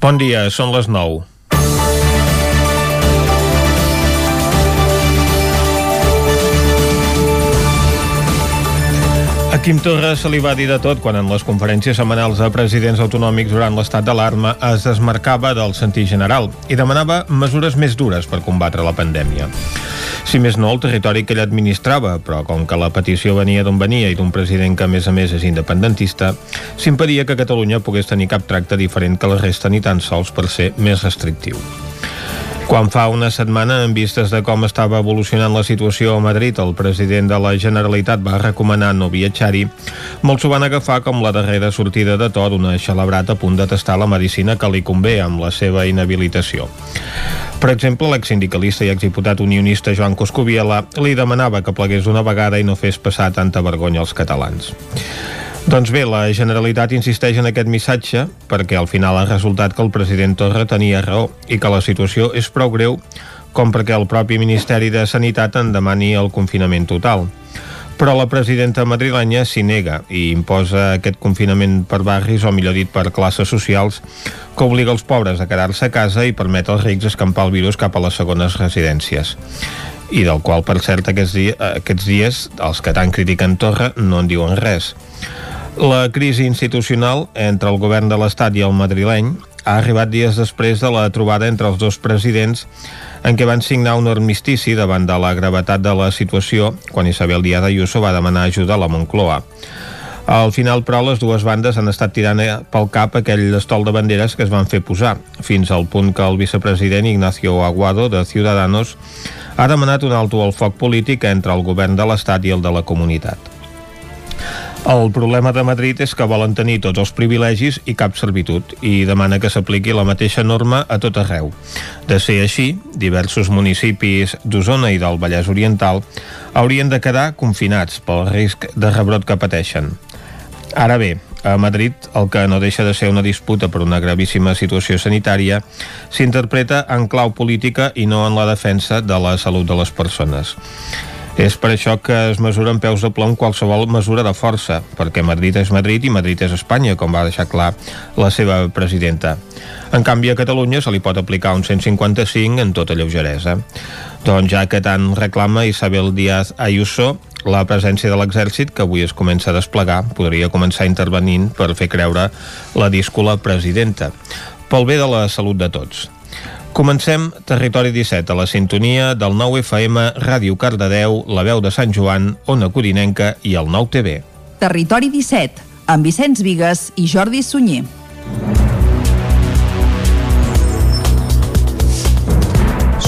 Bon dia, són les 9. A Quim Torra se li va dir de tot quan en les conferències setmanals de presidents autonòmics durant l'estat d'alarma es desmarcava del sentit general i demanava mesures més dures per combatre la pandèmia. Si més no, el territori que ell administrava, però com que la petició venia d'on venia i d'un president que a més a més és independentista, s'impedia que Catalunya pogués tenir cap tracte diferent que la resta ni tan sols per ser més restrictiu. Quan fa una setmana, en vistes de com estava evolucionant la situació a Madrid, el president de la Generalitat va recomanar no viatjar-hi, molts ho van agafar com la darrera sortida de to d'una xelebrat a punt de tastar la medicina que li convé amb la seva inhabilitació. Per exemple, l'exsindicalista i exdiputat unionista Joan Coscubiela li demanava que plegués una vegada i no fes passar tanta vergonya als catalans. Doncs bé, la Generalitat insisteix en aquest missatge perquè al final ha resultat que el president Torra tenia raó i que la situació és prou greu com perquè el propi Ministeri de Sanitat en demani el confinament total. Però la presidenta madrilenya s'hi nega i imposa aquest confinament per barris, o millor dit per classes socials, que obliga els pobres a quedar-se a casa i permet als rics escampar el virus cap a les segones residències i del qual, per cert, aquests, dies, aquests dies els que tant critiquen Torra no en diuen res. La crisi institucional entre el govern de l'Estat i el madrileny ha arribat dies després de la trobada entre els dos presidents en què van signar un armistici davant de la gravetat de la situació quan Isabel Díaz Ayuso va demanar ajuda a la Moncloa. Al final, però, les dues bandes han estat tirant pel cap aquell estol de banderes que es van fer posar, fins al punt que el vicepresident Ignacio Aguado, de Ciudadanos, ha demanat un alto al foc polític entre el govern de l'Estat i el de la comunitat. El problema de Madrid és que volen tenir tots els privilegis i cap servitud i demana que s'apliqui la mateixa norma a tot arreu. De ser així, diversos municipis d'Osona i del Vallès Oriental haurien de quedar confinats pel risc de rebrot que pateixen. Ara bé, a Madrid, el que no deixa de ser una disputa per una gravíssima situació sanitària, s'interpreta en clau política i no en la defensa de la salut de les persones. És per això que es mesuren peus de plom qualsevol mesura de força, perquè Madrid és Madrid i Madrid és Espanya, com va deixar clar la seva presidenta. En canvi, a Catalunya se li pot aplicar un 155 en tota lleugeresa. Doncs ja que tant reclama Isabel Díaz Ayuso, la presència de l'exèrcit, que avui es comença a desplegar, podria començar intervenint per fer creure la díscola presidenta, pel bé de la salut de tots. Comencem Territori 17 a la sintonia del 9 FM, Ràdio Cardedeu, La Veu de Sant Joan, Ona Codinenca i el 9 TV. Territori 17, amb Vicenç Vigues i Jordi Sunyer.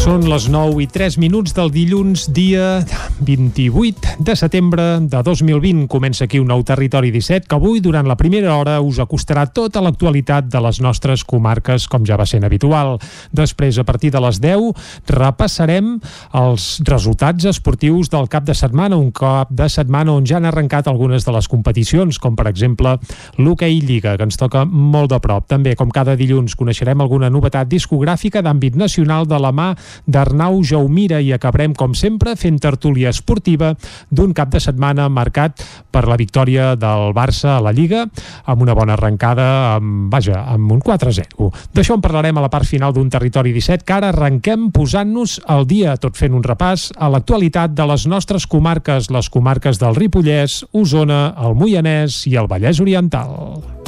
Són les 9 i 3 minuts del dilluns, dia 28 de setembre de 2020. Comença aquí un nou Territori 17 que avui, durant la primera hora, us acostarà tota l'actualitat de les nostres comarques, com ja va sent habitual. Després, a partir de les 10, repassarem els resultats esportius del cap de setmana, un cap de setmana on ja han arrencat algunes de les competicions, com per exemple l'Hockey Lliga, que ens toca molt de prop. També, com cada dilluns, coneixerem alguna novetat discogràfica d'àmbit nacional de la mà d'Arnau Jaumira i acabarem, com sempre, fent tertúlia esportiva d'un cap de setmana marcat per la victòria del Barça a la Lliga amb una bona arrencada, amb, vaja, amb un 4-0. D'això en parlarem a la part final d'un Territori 17 que ara arrenquem posant-nos al dia, tot fent un repàs a l'actualitat de les nostres comarques, les comarques del Ripollès, Osona, el Moianès i el Vallès Oriental.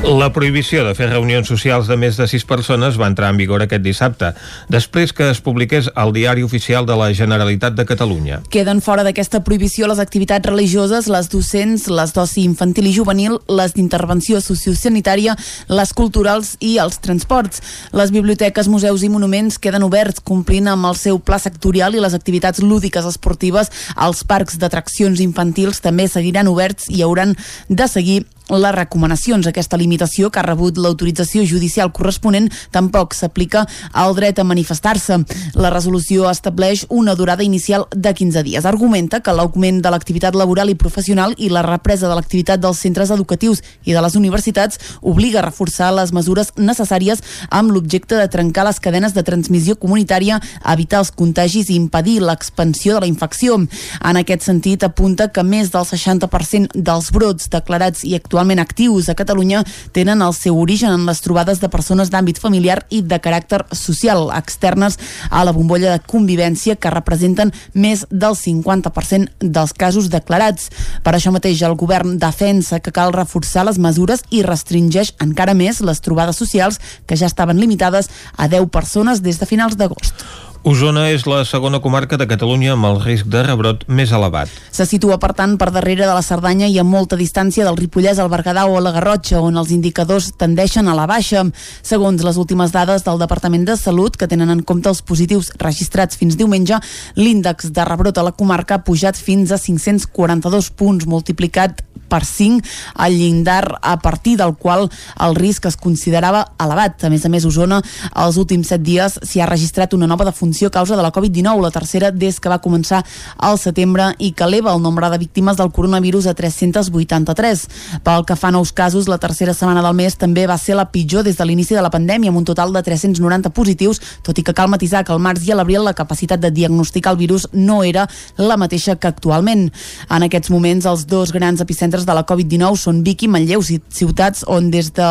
La prohibició de fer reunions socials de més de sis persones va entrar en vigor aquest dissabte, després que es publiqués al Diari Oficial de la Generalitat de Catalunya. Queden fora d'aquesta prohibició les activitats religioses, les docents, les d'oci infantil i juvenil, les d'intervenció sociosanitària, les culturals i els transports. Les biblioteques, museus i monuments queden oberts, complint amb el seu pla sectorial i les activitats lúdiques esportives. Els parcs d'atraccions infantils també seguiran oberts i hauran de seguir les recomanacions. Aquesta limitació, que ha rebut l'autorització judicial corresponent, tampoc s'aplica al dret a manifestar-se. La resolució estableix una durada inicial de 15 dies. Argumenta que l'augment de l'activitat laboral i professional i la represa de l'activitat dels centres educatius i de les universitats obliga a reforçar les mesures necessàries amb l'objecte de trencar les cadenes de transmissió comunitària, evitar els contagis i impedir l'expansió de la infecció. En aquest sentit, apunta que més del 60% dels brots declarats i actualment actius a Catalunya tenen el seu origen en les trobades de persones d'àmbit familiar i de caràcter social externes a la bombolla de convivència que representen més del 50% dels casos declarats. Per això mateix el govern defensa que cal reforçar les mesures i restringeix encara més les trobades socials que ja estaven limitades a 10 persones des de finals d'agost. Osona és la segona comarca de Catalunya amb el risc de rebrot més elevat. Se situa, per tant, per darrere de la Cerdanya i a molta distància del Ripollès, el Berguedà o la Garrotxa, on els indicadors tendeixen a la baixa. Segons les últimes dades del Departament de Salut, que tenen en compte els positius registrats fins diumenge, l'índex de rebrot a la comarca ha pujat fins a 542 punts, multiplicat per 5 al llindar a partir del qual el risc es considerava elevat. A més a més, Osona, els últims 7 dies s'hi ha registrat una nova defunció a causa de la Covid-19, la tercera des que va començar al setembre i que eleva el nombre de víctimes del coronavirus a 383. Pel que fa a nous casos, la tercera setmana del mes també va ser la pitjor des de l'inici de la pandèmia, amb un total de 390 positius, tot i que cal matisar que al març i a l'abril la capacitat de diagnosticar el virus no era la mateixa que actualment. En aquests moments, els dos grans epicentres centres de la Covid-19 són Vic i Manlleu, ciutats on des de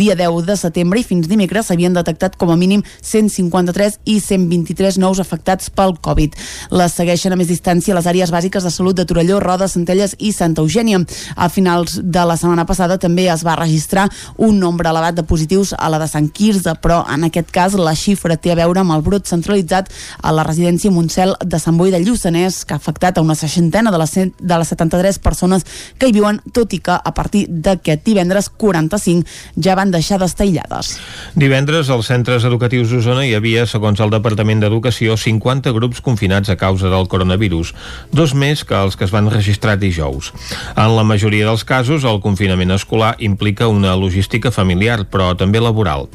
dia 10 de setembre i fins dimecres s'havien detectat com a mínim 153 i 123 nous afectats pel Covid. Les segueixen a més distància les àrees bàsiques de salut de Torelló, Roda, Centelles i Santa Eugènia. A finals de la setmana passada també es va registrar un nombre elevat de positius a la de Sant Quirze, però en aquest cas la xifra té a veure amb el brot centralitzat a la residència Montsel de Sant Boi de Lluçanès, que ha afectat a una seixantena de les, de les 73 persones que hi viuen, tot i que a partir d'aquest divendres 45 ja van deixar d'estar aïllades. Divendres als centres educatius d'Osona hi havia, segons el Departament d'Educació, 50 grups confinats a causa del coronavirus, dos més que els que es van registrar dijous. En la majoria dels casos, el confinament escolar implica una logística familiar, però també laboral.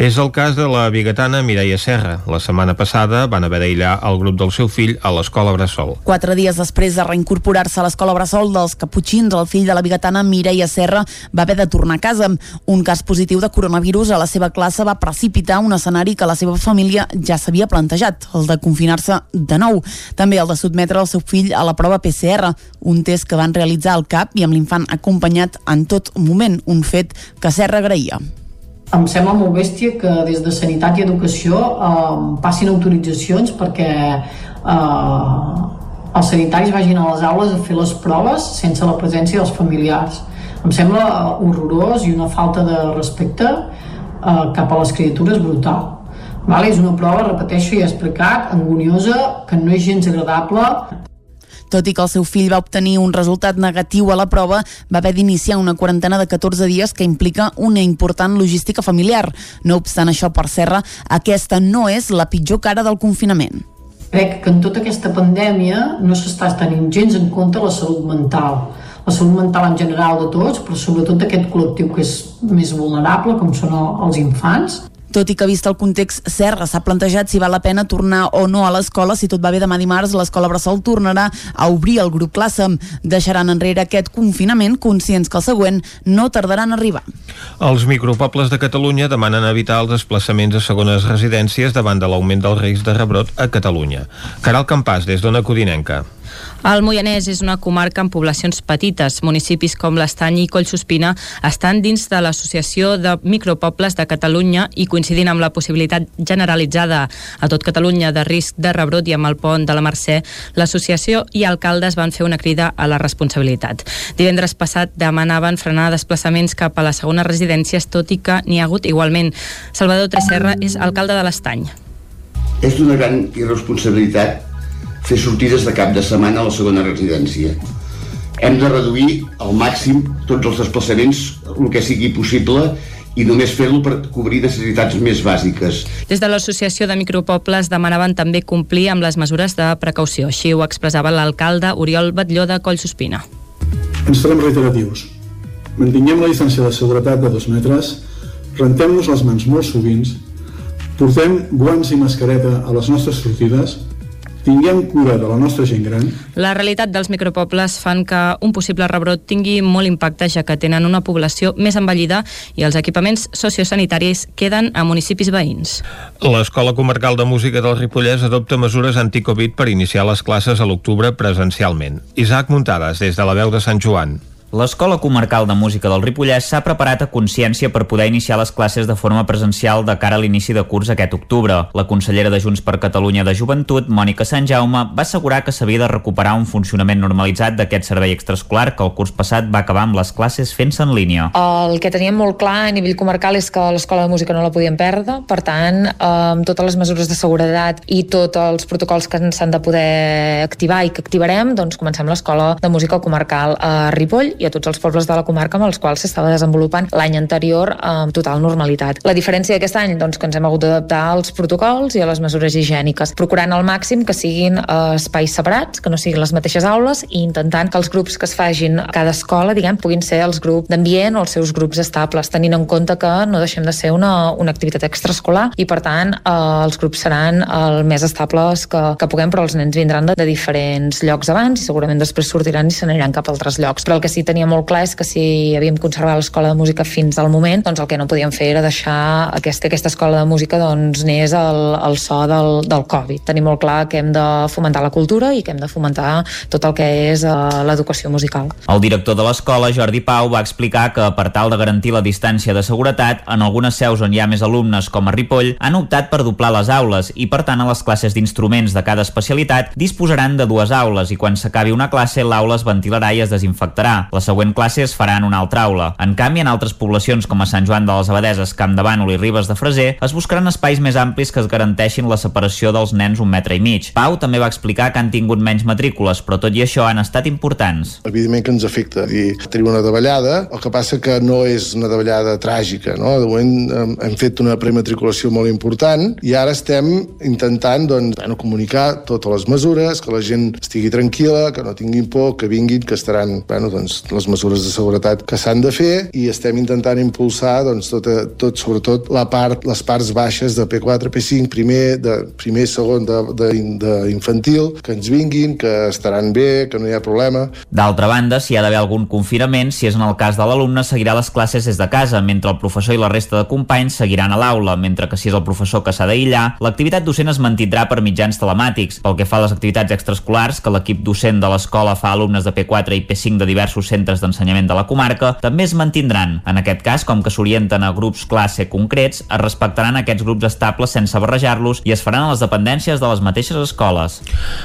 És el cas de la biguetana Mireia Serra. La setmana passada van haver d'aïllar el grup del seu fill a l'escola Bressol. Quatre dies després de reincorporar-se a l'escola Bressol dels Caputxins, el fill de la bigatana Mireia Serra va haver de tornar a casa. Un cas positiu de coronavirus a la seva classe va precipitar un escenari que la seva família ja s'havia plantejat, el de confinar-se de nou. També el de sotmetre el seu fill a la prova PCR, un test que van realitzar al CAP i amb l'infant acompanyat en tot moment, un fet que Serra agraïa. Em sembla molt bèstia que des de Sanitat i Educació eh, passin autoritzacions perquè eh, els sanitaris vagin a les aules a fer les proves sense la presència dels familiars. Em sembla horrorós i una falta de respecte eh, cap a les criatures brutal. Vale? És una prova, repeteixo, ja he explicat, angoniosa, que no és gens agradable. Tot i que el seu fill va obtenir un resultat negatiu a la prova, va haver d'iniciar una quarantena de 14 dies que implica una important logística familiar. No obstant això, per Serra, aquesta no és la pitjor cara del confinament crec que en tota aquesta pandèmia no s'està tenint gens en compte la salut mental la salut mental en general de tots, però sobretot d'aquest col·lectiu que és més vulnerable, com són els infants. Tot i que vist el context, Serra s'ha plantejat si val la pena tornar o no a l'escola. Si tot va bé demà dimarts, l'escola Bressol tornarà a obrir el grup classe. Deixaran enrere aquest confinament, conscients que el següent no tardarà en arribar. Els micropobles de Catalunya demanen evitar els desplaçaments a segones residències davant de l'augment del risc de rebrot a Catalunya. Caral Campàs, des d'Ona Codinenca. El Moianès és una comarca amb poblacions petites. Municipis com l'Estany i Collsospina estan dins de l'Associació de Micropobles de Catalunya i coincidint amb la possibilitat generalitzada a tot Catalunya de risc de rebrot i amb el pont de la Mercè, l'associació i alcaldes van fer una crida a la responsabilitat. Divendres passat demanaven frenar desplaçaments cap a les segones residències, tot i que n'hi ha hagut igualment. Salvador Tresserra és alcalde de l'Estany. És d'una gran irresponsabilitat fer sortides de cap de setmana a la segona residència. Hem de reduir al màxim tots els desplaçaments, el que sigui possible, i només fer-lo per cobrir necessitats més bàsiques. Des de l'Associació de Micropobles demanaven també complir amb les mesures de precaució. Així ho expressava l'alcalde Oriol Batlló de Collsospina. Ens farem reiteratius. mantinguem la distància de seguretat de dos metres, rentem-nos les mans molt sovint, portem guants i mascareta a les nostres sortides, tinguem cura de la nostra gent gran. La realitat dels micropobles fan que un possible rebrot tingui molt impacte ja que tenen una població més envellida i els equipaments sociosanitaris queden a municipis veïns. L'Escola Comarcal de Música del Ripollès adopta mesures anticovid per iniciar les classes a l'octubre presencialment. Isaac Muntades, des de la veu de Sant Joan. L'Escola Comarcal de Música del Ripollès s'ha preparat a consciència per poder iniciar les classes de forma presencial de cara a l'inici de curs aquest octubre. La consellera de Junts per Catalunya de Joventut, Mònica Sant Jaume, va assegurar que s'havia de recuperar un funcionament normalitzat d'aquest servei extraescolar que el curs passat va acabar amb les classes fent-se en línia. El que teníem molt clar a nivell comarcal és que l'Escola de Música no la podíem perdre, per tant, amb totes les mesures de seguretat i tots els protocols que s'han de poder activar i que activarem, doncs comencem l'Escola de Música Comarcal a Ripoll i a tots els pobles de la comarca amb els quals s'estava desenvolupant l'any anterior amb total normalitat. La diferència d'aquest any, doncs, que ens hem hagut d'adaptar als protocols i a les mesures higièniques, procurant al màxim que siguin eh, espais separats, que no siguin les mateixes aules i intentant que els grups que es fagin a cada escola, diguem, puguin ser els grups d'ambient o els seus grups estables, tenint en compte que no deixem de ser una, una activitat extraescolar i, per tant, eh, els grups seran el més estables que, que puguem, però els nens vindran de, de diferents llocs abans i segurament després sortiran i se n'aniran cap a altres llocs. Però el que sí tenia molt clar és que si havíem conservat l'escola de música fins al moment, doncs el que no podíem fer era deixar aquesta, aquesta escola de música doncs, anés al, al so del, del Covid. Tenim molt clar que hem de fomentar la cultura i que hem de fomentar tot el que és uh, l'educació musical. El director de l'escola, Jordi Pau, va explicar que per tal de garantir la distància de seguretat, en algunes seus on hi ha més alumnes, com a Ripoll, han optat per doblar les aules i, per tant, a les classes d'instruments de cada especialitat disposaran de dues aules i quan s'acabi una classe l'aula es ventilarà i es desinfectarà. La següent classe es farà en una altra aula. En canvi, en altres poblacions com a Sant Joan de les Abadeses, Camp de Bànol i Ribes de Freser, es buscaran espais més amplis que es garanteixin la separació dels nens un metre i mig. Pau també va explicar que han tingut menys matrícules, però tot i això han estat importants. Evidentment que ens afecta i tenim una davallada, el que passa que no és una davallada tràgica, no? De moment hem fet una prematriculació molt important i ara estem intentant doncs, bueno, comunicar totes les mesures, que la gent estigui tranquil·la, que no tinguin por, que vinguin, que estaran bueno, doncs, les mesures de seguretat que s'han de fer i estem intentant impulsar doncs, tot, tot, sobretot la part, les parts baixes de P4, P5, primer, de, primer segon d'infantil, que ens vinguin, que estaran bé, que no hi ha problema. D'altra banda, si hi ha d'haver algun confinament, si és en el cas de l'alumne, seguirà les classes des de casa, mentre el professor i la resta de companys seguiran a l'aula, mentre que si és el professor que s'ha d'aïllar, l'activitat docent es mantindrà per mitjans telemàtics. Pel que fa a les activitats extraescolars, que l'equip docent de l'escola fa alumnes de P4 i P5 de diversos centres d'ensenyament de la comarca també es mantindran. En aquest cas, com que s'orienten a grups classe concrets, es respectaran aquests grups estables sense barrejar-los i es faran a les dependències de les mateixes escoles.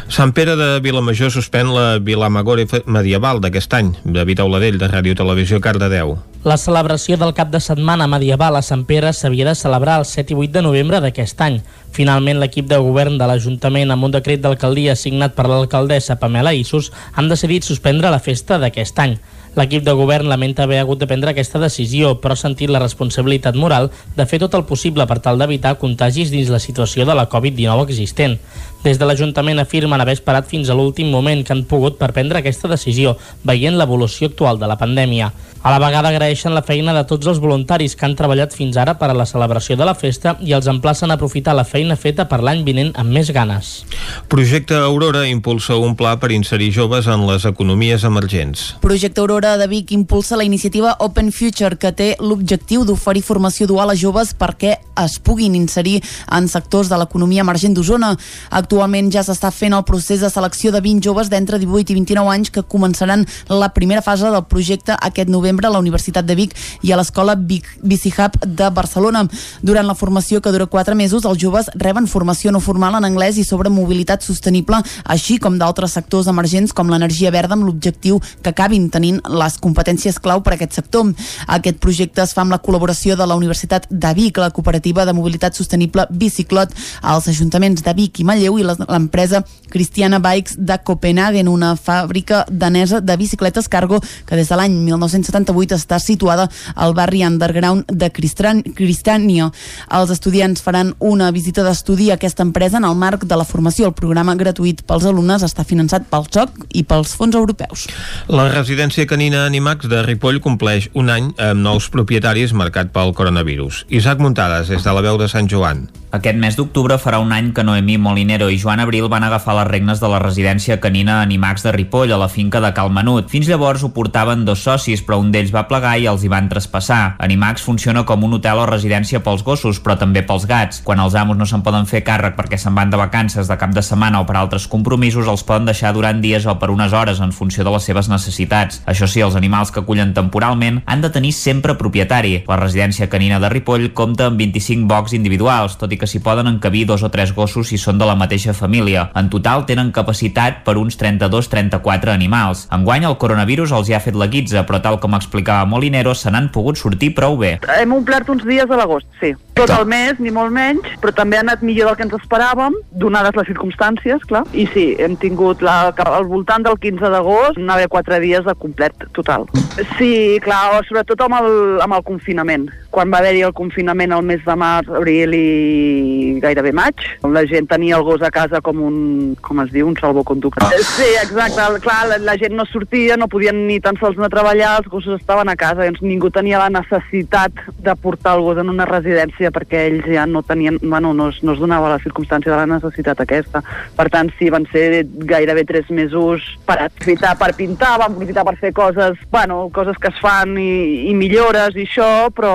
Sant Pere de Vilamajor suspèn la Vilamagore medieval d'aquest any. David Auladell, de Ràdio Televisió, Cardedeu. La celebració del cap de setmana medieval a Sant Pere s'havia de celebrar el 7 i 8 de novembre d'aquest any. Finalment, l'equip de govern de l'Ajuntament, amb un decret d'alcaldia signat per l'alcaldessa Pamela Issus, han decidit suspendre la festa d'aquest any. L'equip de govern lamenta haver hagut de prendre aquesta decisió, però ha sentit la responsabilitat moral de fer tot el possible per tal d'evitar contagis dins la situació de la Covid-19 existent. Des de l'Ajuntament afirmen haver esperat fins a l'últim moment que han pogut per prendre aquesta decisió, veient l'evolució actual de la pandèmia. A la vegada agraeixen la feina de tots els voluntaris que han treballat fins ara per a la celebració de la festa i els emplacen a aprofitar la feina feta per l'any vinent amb més ganes. Projecte Aurora impulsa un pla per inserir joves en les economies emergents. Projecte Aurora de Vic impulsa la iniciativa Open Future que té l'objectiu d'oferir formació dual a joves perquè es puguin inserir en sectors de l'economia emergent d'Osona. Actualment ja s'està fent el procés de selecció de 20 joves d'entre 18 i 29 anys que començaran la primera fase del projecte aquest novembre a la Universitat de Vic i a l'Escola Bici Hub de Barcelona. Durant la formació que dura 4 mesos, els joves reben formació no formal en anglès i sobre mobilitat sostenible, així com d'altres sectors emergents com l'energia verda amb l'objectiu que acabin tenint les competències clau per a aquest sector. Aquest projecte es fa amb la col·laboració de la Universitat de Vic, la cooperativa iniciativa de mobilitat sostenible Biciclot als ajuntaments de Vic i Manlleu i l'empresa Cristiana Bikes de Copenhagen, una fàbrica danesa de bicicletes cargo que des de l'any 1978 està situada al barri underground de Cristània. Els estudiants faran una visita d'estudi a aquesta empresa en el marc de la formació. El programa gratuït pels alumnes està finançat pel XOC i pels fons europeus. La residència canina Animax de Ripoll compleix un any amb nous propietaris marcat pel coronavirus. Isaac Muntades, des de la veu de Sant Joan. Aquest mes d'octubre farà un any que Noemí Molinero i Joan Abril van agafar les regnes de la residència canina Animax de Ripoll a la finca de Cal Menut. Fins llavors ho portaven dos socis, però un d'ells va plegar i els hi van traspassar. Animax funciona com un hotel o residència pels gossos, però també pels gats. Quan els amos no se'n poden fer càrrec perquè se'n van de vacances de cap de setmana o per altres compromisos, els poden deixar durant dies o per unes hores en funció de les seves necessitats. Això sí, els animals que acullen temporalment han de tenir sempre propietari. La residència canina de Ripoll compta amb 25 bocs individuals, tot i que s'hi poden encabir dos o tres gossos si són de la mateixa família. En total tenen capacitat per uns 32-34 animals. Enguany el coronavirus els hi ha fet la guitza, però tal com explicava Molinero, se n'han pogut sortir prou bé. Hem omplert uns dies a l'agost, sí. Tot el mes, ni molt menys, però també ha anat millor del que ens esperàvem, donades les circumstàncies, clar. I sí, hem tingut la, al voltant del 15 d'agost, haver quatre dies de complet total. Sí, clar, sobretot amb el, amb el confinament. Quan va haver-hi el confinament al mes de març, abril i gairebé maig, la gent tenia el gos a casa com un, com es diu, un salvoconducte. Ah. Sí, exacte, clar, la, la gent no sortia, no podien ni tan sols anar a treballar, els gossos estaven a casa, doncs ningú tenia la necessitat de portar el gos en una residència perquè ells ja no tenien, bueno, no es, no es donava la circumstància de la necessitat aquesta. Per tant, sí, van ser gairebé tres mesos per aprofitar per pintar, van aprofitar per fer coses, bueno, coses que es fan i, i millores i això, però,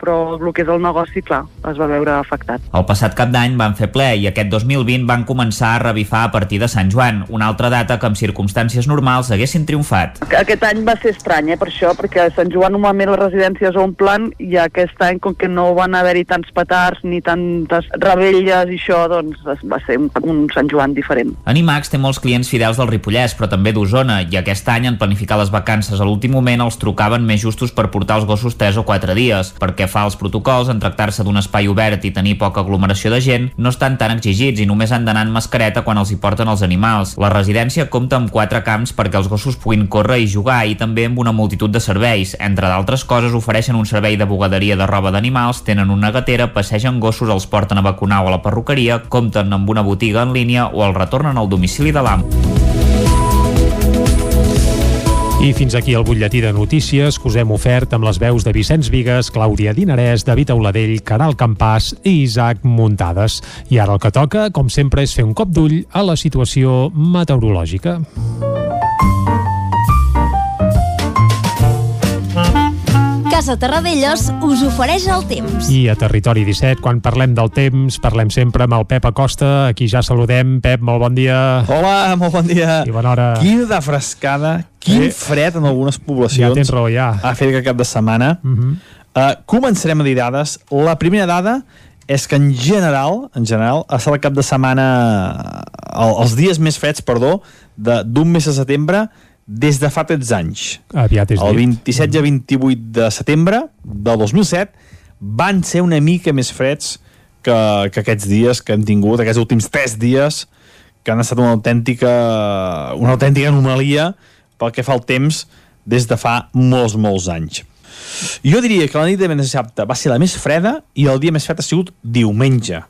però el que és el negoci, clar, es va veure afectat. El passat cap d'any van fer ple i aquest 2020 van començar a revifar a partir de Sant Joan, una altra data que en circumstàncies normals haguessin triomfat. Aquest any va ser estrany, eh, per això, perquè a Sant Joan normalment les residències omplen i aquest any, com que no van haver-hi tants petards ni tantes rebelles i això, doncs va ser un, un Sant Joan diferent. Animax té molts clients fidels del Ripollès, però també d'Osona, i aquest any en planificar les vacances a l'últim moment els trucaven més justos per portar els gossos 3 o 4 dies. Perquè fa els protocols, en tractar-se d'un espai obert i tenir poca aglomeració de gent, no estan tan exigits i només han d'anar en mascareta quan els hi porten els animals. La residència compta amb quatre camps perquè els gossos puguin córrer i jugar i també amb una multitud de serveis. Entre d'altres coses, ofereixen un servei de bugaderia de roba d'animals, tenen una gatera, passegen gossos, els porten a vacunar o a la perruqueria, compten amb una botiga en línia o els retornen al domicili de l'amo. I fins aquí el butlletí de notícies que us hem ofert amb les veus de Vicenç Vigues, Clàudia Dinarès, David Auladell, Caral Campàs i Isaac Muntades. I ara el que toca, com sempre, és fer un cop d'ull a la situació meteorològica. Casa Terradellos us ofereix el temps. I a Territori 17, quan parlem del temps, parlem sempre amb el Pep Acosta, aquí ja saludem. Pep, molt bon dia. Hola, molt bon dia. I bona hora. Quina de frescada, quin eh? fred en algunes poblacions. Ja tens raó, ja. Ha fet que cap de setmana. Uh -huh. uh, començarem a dir dades. La primera dada és que en general, en general, ha estat el cap de setmana, el, els dies més freds, perdó, d'un mes de setembre, des de fa 13 anys. Aviat és El 27 i 28 de setembre del 2007 van ser una mica més freds que, que aquests dies que hem tingut, aquests últims 3 dies, que han estat una autèntica, una autèntica anomalia pel que fa al temps des de fa molts, molts anys. Jo diria que la nit de dissabte va ser la més freda i el dia més fred ha sigut diumenge.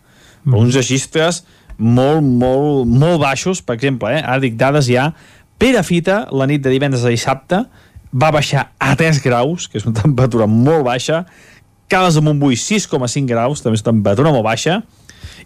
Mm. Uns registres molt, molt, molt baixos, per exemple, eh? ara dic dades ja, Perafita, la nit de divendres a dissabte, va baixar a 3 graus, que és una temperatura molt baixa, Cales de Montbui 6,5 graus, també és una temperatura molt baixa,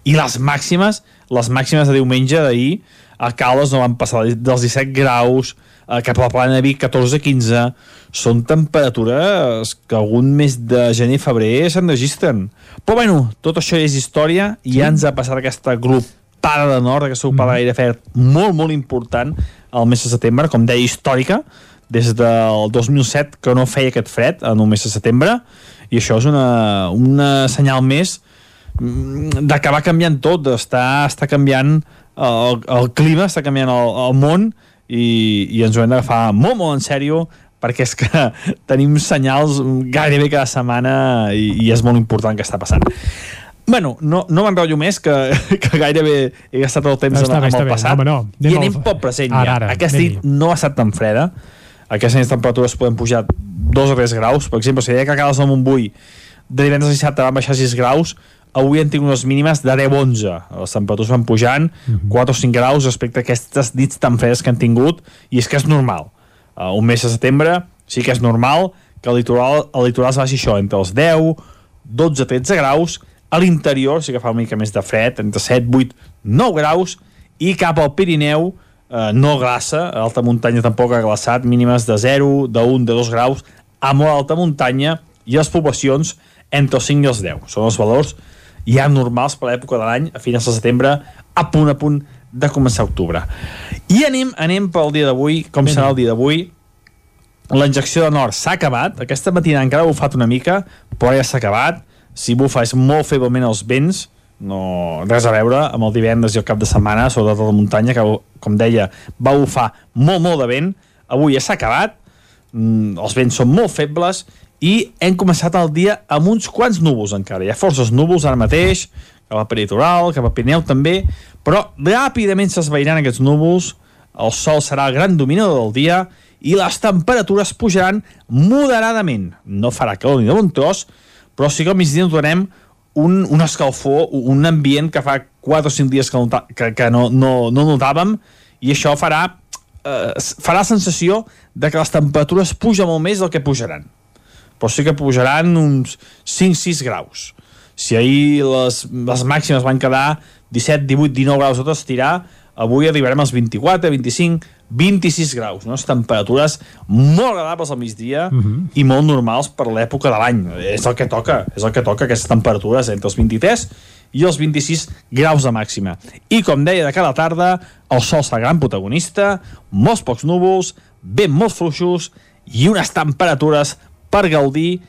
i les màximes, les màximes de diumenge d'ahir, a Cales no van passar dels 17 graus, eh, cap a la plana de Vic 14-15, són temperatures que algun mes de gener i febrer se'n registren. Però bueno, tot això és història. I ja ens ha passat aquesta grupada de nord, aquesta grupada mm. d'aire fred molt, molt important al mes de setembre, com deia, històrica, des del 2007 que no feia aquest fred en un mes de setembre, i això és una, una senyal més mm, d'acabar canviant tot, està, està canviant el, el clima, està canviant el, el món, i, i ens ho hem d'agafar molt, molt en sèrio perquè és que tenim senyals gairebé cada setmana i, i és molt important que està passant. Bueno, no, no m'enrotllo més, que, que gairebé he gastat el temps Està amb, amb el bé. passat. Home, no. Anem I anem al- pel present Ara, ja. ara, Aquesta nit anem-hi. no ha estat tan freda. Aquestes nits temperatures poden pujar 2 o 3 graus. Per exemple, si deia que a Cales del Montbui de divendres a dissabte van baixar 6 graus, avui han tingut unes mínimes de 10-11. Les temperatures van pujant 4 o 5 graus respecte a aquestes nits tan fredes que han tingut, i és que és normal. Uh, un mes de setembre sí que és normal que el litoral, el litoral es baixi això, entre els 10, 12, 13 graus, a l'interior sí que fa una mica més de fred, entre 7, 8, 9 graus, i cap al Pirineu eh, no glaça, a alta muntanya tampoc ha glaçat, mínimes de 0, de 1, de 2 graus, a molt alta muntanya, i les poblacions entre els 5 i els 10. Són els valors ja normals per l'època de l'any, a finals de setembre, a punt a punt de començar octubre. I anem, anem pel dia d'avui, com serà el dia d'avui, la injecció de nord s'ha acabat, aquesta matina encara ha bufat una mica, però ja s'ha acabat, si bufa és molt feblement els vents, no, res a veure amb el divendres i el cap de setmana, sobretot a la muntanya, que, com deia, va bufar molt, molt de vent, avui ja s'ha acabat, mm, els vents són molt febles, i hem començat el dia amb uns quants núvols encara, hi ha forces núvols ara mateix, cap a peritoral, cap a Pirineu també, però ràpidament s'esvairan aquests núvols, el sol serà el gran dominador del dia i les temperatures pujaran moderadament. No farà calor ni de bon tros, però sí que al migdia notarem un, un escalfor, un ambient que fa 4 o 5 dies que, nota, que, que no, no, no notàvem i això farà, eh, farà sensació de que les temperatures pugen molt més del que pujaran. Però sí que pujaran uns 5-6 graus. Si ahir les, les màximes van quedar 17, 18, 19 graus a tot estirar, avui arribarem als 24, 25, 26 graus, no? temperatures molt agradables al migdia uh -huh. i molt normals per l'època de l'any. És el que toca, és el que toca, aquestes temperatures entre els 23 i els 26 graus de màxima. I com deia, de cada tarda, el sol serà gran protagonista, molts pocs núvols, vent molt fluixos i unes temperatures per gaudir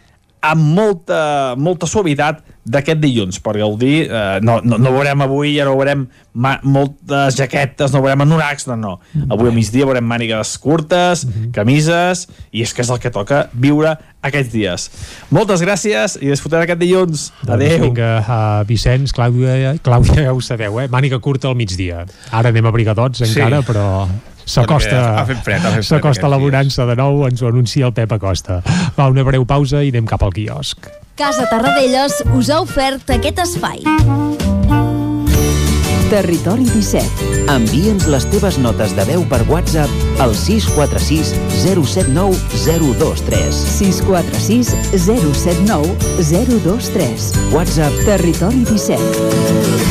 amb molta, molta suavitat d'aquest dilluns per gaudir, eh, no, no, no veurem avui ja no veurem moltes jaquetes no veurem anoracs, no, no avui a migdia veurem mànigues curtes camises, i és que és el que toca viure aquests dies. Moltes gràcies i disfrutarem aquest dilluns. Doncs Adéu. vinga, uh, Vicenç, Clàudia, Clàudia ja ho sabeu, eh? Màniga curta al migdia. Ara anem abrigadets encara, Sí. però s'acosta s'acosta la bonança de nou, ens ho anuncia el Pep Acosta. Va, una breu pausa i anem cap al quiosc. Casa Tarradellas us ha ofert aquest espai. Territori 17. Envia'ns les teves notes de veu per WhatsApp al 646 079 023. 646 079 023. WhatsApp Territori 17.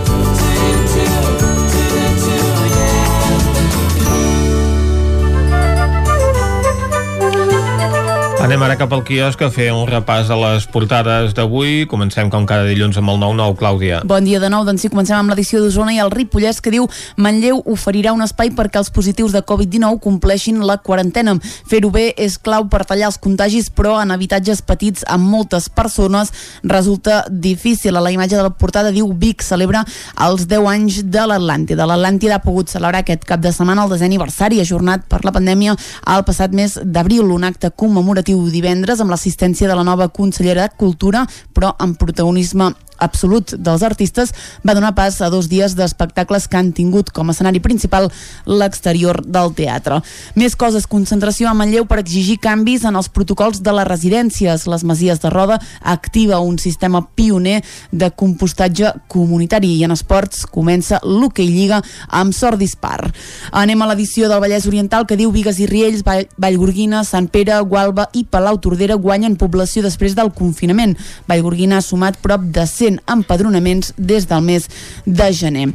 Anem ara cap al quiosc a fer un repàs a les portades d'avui. Comencem com cada dilluns amb el 9-9, Clàudia. Bon dia de nou, doncs sí, comencem amb l'edició d'Osona i el Ripollès que diu Manlleu oferirà un espai perquè els positius de Covid-19 compleixin la quarantena. Fer-ho bé és clau per tallar els contagis, però en habitatges petits amb moltes persones resulta difícil. A la imatge de la portada diu Vic celebra els 10 anys de l'Atlàntida. L'Atlàntida ha pogut celebrar aquest cap de setmana el desè aniversari ajornat per la pandèmia al passat mes d'abril, un acte commemoratiu divendres amb l'assistència de la nova consellera de Cultura, però amb protagonisme absolut dels artistes va donar pas a dos dies d'espectacles que han tingut com a escenari principal l'exterior del teatre. Més coses, concentració a Manlleu per exigir canvis en els protocols de les residències. Les Masies de Roda activa un sistema pioner de compostatge comunitari i en esports comença l'hoquei lliga amb sort dispar. Anem a l'edició del Vallès Oriental que diu Vigues i Riells, Vall, Vallgorguina, Sant Pere, Gualba i Palau Tordera guanyen població després del confinament. Vallgorguina ha sumat prop de 100 empadronaments des del mes de gener.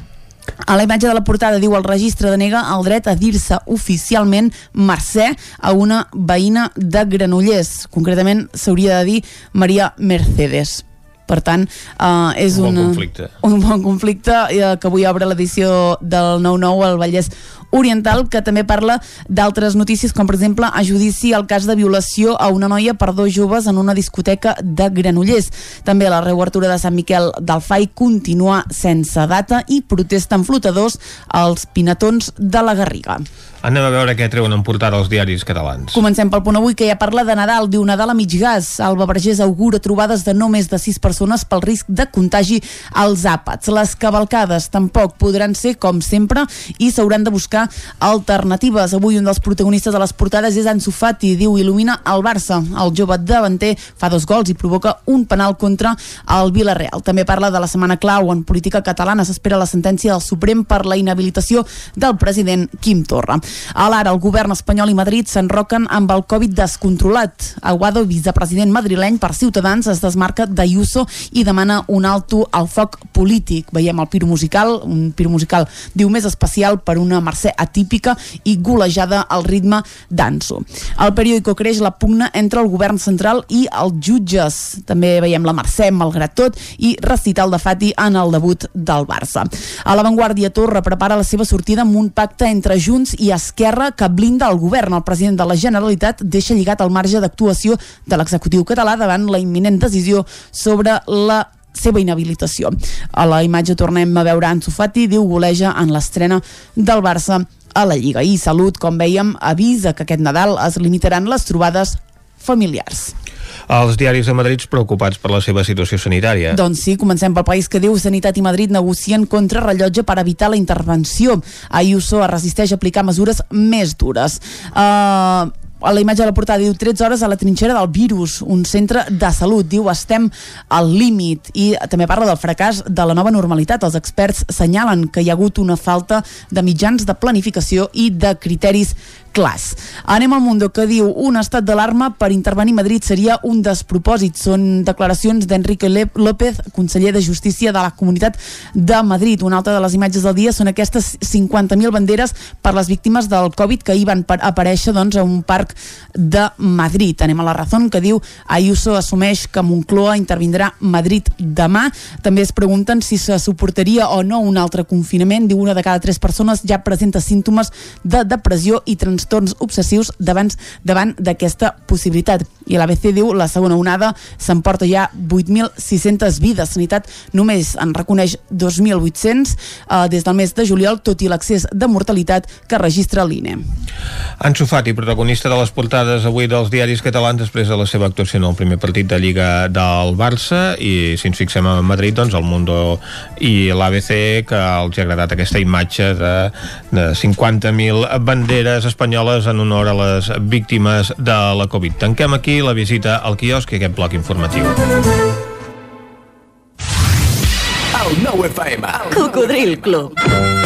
A la imatge de la portada diu el registre denega el dret a dir-se oficialment Mercè a una veïna de Granollers. Concretament s'hauria de dir Maria Mercedes. Per tant, eh, és Un bon una, conflicte. un bon conflicte eh, que avui obre l'edició del 9-9 al Vallès Oriental, que també parla d'altres notícies, com per exemple a judici el cas de violació a una noia per dos joves en una discoteca de Granollers. També la reobertura de Sant Miquel del FAI continua sense data i protesten flotadors als pinatons de la Garriga. Anem a veure què treuen en portada els diaris catalans. Comencem pel punt avui, que ja parla de Nadal. Diu Nadal a mig gas. Alba Vergés augura trobades de no més de sis persones pel risc de contagi als àpats. Les cavalcades tampoc podran ser com sempre i s'hauran de buscar alternatives. Avui un dels protagonistes de les portades és Ansu Fati. Diu, il·lumina el Barça. El jove davanter fa dos gols i provoca un penal contra el Villarreal. També parla de la setmana clau en política catalana. S'espera la sentència del Suprem per la inhabilitació del president Quim Torra. A l'ara, el govern espanyol i Madrid s'enroquen amb el Covid descontrolat. Aguado, vicepresident madrileny per Ciutadans, es desmarca d'Ayuso i demana un alto al foc polític. Veiem el piro musical, un piro musical, diu, més especial per una Mercè atípica i golejada al ritme d'Anso. El periòdico creix la pugna entre el govern central i els jutges. També veiem la Mercè, malgrat tot, i recital de Fati en el debut del Barça. A l'avantguàrdia Torra prepara la seva sortida amb un pacte entre Junts i Esquerra que blinda el govern. El president de la Generalitat deixa lligat el marge d'actuació de l'executiu català davant la imminent decisió sobre la seva inhabilitació. A la imatge tornem a veure Ansu Fati, diu goleja en l'estrena del Barça a la Lliga. I Salut, com vèiem, avisa que aquest Nadal es limitaran les trobades familiars. Els diaris de Madrid preocupats per la seva situació sanitària. Doncs sí, comencem pel país que diu Sanitat i Madrid negocien contra rellotge per evitar la intervenció. Ayuso es resisteix a aplicar mesures més dures. Uh, a la imatge de la portada diu 13 hores a la trinxera del virus, un centre de salut, diu estem al límit i també parla del fracàs de la nova normalitat. Els experts senyalen que hi ha hagut una falta de mitjans de planificació i de criteris clars. Anem al Mundo que diu un estat d'alarma per intervenir Madrid seria un despropòsit. Són declaracions d'Enrique López, conseller de Justícia de la Comunitat de Madrid. Una altra de les imatges del dia són aquestes 50.000 banderes per les víctimes del Covid que hi van aparèixer doncs, a un parc de Madrid. Anem a la raó que diu Ayuso assumeix que Moncloa intervindrà Madrid demà. També es pregunten si se suportaria o no un altre confinament. Diu una de cada tres persones ja presenta símptomes de depressió i trastorn trastorns obsessius davant davant d'aquesta possibilitat. I l'ABC diu la segona onada s'emporta ja 8.600 vides. Sanitat només en reconeix 2.800 eh, des del mes de juliol, tot i l'accés de mortalitat que registra l'INE. Ansu Fati, protagonista de les portades avui dels diaris catalans després de la seva actuació en el primer partit de Lliga del Barça i si ens fixem a Madrid, doncs el Mundo i l'ABC que els ha agradat aquesta imatge de, de 50.000 banderes espanyoles en honor a les víctimes de la Covid. Tanquem aquí la visita al quiosc i aquest bloc informatiu. El nou FM. Cocodril Club.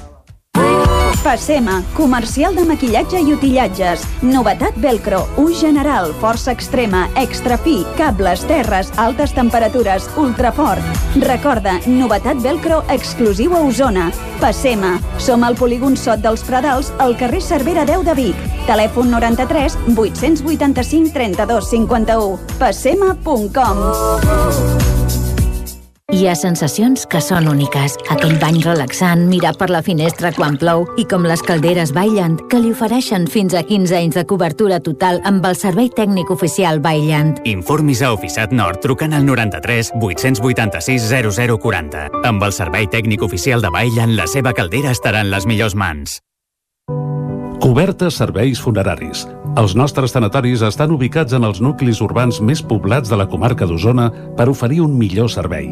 Passema, comercial de maquillatge i utillatges. Novetat velcro, ús general, força extrema, extra fi, cables, terres, altes temperatures, ultrafort. Recorda, novetat velcro exclusiu a Osona. Passema, som al polígon Sot dels Pradals, al carrer Cervera 10 de Vic. Telèfon 93 885 32 51. Passema.com Hi ha sensacions que són úniques. Aquell bany relaxant, mirar per la finestra quan plou i com les calderes Bailand, que li ofereixen fins a 15 anys de cobertura total amb el servei tècnic oficial Bailand. Informis a Oficiat Nord trucant al 93 886 0040. Amb el servei tècnic oficial de Bailand, la seva caldera estarà en les millors mans. Coberta serveis funeraris. Els nostres tanatoris estan ubicats en els nuclis urbans més poblats de la comarca d'Osona per oferir un millor servei.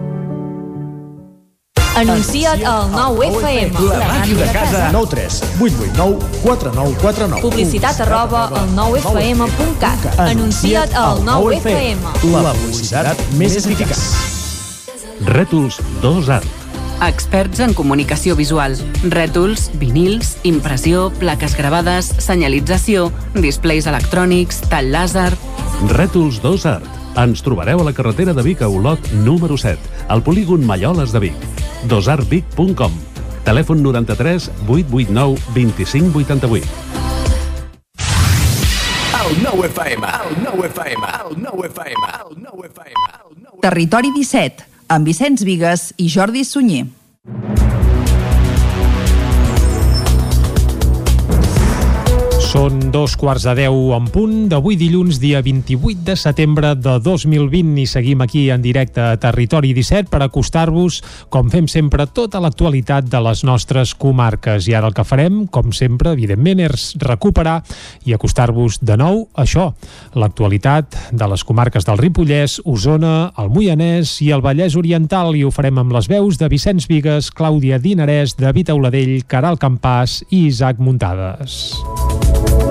Anuncia't al 9FM. La màquina de casa. 9 3 8 8 9 4 9 4 9. Publicitat arroba al 9FM.cat. Anuncia't al 9FM. La publicitat més eficaç. Rètols 2 Art. Experts en comunicació visual. Rètols, vinils, impressió, plaques gravades, senyalització, displays electrònics, tall làser... Rètols 2 Art. Ens trobareu a la carretera de Vic a Olot número 7, al polígon Malloles de Vic. dosartvic.com Telèfon 93 889 25 88. El nou FM, el nou FM, el nou FM, el nou FM. Territori 17, amb Vicenç Vigues i Jordi Sunyer. Són dos quarts de deu en punt d'avui dilluns, dia 28 de setembre de 2020 i seguim aquí en directe a Territori 17 per acostar-vos, com fem sempre, tota l'actualitat de les nostres comarques. I ara el que farem, com sempre, evidentment, és recuperar i acostar-vos de nou això, l'actualitat de les comarques del Ripollès, Osona, el Moianès i el Vallès Oriental i ho farem amb les veus de Vicenç Vigues, Clàudia Dinarès, David Auladell, Caral Campàs i Isaac Muntades. thank you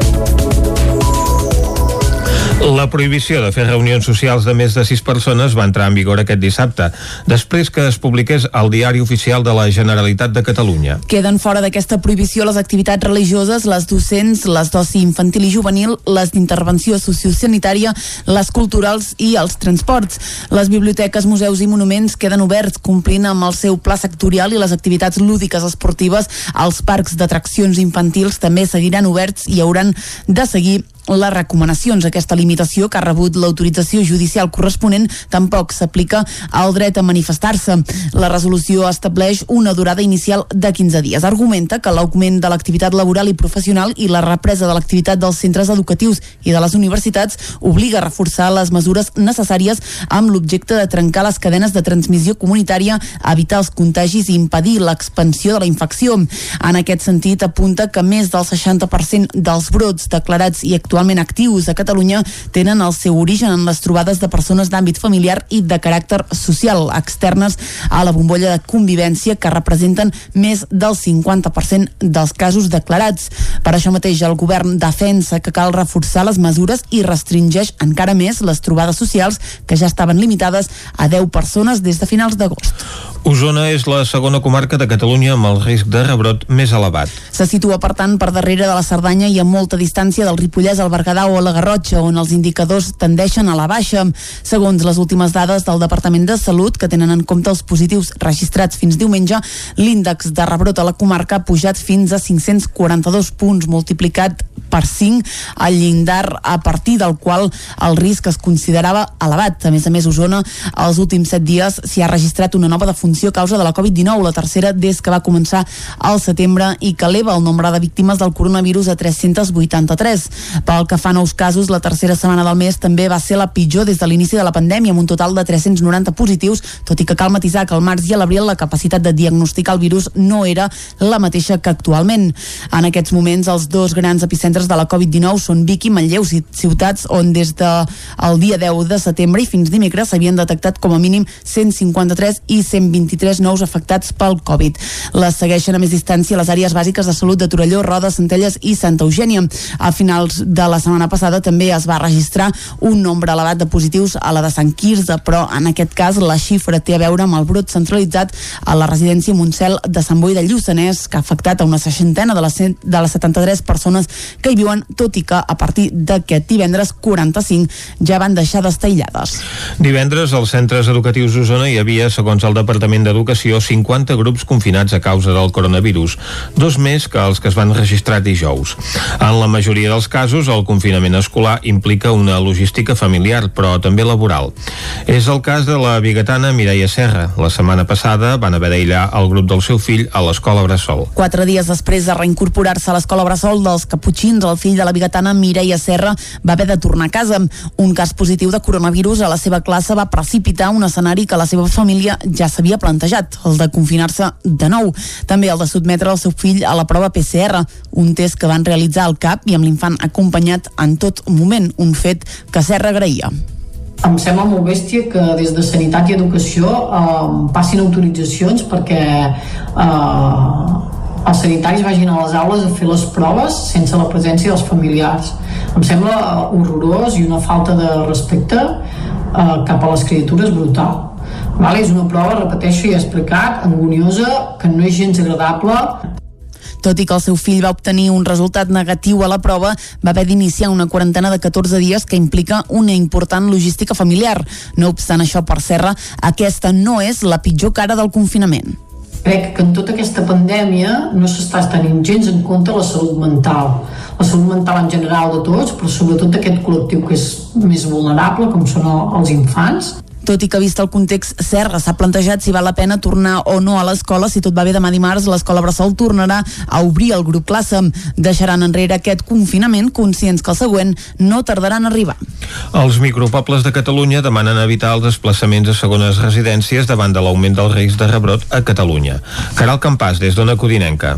La prohibició de fer reunions socials de més de sis persones va entrar en vigor aquest dissabte, després que es publiqués al Diari Oficial de la Generalitat de Catalunya. Queden fora d'aquesta prohibició les activitats religioses, les docents, les d'oci infantil i juvenil, les d'intervenció sociosanitària, les culturals i els transports. Les biblioteques, museus i monuments queden oberts, complint amb el seu pla sectorial i les activitats lúdiques esportives. Els parcs d'atraccions infantils també seguiran oberts i hauran de seguir les recomanacions. Aquesta limitació, que ha rebut l'autorització judicial corresponent, tampoc s'aplica al dret a manifestar-se. La resolució estableix una durada inicial de 15 dies. Argumenta que l'augment de l'activitat laboral i professional i la represa de l'activitat dels centres educatius i de les universitats obliga a reforçar les mesures necessàries amb l'objecte de trencar les cadenes de transmissió comunitària, evitar els contagis i impedir l'expansió de la infecció. En aquest sentit, apunta que més del 60% dels brots declarats i actuals actualment actius a Catalunya tenen el seu origen en les trobades de persones d'àmbit familiar i de caràcter social externes a la bombolla de convivència que representen més del 50% dels casos declarats. Per això mateix el govern defensa que cal reforçar les mesures i restringeix encara més les trobades socials que ja estaven limitades a 10 persones des de finals d'agost. Osona és la segona comarca de Catalunya amb el risc de rebrot més elevat. Se situa, per tant, per darrere de la Cerdanya i a molta distància del Ripollès, el Berguedà o la Garrotxa, on els indicadors tendeixen a la baixa. Segons les últimes dades del Departament de Salut, que tenen en compte els positius registrats fins diumenge, l'índex de rebrot a la comarca ha pujat fins a 542 punts, multiplicat per 5 al llindar a partir del qual el risc es considerava elevat. A més a més, Osona, els últims 7 dies s'hi ha registrat una nova defunció a causa de la Covid-19, la tercera des que va començar al setembre i que eleva el nombre de víctimes del coronavirus a 383. Pel que fa a nous casos, la tercera setmana del mes també va ser la pitjor des de l'inici de la pandèmia, amb un total de 390 positius, tot i que cal matisar que al març i a l'abril la capacitat de diagnosticar el virus no era la mateixa que actualment. En aquests moments, els dos grans epicentres de la Covid-19 són Vic i Manlleu, ciutats on des de dia 10 de setembre i fins dimecres s'havien detectat com a mínim 153 i 123 nous afectats pel Covid. Les segueixen a més distància les àrees bàsiques de salut de Torelló, Roda, Centelles i Santa Eugènia. A finals de la setmana passada també es va registrar un nombre elevat de positius a la de Sant Quirze, però en aquest cas la xifra té a veure amb el brot centralitzat a la residència Montsel de Sant Boi de Lluçanès, que ha afectat a una seixantena de les, de les 73 persones que hi viuen, tot i que a partir d'aquest divendres 45 ja van deixar d'estar aïllades. Divendres als centres educatius d'Osona hi havia, segons el Departament d'Educació, 50 grups confinats a causa del coronavirus, dos més que els que es van registrar dijous. En la majoria dels casos, el confinament escolar implica una logística familiar, però també laboral. És el cas de la biguetana Mireia Serra. La setmana passada van haver d'aïllar el grup del seu fill a l'escola Bressol. Quatre dies després de reincorporar-se a l'escola Bressol dels Caputxins, el fill de la biguetana Mireia Serra va haver de tornar a casa. Un cas positiu de coronavirus a la seva classe va precipitar un escenari que la seva família ja s'havia plantejat, el de confinar-se de nou. També el de sotmetre el seu fill a la prova PCR, un test que van realitzar al CAP i amb l'infant acompanyat en tot moment, un fet que Serra agraïa. Em sembla molt bèstia que des de Sanitat i Educació eh, passin autoritzacions perquè eh, els sanitaris vagin a les aules a fer les proves sense la presència dels familiars. Em sembla horrorós i una falta de respecte eh, cap a les criatures brutal. Vale? És una prova, repeteixo, i he explicat, angoniosa, que no és gens agradable, tot i que el seu fill va obtenir un resultat negatiu a la prova, va haver d'iniciar una quarantena de 14 dies que implica una important logística familiar. No obstant això, per Serra, aquesta no és la pitjor cara del confinament. Crec que en tota aquesta pandèmia no s'està tenint gens en compte la salut mental. La salut mental en general de tots, però sobretot d'aquest col·lectiu que és més vulnerable, com són els infants. Tot i que vist el context, Serra s'ha plantejat si val la pena tornar o no a l'escola. Si tot va bé demà dimarts, l'escola Bressol tornarà a obrir el grup classe. Deixaran enrere aquest confinament, conscients que el següent no tardarà en arribar. Els micropobles de Catalunya demanen evitar els desplaçaments a segones residències davant de l'augment del risc de rebrot a Catalunya. Caral Campàs, des d'Ona Codinenca.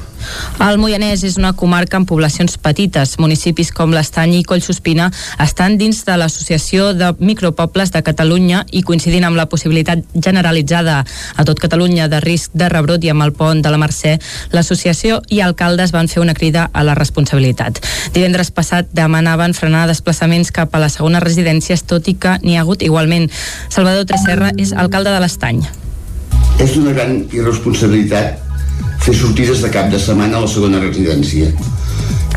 El Moianès és una comarca amb poblacions petites. Municipis com l'Estany i Collsospina estan dins de l'Associació de Micropobles de Catalunya i coincidint amb la possibilitat generalitzada a tot Catalunya de risc de rebrot i amb el pont de la Mercè, l'associació i alcaldes van fer una crida a la responsabilitat. Divendres passat demanaven frenar desplaçaments cap a les segones residències, tot i que n'hi ha hagut igualment. Salvador Tresserra és alcalde de l'Estany. És una gran irresponsabilitat fer sortides de cap de setmana a la segona residència.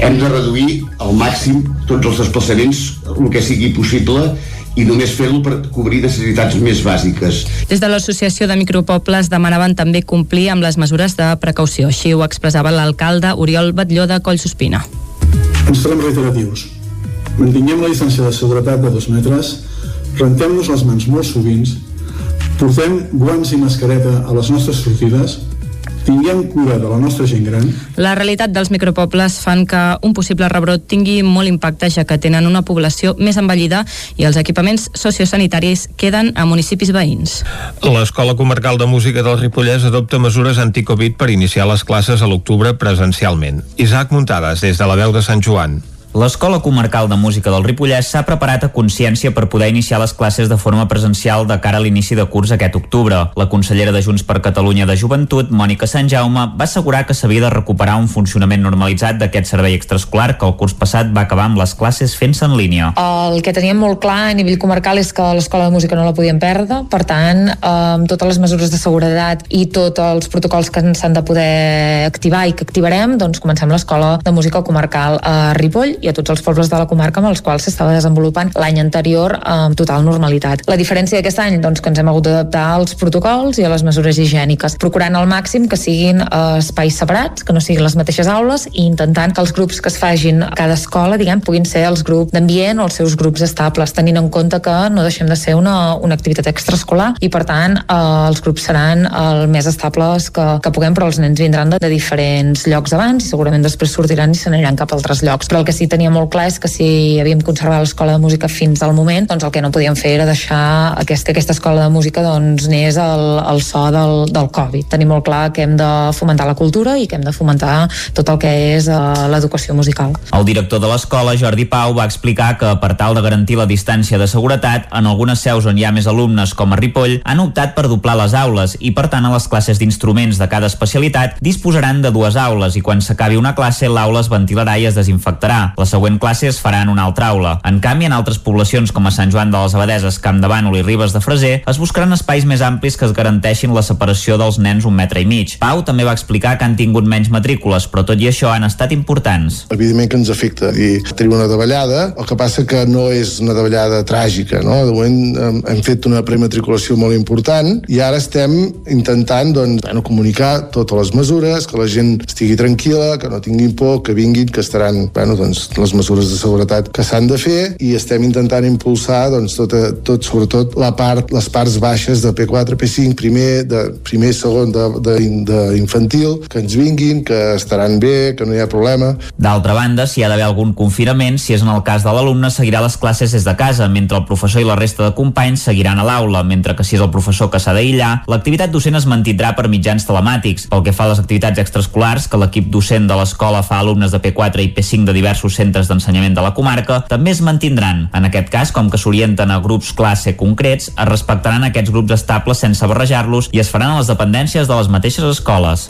Hem de reduir al màxim tots els desplaçaments, el que sigui possible, i només fer-lo per cobrir necessitats més bàsiques. Des de l'Associació de Micropobles demanaven també complir amb les mesures de precaució. Així ho expressava l'alcalde Oriol Batlló de Collsospina. Ens farem reiteratius. Mantinguem la distància de seguretat de dos metres, rentem-nos les mans molt sovint, portem guants i mascareta a les nostres sortides, tinguem cura de la nostra gent gran. La realitat dels micropobles fan que un possible rebrot tingui molt impacte ja que tenen una població més envellida i els equipaments sociosanitaris queden a municipis veïns. L'Escola Comarcal de Música del Ripollès adopta mesures anticovid per iniciar les classes a l'octubre presencialment. Isaac Muntades, des de la veu de Sant Joan. L'Escola Comarcal de Música del Ripollès s'ha preparat a consciència per poder iniciar les classes de forma presencial de cara a l'inici de curs aquest octubre. La consellera de Junts per Catalunya de Joventut, Mònica Sant Jaume, va assegurar que s'havia de recuperar un funcionament normalitzat d'aquest servei extraescolar que el curs passat va acabar amb les classes fent-se en línia. El que teníem molt clar a nivell comarcal és que l'Escola de Música no la podíem perdre, per tant, amb totes les mesures de seguretat i tots els protocols que s'han de poder activar i que activarem, doncs comencem l'Escola de Música Comarcal a Ripoll i a tots els pobles de la comarca amb els quals s'estava desenvolupant l'any anterior amb total normalitat. La diferència d'aquest any, doncs, que ens hem hagut d'adaptar als protocols i a les mesures higièniques, procurant al màxim que siguin eh, espais separats, que no siguin les mateixes aules i intentant que els grups que es fagin a cada escola, diguem, puguin ser els grups d'ambient o els seus grups estables, tenint en compte que no deixem de ser una, una activitat extraescolar i, per tant, eh, els grups seran el més estables que, que puguem, però els nens vindran de, de diferents llocs abans i segurament després sortiran i se n'aniran cap a altres llocs. Però el que sí tenia molt clar és que si havíem conservat l'escola de música fins al moment, doncs el que no podíem fer era deixar aquest, que aquesta escola de música doncs, anés al, al so del, del Covid. Tenim molt clar que hem de fomentar la cultura i que hem de fomentar tot el que és uh, l'educació musical. El director de l'escola, Jordi Pau, va explicar que per tal de garantir la distància de seguretat, en algunes seus on hi ha més alumnes, com a Ripoll, han optat per doblar les aules i, per tant, a les classes d'instruments de cada especialitat disposaran de dues aules i quan s'acabi una classe l'aula es ventilarà i es desinfectarà. La següent classe es farà en una altra aula. En canvi, en altres poblacions com a Sant Joan de les Abadeses, Camp de Bànol i Ribes de Freser, es buscaran espais més amplis que es garanteixin la separació dels nens un metre i mig. Pau també va explicar que han tingut menys matrícules, però tot i això han estat importants. Evidentment que ens afecta i tenim una davallada, el que passa que no és una davallada tràgica, no? De moment hem, fet una prematriculació molt important i ara estem intentant doncs, bueno, comunicar totes les mesures, que la gent estigui tranquil·la, que no tinguin por, que vinguin, que estaran bueno, doncs, les, mesures de seguretat que s'han de fer i estem intentant impulsar doncs, tot, tot, sobretot la part, les parts baixes de P4, P5, primer, de, primer segon d'infantil, que ens vinguin, que estaran bé, que no hi ha problema. D'altra banda, si hi ha d'haver algun confinament, si és en el cas de l'alumne, seguirà les classes des de casa, mentre el professor i la resta de companys seguiran a l'aula, mentre que si és el professor que s'ha d'aïllar, l'activitat docent es mantindrà per mitjans telemàtics. Pel que fa a les activitats extraescolars, que l'equip docent de l'escola fa alumnes de P4 i P5 de diversos centres d'ensenyament de la comarca, també es mantindran. En aquest cas, com que s'orienten a grups classe concrets, es respectaran aquests grups estables sense barrejar-los i es faran a les dependències de les mateixes escoles.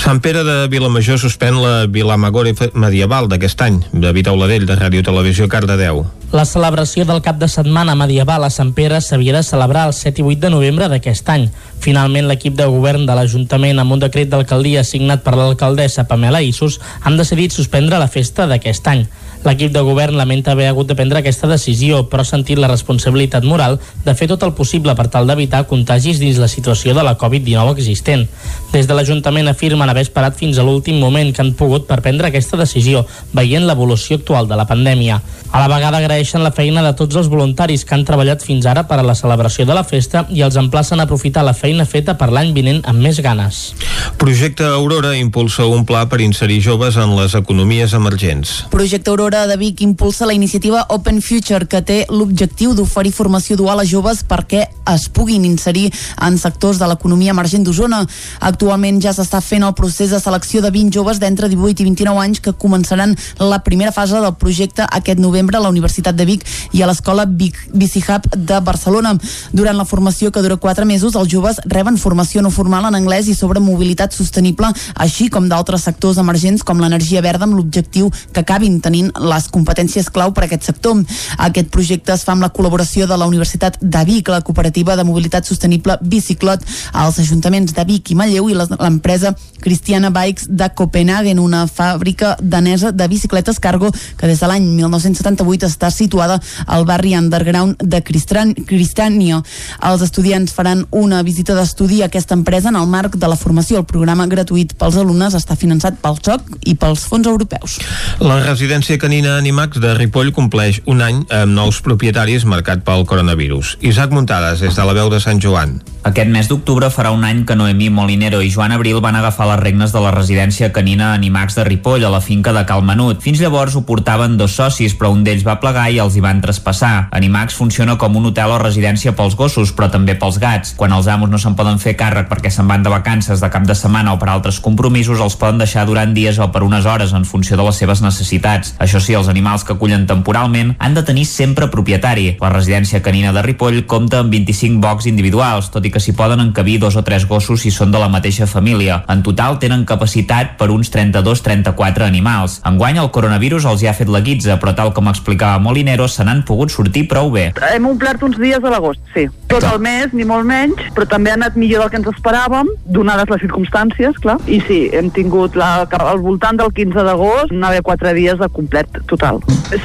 Sant Pere de Vilamajor suspèn la Vilamagore medieval d'aquest any. David Auladell, de Ràdio Televisió, Cardedeu. La celebració del cap de setmana medieval a Sant Pere s'havia de celebrar el 7 i 8 de novembre d'aquest any. Finalment, l'equip de govern de l'Ajuntament, amb un decret d'alcaldia signat per l'alcaldessa Pamela Issus, han decidit suspendre la festa d'aquest any. L'equip de govern lamenta haver hagut de prendre aquesta decisió, però ha sentit la responsabilitat moral de fer tot el possible per tal d'evitar contagis dins la situació de la Covid-19 existent. Des de l'Ajuntament afirmen haver esperat fins a l'últim moment que han pogut per prendre aquesta decisió, veient l'evolució actual de la pandèmia. A la vegada agraeixen la feina de tots els voluntaris que han treballat fins ara per a la celebració de la festa i els emplacen a aprofitar la feina feta per l'any vinent amb més ganes. Projecte Aurora impulsa un pla per inserir joves en les economies emergents. Projecte Aurora de Vic impulsa la iniciativa Open Future, que té l'objectiu d'oferir formació dual a joves perquè es puguin inserir en sectors de l'economia emergent d'Osona. Actualment ja s'està fent el procés de selecció de 20 joves d'entre 18 i 29 anys que començaran la primera fase del projecte aquest novembre a la Universitat de Vic i a l'escola Bici Hub de Barcelona. Durant la formació que dura 4 mesos, els joves reben formació no formal en anglès i sobre mobilitat sostenible, així com d'altres sectors emergents com l'energia verda amb l'objectiu que acabin tenint les competències clau per a aquest sector. Aquest projecte es fa amb la col·laboració de la Universitat de Vic, la cooperativa de mobilitat sostenible Biciclot, els ajuntaments de Vic i Manlleu i l'empresa Cristiana Bikes de Copenhagen, una fàbrica danesa de bicicletes cargo que des de l'any 1978 està situada al barri underground de Cristània. Els estudiants faran una visita d'estudi a aquesta empresa en el marc de la formació. El programa gratuït pels alumnes està finançat pel SOC i pels fons europeus. La residència canina Animax de Ripoll compleix un any amb nous propietaris marcat pel coronavirus. Isaac Muntades, des de la veu de Sant Joan. Aquest mes d'octubre farà un any que Noemí Molinero i Joan Abril van agafar les regnes de la residència canina Animax de Ripoll a la finca de Cal Menut. Fins llavors ho portaven dos socis, però un d'ells va plegar i els hi van traspassar. Animax funciona com un hotel o residència pels gossos, però també pels gats. Quan els amos no se'n poden fer càrrec perquè se'n van de vacances de cap de setmana o per altres compromisos, els poden deixar durant dies o per unes hores en funció de les seves necessitats. Això sí, els animals que acullen temporalment han de tenir sempre propietari. La residència canina de Ripoll compta amb 25 bocs individuals, tot i que s'hi poden encabir dos o tres gossos si són de la mateixa família. En total tenen capacitat per uns 32-34 animals. Enguany el coronavirus els hi ha fet la guitza, però tal com explicava Molinero, se n'han pogut sortir prou bé. Hem omplert uns dies a l'agost, sí. Tot el mes, ni molt menys, però també ha anat millor del que ens esperàvem, donades les circumstàncies, clar. I sí, hem tingut la, al voltant del 15 d'agost, anar haver quatre dies de complet total.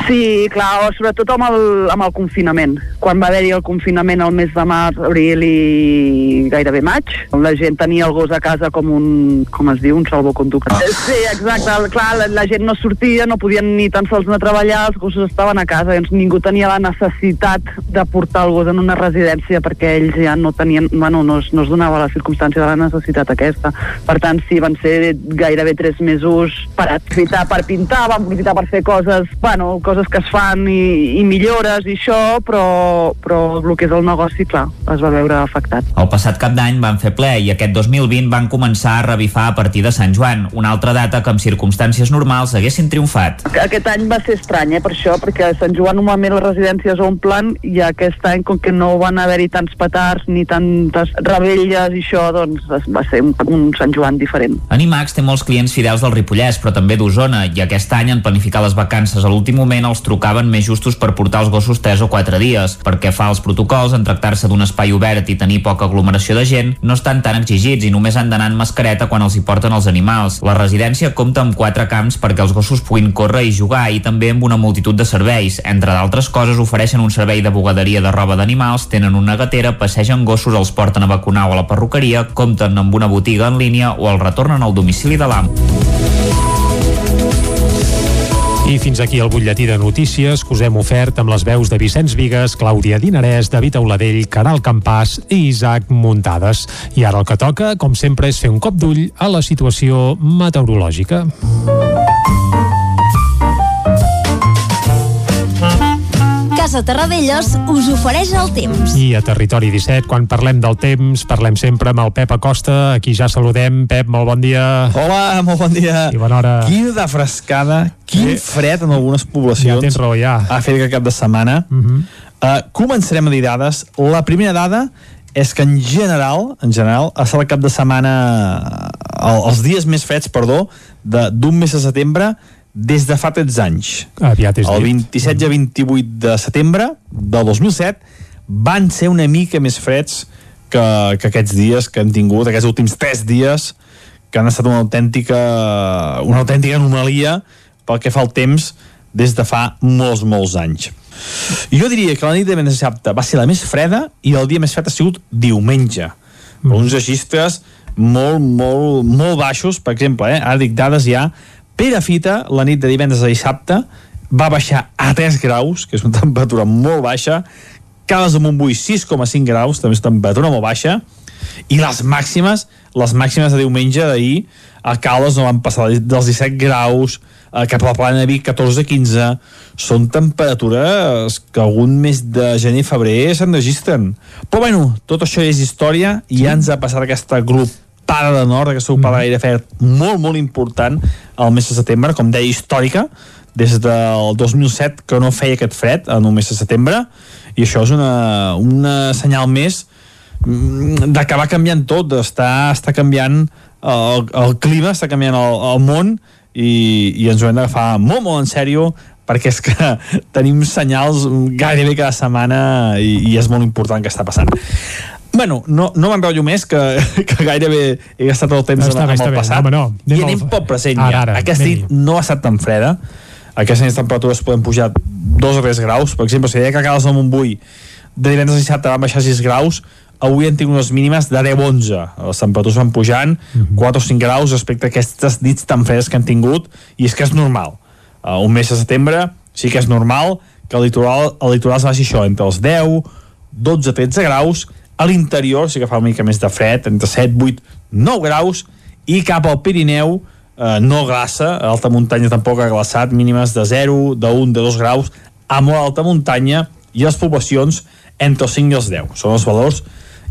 Sí, clar, sobretot amb el, amb el confinament. Quan va haver-hi el confinament al mes de març, abril i gairebé maig, la gent tenia el gos a casa com un, com es diu, un salvoconducte. Sí, exacte, clar, la, la gent no sortia, no podien ni tan sols anar a treballar, els gossos estaven a casa, doncs ningú tenia la necessitat de portar el gos en una residència perquè ells ja no tenien, bueno, no es, no es donava la circumstància de la necessitat aquesta. Per tant, sí, van ser gairebé tres mesos per aprofitar per pintar, van aprofitar per fer coses, bueno, coses que es fan i, i millores i això, però, però el que és el negoci, clar, es va veure afectat. El passat cap d'any van fer ple i aquest 2020 van començar a revifar a partir de Sant Joan, una altra data que en circumstàncies normals haguessin triomfat. Aquest any va ser estrany, eh, per això, perquè a Sant Joan normalment les residències omplen i aquest any, com que no van haver-hi tants petards ni tantes rebelles i això, doncs va ser un, un Sant Joan diferent. Animax té molts clients fidels del Ripollès, però també d'Osona, i aquest any en planificar les vacances a l'últim moment els trucaven més justos per portar els gossos 3 o 4 dies, perquè fa els protocols en tractar-se d'un espai obert i tenir poca aglomeració de gent, no estan tan exigits i només han d'anar en mascareta quan els hi porten els animals. La residència compta amb quatre camps perquè els gossos puguin córrer i jugar i també amb una multitud de serveis. Entre d'altres coses ofereixen un servei de bugaderia de roba d'animals, tenen una gatera, passegen gossos, els porten a vacunar o a la perruqueria, compten amb una botiga en línia o el retornen al domicili de l'amo. I fins aquí el butlletí de notícies que us hem ofert amb les veus de Vicenç Vigues, Clàudia Dinarès, David Auladell, Caral Campàs i Isaac Muntades. I ara el que toca, com sempre, és fer un cop d'ull a la situació meteorològica. Casa Terradellos us ofereix el temps. I a Territori 17, quan parlem del temps, parlem sempre amb el Pep Acosta. Aquí ja saludem. Pep, molt bon dia. Hola, molt bon dia. I bona hora. Quina de frescada, quin Eh. fred en algunes poblacions. Ja tens raó, ja. Ha fet aquest cap de setmana. Uh -huh. uh, començarem a dir dades. La primera dada és que en general, en general, ha estat el cap de setmana, el, els dies més freds, perdó, de- d'un mes de setembre des de fa 13 anys. Aviat és El dit. 27 i 28 de setembre del 2007 van ser una mica més freds que, que aquests dies que hem tingut, aquests últims 3 dies que han estat una autèntica una autèntica anomalia pel que fa al temps des de fa molts, molts anys. Jo diria que la nit de dissabte va ser la més freda i el dia més fred ha sigut diumenge. Mm. Uns registres molt, molt, molt baixos, per exemple, eh? ara dic dades ja, Perafita, la nit de divendres a dissabte, va baixar a 3 graus, que és una temperatura molt baixa, Cales de Montbui 6,5 graus, també és una temperatura molt baixa, i les màximes, les màximes de diumenge d'ahir, a Cales no van passar dels 17 graus, eh, cap a la plana de Vic 14-15, són temperatures que algun mes de gener i febrer se'n registren. Però bueno, tot això és història i ja ens ha passat aquesta grupada de nord, aquesta grupada d'aire fred molt, molt important al mes de setembre, com deia, històrica, des del 2007 que no feia aquest fred en un mes de setembre i això és una, una senyal més mm, d'acabar canviant tot, està, està canviant el, el clima, està canviant el, el món i, i ens ho hem d'agafar molt, molt en sèrio perquè és que tenim senyals gairebé cada setmana i, i és molt important que està passant. Bueno, no, no m'enrotllo més, que, que gairebé he gastat el temps Està amb, bé, amb està el bé. passat. Home, no. Anem I al- anem pel present Ara, ja. ara, Aquesta anem-hi. nit no ha estat tan freda. Aquestes nits temperatures poden pujar 2 o 3 graus. Per exemple, si deia que a Cales del Montbui de divendres a dissabte van baixar 6 graus, avui han tingut unes mínimes de 10-11. Les temperatures van pujant 4 o 5 graus respecte a aquestes nits tan fredes que han tingut, i és que és normal. Uh, un mes de setembre sí que és normal que el litoral, el litoral es baixi això, entre els 10, 12, 13 graus, a l'interior sí que fa una mica més de fred, entre 7, 8, 9 graus, i cap al Pirineu eh, no glaça, a alta muntanya tampoc ha glaçat, mínimes de 0, de 1, de 2 graus, a molt alta muntanya, i les poblacions entre els 5 i els 10. Són els valors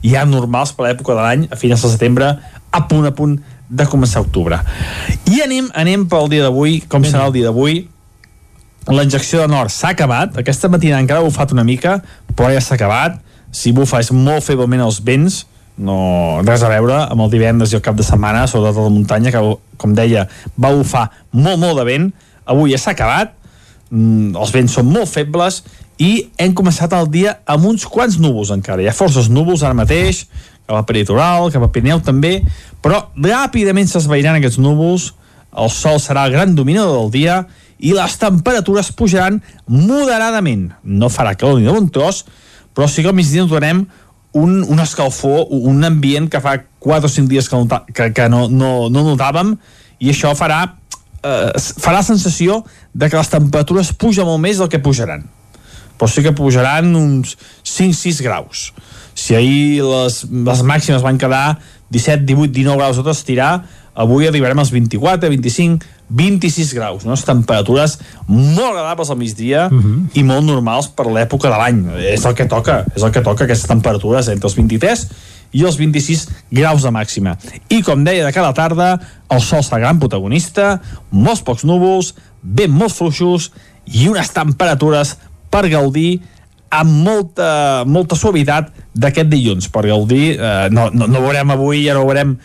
ja normals per l'època de l'any, a finals de setembre, a punt a punt de començar octubre. I anem, anem pel dia d'avui, com serà el dia d'avui, la injecció de nord s'ha acabat, aquesta matina encara ha bufat una mica, però ja s'ha acabat, si bufa és molt feblement els vents, no res a veure amb el divendres i el cap de setmana, sobretot a la muntanya, que, com deia, va bufar molt, molt de vent, avui ja s'ha acabat, mm, els vents són molt febles, i hem començat el dia amb uns quants núvols encara, hi ha forces núvols ara mateix, cap al peritoral, cap al Pirineu també, però ràpidament s'esvairan aquests núvols, el sol serà el gran dominador del dia i les temperatures pujaran moderadament. No farà calor ni de bon tros, però sí que al migdia notarem un, un escalfor, un ambient que fa 4 o 5 dies que, nota, que, que no, no, no notàvem i això farà, eh, farà sensació de que les temperatures pugen molt més del que pujaran però sí que pujaran uns 5-6 graus. Si ahir les, les màximes van quedar 17, 18, 19 graus a tot estirar, avui arribarem als 24, 25, 26 graus, no? temperatures molt agradables al migdia uh -huh. i molt normals per l'època de l'any. És el que toca, és el que toca aquestes temperatures entre els 23 i els 26 graus de màxima. I com deia de cada tarda, el sol serà gran protagonista, molts pocs núvols, vent molt fluixos i unes temperatures per gaudir amb molta, molta suavitat d'aquest dilluns per gaudir, eh, no, no, no veurem avui ja no veurem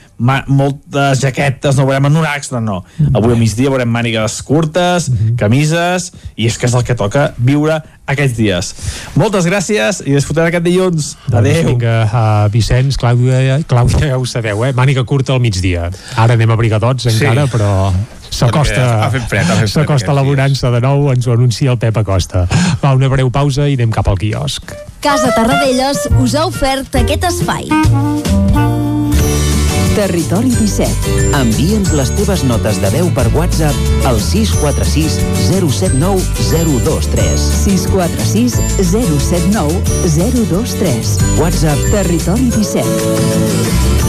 moltes jaquetes no veurem anoracs, no, no avui al migdia veurem mànigues curtes camises, i és que és el que toca viure aquests dies. Moltes gràcies i disfrutem aquest dilluns. Doncs Adéu. vinga, uh, Vicenç, Clàudia, Clàudia, ja ho sabeu, eh? Màniga curta al migdia. Ara anem abrigadors encara, Sí. però s'acosta s'acosta la bonança de nou, ens ho anuncia el Pep Acosta. Va, una breu pausa i anem cap al quiosc. Casa Tarradellas us ha ofert aquest espai. Territori 17. Envia'ns les teves notes de veu per WhatsApp al 646 079 023. 646 079 023. WhatsApp Territori 17.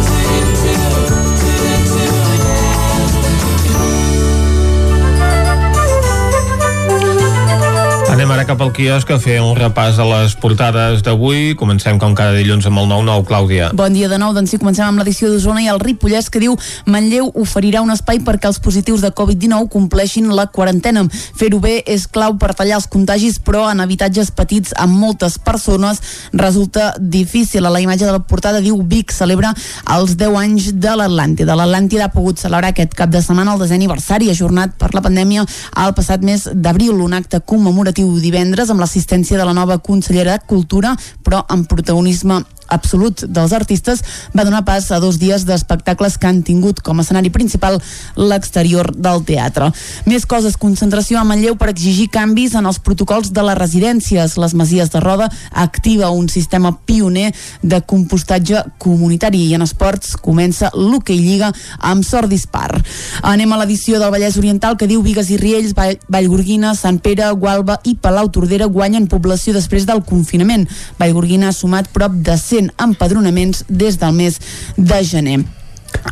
Anem ara cap al quiosc a fer un repàs a les portades d'avui. Comencem com cada dilluns amb el 9-9, Clàudia. Bon dia de nou, doncs sí, comencem amb l'edició d'Osona i el Ripollès que diu Manlleu oferirà un espai perquè els positius de Covid-19 compleixin la quarantena. Fer-ho bé és clau per tallar els contagis, però en habitatges petits amb moltes persones resulta difícil. A la imatge de la portada diu Vic celebra els 10 anys de l'Atlàntida. L'Atlàntida ha pogut celebrar aquest cap de setmana el desè aniversari ajornat per la pandèmia al passat mes d'abril, un acte commemoratiu divendres amb l'assistència de la nova consellera de Cultura, però amb protagonisme absolut dels artistes va donar pas a dos dies d'espectacles que han tingut com a escenari principal l'exterior del teatre. Més coses, concentració a Manlleu per exigir canvis en els protocols de les residències. Les Masies de Roda activa un sistema pioner de compostatge comunitari i en esports comença l'hoquei lliga amb sort dispar. Anem a l'edició del Vallès Oriental que diu Vigues i Riells, Vall, Vallgorguina, Sant Pere, Gualba i Palau Tordera guanyen població després del confinament. Vallgorguina ha sumat prop de 100 empadronaments des del mes de gener.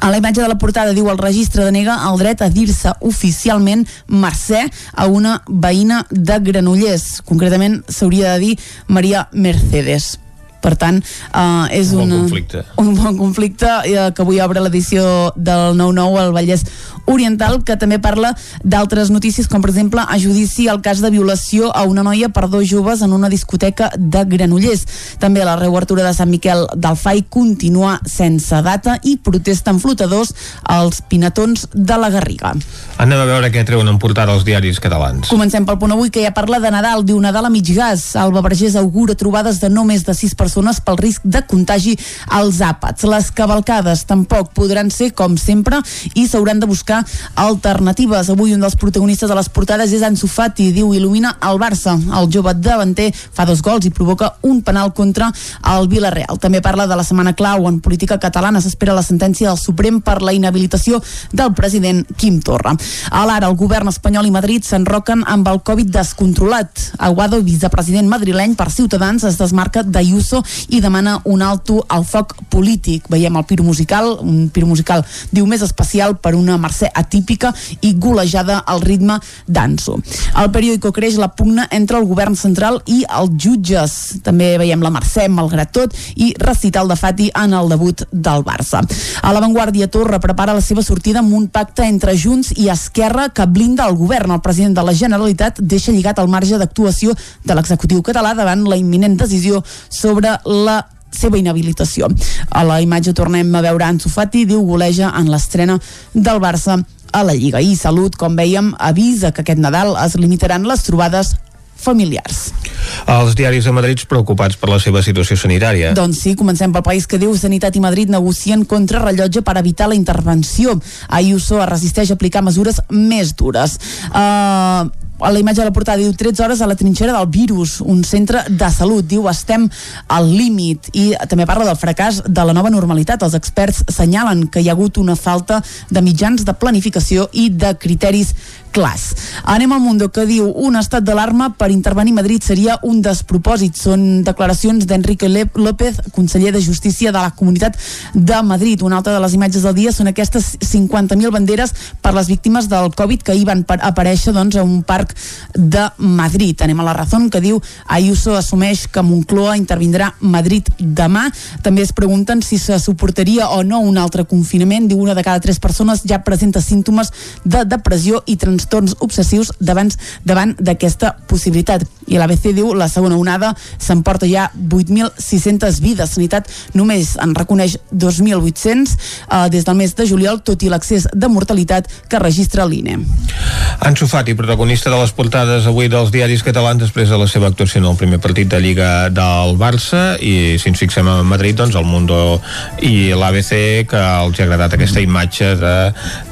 A la imatge de la portada diu el registre denega el dret a dir-se oficialment Mercè a una veïna de Granollers. Concretament s'hauria de dir Maria Mercedes. Per tant, eh, és Un bon una, conflicte. un bon conflicte eh, que avui obre l'edició del 9-9 al Vallès Oriental, que també parla d'altres notícies, com per exemple a judici el cas de violació a una noia per dos joves en una discoteca de Granollers. També la reobertura de Sant Miquel del Fai continua sense data i protesten flotadors als pinatons de la Garriga. Anem a veure què treuen en portada els diaris catalans. Comencem pel punt avui que ja parla de Nadal, diu Nadal a mig gas. Alba Vergés augura trobades de no més de 6 persones pel risc de contagi als àpats. Les cavalcades tampoc podran ser com sempre i s'hauran de buscar alternatives. Avui un dels protagonistes de les portades és Ansu Fati, diu il·lumina el Barça. El jove davanter fa dos gols i provoca un penal contra el Villarreal. També parla de la setmana clau en política catalana. S'espera la sentència del Suprem per la inhabilitació del president Quim Torra. A l'ara, el govern espanyol i Madrid s'enroquen amb el Covid descontrolat. Aguado, vicepresident madrileny per Ciutadans, es desmarca d'Ayuso i demana un alto al foc polític. Veiem el piro musical, un piro musical diu més especial per una Mercè atípica i golejada al ritme d'Anso. El periòdico creix la pugna entre el govern central i els jutges. També veiem la Mercè, malgrat tot, i recital de Fati en el debut del Barça. A l'avantguàrdia Torra prepara la seva sortida amb un pacte entre Junts i Esquerra que blinda el govern. El president de la Generalitat deixa lligat el marge d'actuació de l'executiu català davant la imminent decisió sobre la seva inhabilitació. A la imatge tornem a veure Ansu Fati, diu goleja en l'estrena del Barça a la Lliga. I Salut, com vèiem, avisa que aquest Nadal es limitaran les trobades familiars. Els diaris de Madrid preocupats per la seva situació sanitària. Doncs sí, comencem pel país que diu Sanitat i Madrid negocien contrarrellotge per evitar la intervenció. Ayuso es resisteix a aplicar mesures més dures. Uh, a la imatge de la portada diu 13 hores a la trinxera del virus, un centre de salut, diu estem al límit i també parla del fracàs de la nova normalitat. Els experts senyalen que hi ha hagut una falta de mitjans de planificació i de criteris clars. Anem al Mundo que diu un estat d'alarma per intervenir Madrid seria un despropòsit. Són declaracions d'Enrique López, conseller de Justícia de la Comunitat de Madrid. Una altra de les imatges del dia són aquestes 50.000 banderes per les víctimes del Covid que hi van aparèixer doncs, a un parc de Madrid. Anem a la raó que diu Ayuso assumeix que Moncloa intervindrà Madrid demà. També es pregunten si se suportaria o no un altre confinament. Diu una de cada tres persones ja presenta símptomes de depressió i trastorns obsessius davant davant d'aquesta possibilitat. I l'ABC diu la segona onada s'emporta ja 8.600 vides. Sanitat només en reconeix 2.800 eh, des del mes de juliol, tot i l'accés de mortalitat que registra l'INE. Ansu Fati, protagonista de les portades avui dels diaris catalans després de la seva actuació en el primer partit de Lliga del Barça i si ens fixem a Madrid, doncs el Mundo i l'ABC que els ha agradat aquesta imatge de,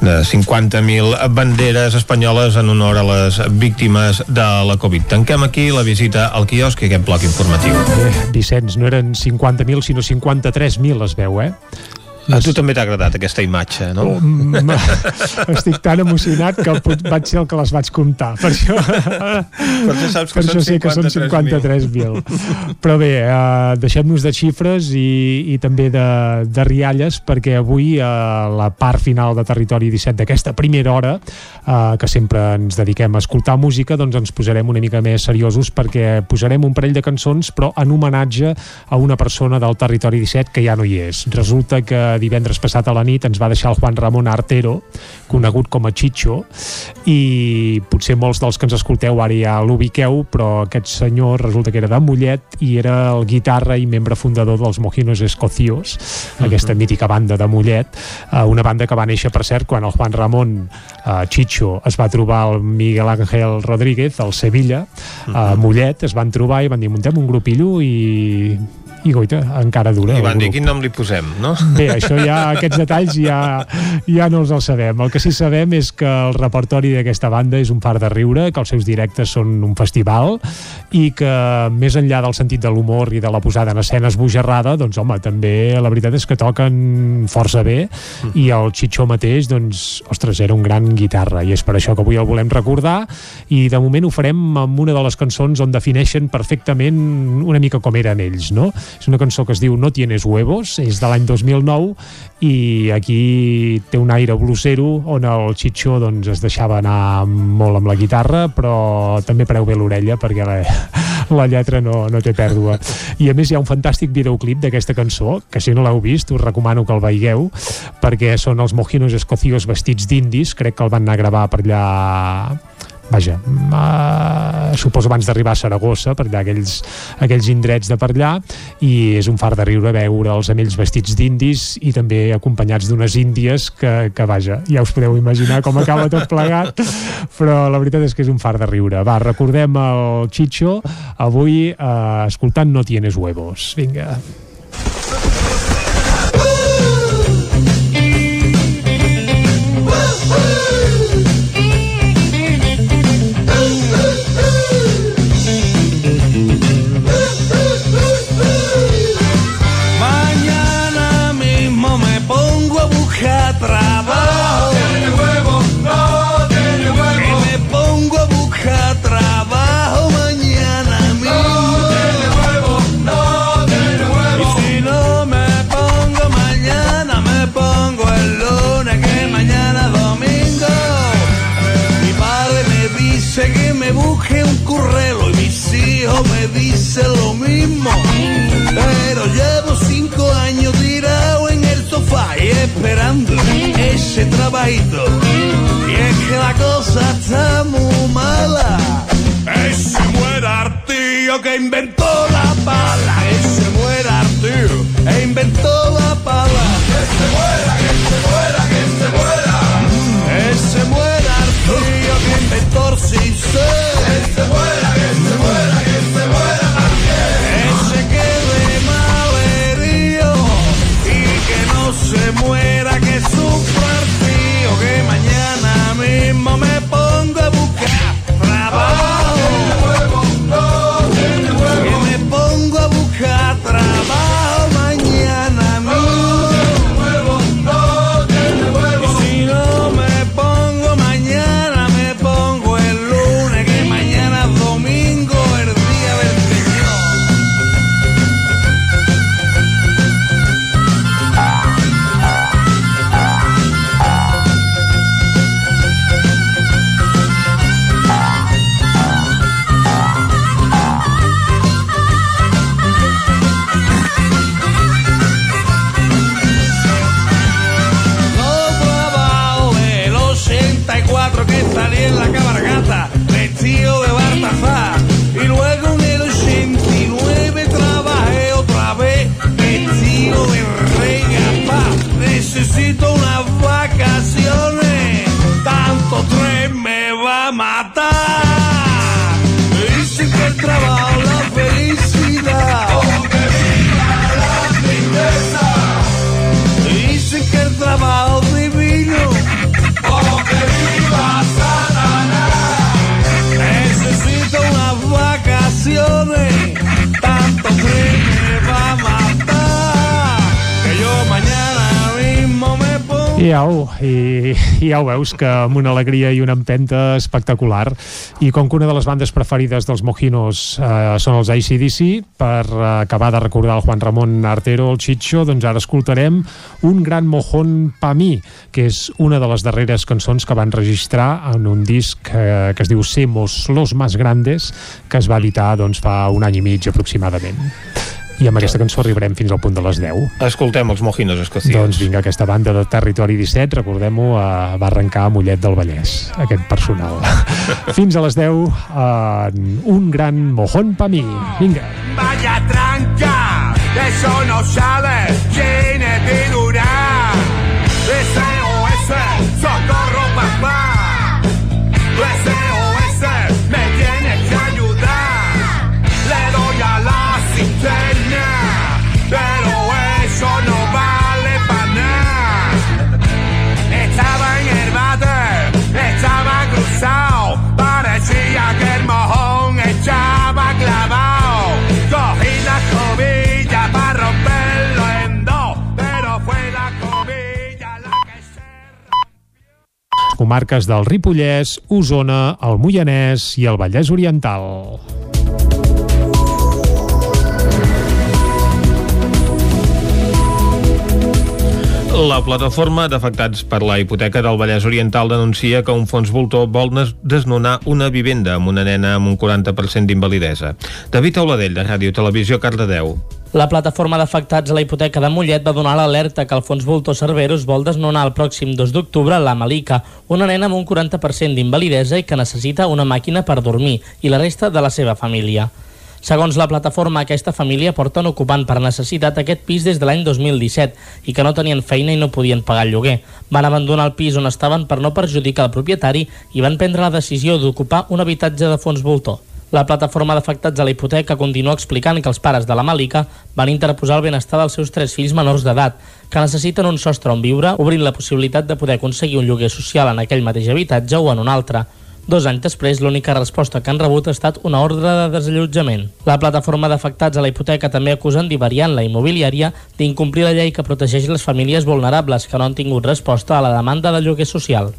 de 50.000 banderes espanyoles en honor a les víctimes de la Covid. Tanquem aquí la visita al quiosc i aquest bloc informatiu. Eh, Vicenç, no eren 50.000 sinó 53.000 es veu, eh? A tu també t'ha agradat aquesta imatge, no? Mm, estic tan emocionat que vaig ser el que les vaig comptar. Per això, Per això saps que per això sé que són 53.000. Però bé, eh, deixem-nos de xifres i, i també de, de rialles, perquè avui a la part final de Territori 17 d'aquesta primera hora, eh, que sempre ens dediquem a escoltar música, doncs ens posarem una mica més seriosos perquè posarem un parell de cançons, però en homenatge a una persona del Territori 17 que ja no hi és. Resulta que divendres passat a la nit ens va deixar el Juan Ramon Artero, conegut com a Chicho, i potser molts dels que ens escolteu ara ja l'ubiqueu, però aquest senyor resulta que era de Mollet i era el guitarra i membre fundador dels Mojinos Escocios, aquesta mítica banda de Mollet, eh, una banda que va néixer, per cert, quan el Juan Ramon eh, Chicho es va trobar el Miguel Ángel Rodríguez al Sevilla, a Mollet, es van trobar i van dir, muntem un grupillo i i goita, encara dura I van dir quin nom li posem, no? Bé, això ja, aquests detalls ja, ja no els el sabem. El que sí sabem és que el repertori d'aquesta banda és un far de riure, que els seus directes són un festival i que més enllà del sentit de l'humor i de la posada en escena esbojarrada, doncs home, també la veritat és que toquen força bé i el Chicho mateix, doncs, ostres, era un gran guitarra i és per això que avui el volem recordar i de moment ho farem amb una de les cançons on defineixen perfectament una mica com eren ells, no? És una cançó que es diu No tienes huevos, és de l'any 2009 i aquí té un aire blusero on el Chicho doncs, es deixava anar molt amb la guitarra però també preu bé l'orella perquè la, la lletra no, no té pèrdua. I a més hi ha un fantàstic videoclip d'aquesta cançó que si no l'heu vist us recomano que el veieu perquè són els mojinos escocios vestits d'indis crec que el van anar a gravar per allà vaja, uh, suposo abans d'arribar a Saragossa, per allà aquells, aquells indrets de per allà, i és un far de riure veure'ls amb ells vestits d'indis i també acompanyats d'unes índies que, que, vaja, ja us podeu imaginar com acaba tot plegat, però la veritat és que és un far de riure. Va, recordem el Chicho avui uh, escoltant No tienes huevos. Vinga. Mañana esperando ese trabajito. Y es que la cosa está muy mala. Ese muera Artío que inventó la pala. Ese muera Artío e inventó la pala. Que se muera, pongo. I i, ja ho veus que amb una alegria i una empenta espectacular i com que una de les bandes preferides dels Mojinos eh, són els ACDC per eh, acabar de recordar el Juan Ramon Artero, el Chicho, doncs ara escoltarem un gran mojón pa mi que és una de les darreres cançons que van registrar en un disc eh, que es diu Semos los más grandes que es va editar doncs, fa un any i mig aproximadament i amb aquesta cançó arribarem fins al punt de les 10 Escoltem els mojinos escocians. doncs vinga, aquesta banda de Territori 17, recordem-ho, eh, va arrencar a Mollet del Vallès, aquest personal. Fins a les 10, en un gran mojón pa mi. Vinga. Vaya tranca, eso no sabe quién es Comarques del Ripollès, Osona, el Moianès i el Vallès Oriental. La plataforma d'afectats per la hipoteca del Vallès Oriental denuncia que un fons voltor vol desnonar una vivenda amb una nena amb un 40% d'invalidesa. David Auladell, de Ràdio Televisió, Cardedeu. La plataforma d'afectats a la hipoteca de Mollet va donar l'alerta que el fons Voltor Cerveros vol desnonar el pròxim 2 d'octubre la Malika, una nena amb un 40% d'invalidesa i que necessita una màquina per dormir, i la resta de la seva família. Segons la plataforma, aquesta família porten ocupant per necessitat aquest pis des de l'any 2017 i que no tenien feina i no podien pagar el lloguer. Van abandonar el pis on estaven per no perjudicar el propietari i van prendre la decisió d'ocupar un habitatge de fons voltor. La plataforma d'afectats a la hipoteca continua explicant que els pares de la Malika van interposar el benestar dels seus tres fills menors d'edat, que necessiten un sostre on viure, obrint la possibilitat de poder aconseguir un lloguer social en aquell mateix habitatge o en un altre. Dos anys després, l'única resposta que han rebut ha estat una ordre de desallotjament. La plataforma d'afectats a la hipoteca també acusen d'Ivariant, la immobiliària, d'incomplir la llei que protegeix les famílies vulnerables que no han tingut resposta a la demanda de lloguer social.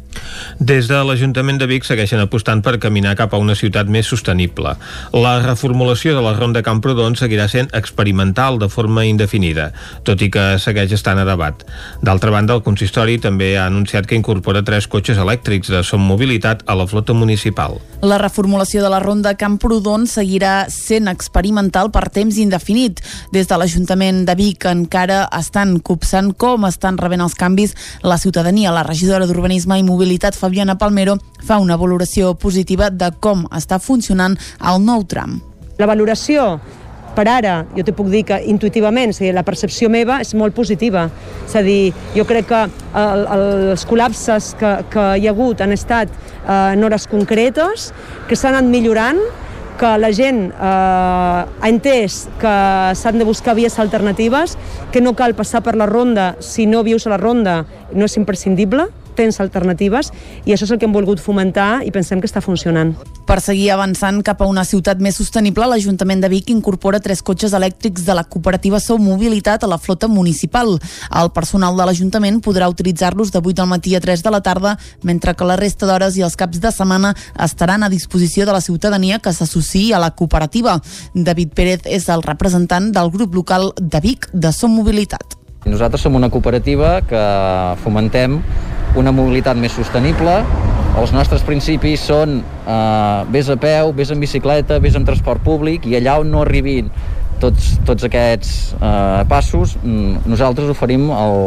Des de l'Ajuntament de Vic segueixen apostant per caminar cap a una ciutat més sostenible. La reformulació de la Ronda Camprodon seguirà sent experimental de forma indefinida, tot i que segueix estant a debat. D'altra banda, el consistori també ha anunciat que incorpora tres cotxes elèctrics de Som Mobilitat a la flota municipal. La reformulació de la ronda Camprodon seguirà sent experimental per temps indefinit. Des de l'Ajuntament de Vic encara estan copsant com estan rebent els canvis la ciutadania. La regidora d'Urbanisme i Mobilitat, Fabiana Palmero, fa una valoració positiva de com està funcionant el nou tram. La valoració per ara, jo te puc dir que intuïtivament, és dir, la percepció meva és molt positiva. És a dir, jo crec que el, els col·lapses que, que hi ha hagut han estat eh, en hores concretes, que s'han anat millorant, que la gent eh, ha entès que s'han de buscar vies alternatives, que no cal passar per la ronda si no vius a la ronda, no és imprescindible, tens alternatives, i això és el que hem volgut fomentar i pensem que està funcionant. Per seguir avançant cap a una ciutat més sostenible, l'Ajuntament de Vic incorpora tres cotxes elèctrics de la cooperativa Sou Mobilitat a la flota municipal. El personal de l'Ajuntament podrà utilitzar-los de 8 del matí a 3 de la tarda, mentre que la resta d'hores i els caps de setmana estaran a disposició de la ciutadania que s'associï a la cooperativa. David Pérez és el representant del grup local de Vic de Som Mobilitat. Nosaltres som una cooperativa que fomentem una mobilitat més sostenible. Els nostres principis són eh, vés a peu, vés en bicicleta, vés en transport públic i allà on no arribin tots, tots aquests eh, passos, mm, nosaltres oferim el,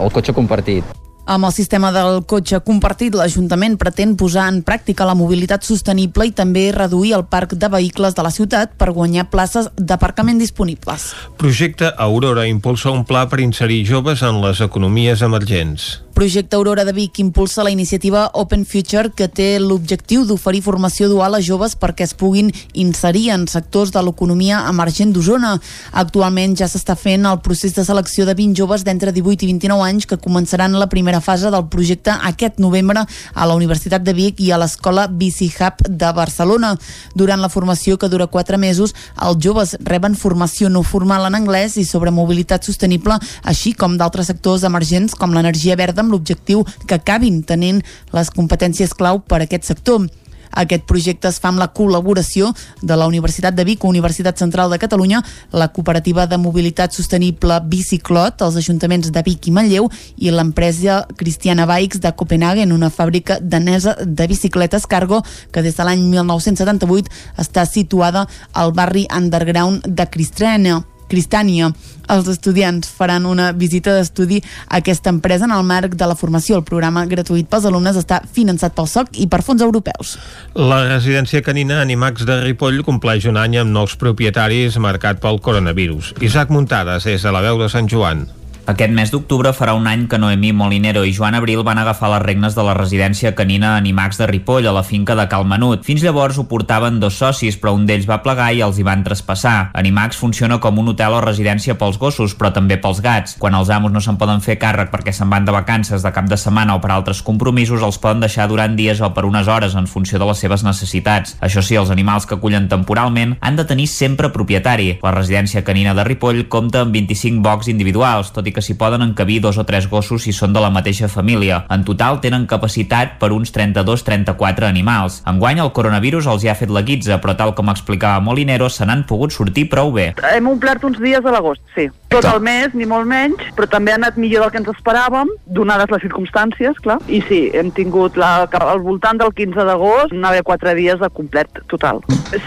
el cotxe compartit. Amb el sistema del cotxe compartit, l'Ajuntament pretén posar en pràctica la mobilitat sostenible i també reduir el parc de vehicles de la ciutat per guanyar places d'aparcament disponibles. Projecte Aurora impulsa un pla per inserir joves en les economies emergents. Projecte Aurora de Vic impulsa la iniciativa Open Future que té l'objectiu d'oferir formació dual a joves perquè es puguin inserir en sectors de l'economia emergent d'Osona. Actualment ja s'està fent el procés de selecció de 20 joves d'entre 18 i 29 anys que començaran la primera fase del projecte aquest novembre a la Universitat de Vic i a l'Escola Bici Hub de Barcelona. Durant la formació, que dura 4 mesos, els joves reben formació no formal en anglès i sobre mobilitat sostenible, així com d'altres sectors emergents com l'energia verda amb l'objectiu que acabin tenint les competències clau per a aquest sector. Aquest projecte es fa amb la col·laboració de la Universitat de Vic, Universitat Central de Catalunya, la Cooperativa de Mobilitat Sostenible Biciclot, els ajuntaments de Vic i Manlleu i l'empresa Cristiana Bikes de Copenhagen, una fàbrica danesa de bicicletes cargo que des de l'any 1978 està situada al barri underground de Cristrena. Cristània. Els estudiants faran una visita d'estudi a aquesta empresa en el marc de la formació. El programa gratuït pels alumnes està finançat pel SOC i per fons europeus. La residència canina Animax de Ripoll compleix un any amb nous propietaris marcat pel coronavirus. Isaac Muntades, és a la veu de Sant Joan. Aquest mes d'octubre farà un any que Noemí Molinero i Joan Abril van agafar les regnes de la residència canina Animax de Ripoll a la finca de Cal Menut. Fins llavors ho portaven dos socis, però un d'ells va plegar i els hi van traspassar. Animax funciona com un hotel o residència pels gossos, però també pels gats. Quan els amos no se'n poden fer càrrec perquè se'n van de vacances de cap de setmana o per altres compromisos, els poden deixar durant dies o per unes hores en funció de les seves necessitats. Això sí, els animals que acullen temporalment han de tenir sempre propietari. La residència canina de Ripoll compta amb 25 bocs individuals, tot i que s'hi poden encabir dos o tres gossos si són de la mateixa família. En total tenen capacitat per uns 32-34 animals. Enguany el coronavirus els hi ha fet la guitza, però tal com explicava Molinero, se n'han pogut sortir prou bé. Hem omplert uns dies a l'agost, sí. Tot el mes, ni molt menys, però també ha anat millor del que ens esperàvem, donades les circumstàncies, clar. I sí, hem tingut la, al voltant del 15 d'agost, haver quatre dies de complet total.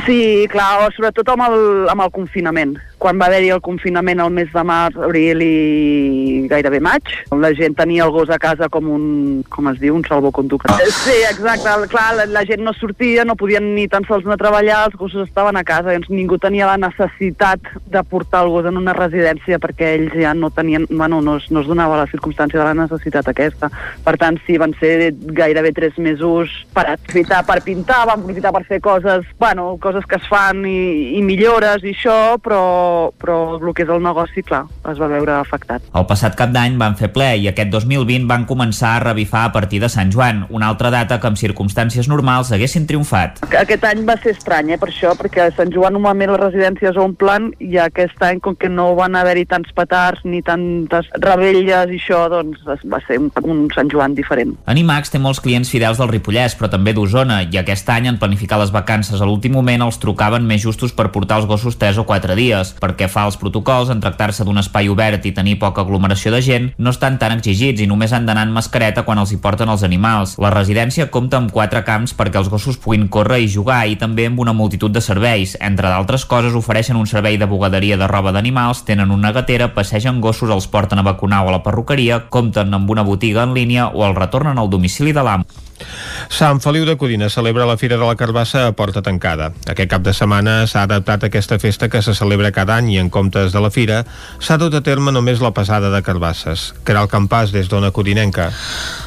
Sí, clar, sobretot amb el, amb el confinament. Quan va haver-hi el confinament al mes de març, abril i gairebé maig, la gent tenia el gos a casa com un, com es diu, un salvoconducte. Sí, exacte, clar, la, la gent no sortia, no podien ni tan sols anar a treballar, els gossos estaven a casa, doncs ningú tenia la necessitat de portar el gos en una residència perquè ells ja no tenien, bueno, no es, no es donava la circumstància de la necessitat aquesta. Per tant, sí, van ser gairebé tres mesos per aprofitar per pintar, van aprofitar per fer coses, bueno, coses que es fan i, i millores i això, però, però el que és el negoci, clar, es va veure afectat. El passat cap d'any van fer ple i aquest 2020 van començar a revifar a partir de Sant Joan, una altra data que en circumstàncies normals haguessin triomfat. Aquest any va ser estrany, eh, per això, perquè a Sant Joan normalment les residències omplen i aquest any, com que no van haver-hi tants petards ni tantes rebelles i això, doncs va ser un, un Sant Joan diferent. Animax té molts clients fidels del Ripollès, però també d'Osona, i aquest any, en planificar les vacances a l'últim moment, els trucaven més justos per portar els gossos 3 o 4 dies. Perquè fa els protocols, en tractar-se d'un espai obert i tenir poca aglomeració de gent, no estan tan exigits i només han d'anar en mascareta quan els hi porten els animals. La residència compta amb quatre camps perquè els gossos puguin córrer i jugar i també amb una multitud de serveis. Entre d'altres coses, ofereixen un servei de bugaderia de roba d'animals, tenen una gatera, passegen gossos, els porten a vacunar o a la perruqueria, compten amb una botiga en línia o els retornen al domicili de l'amo. Sant Feliu de Codina celebra la Fira de la Carbassa a porta tancada. Aquest cap de setmana s'ha adaptat aquesta festa que se celebra cada any i en comptes de la fira s'ha dut a terme només la pesada de carbasses. Caral Campàs des d'Ona Codinenca.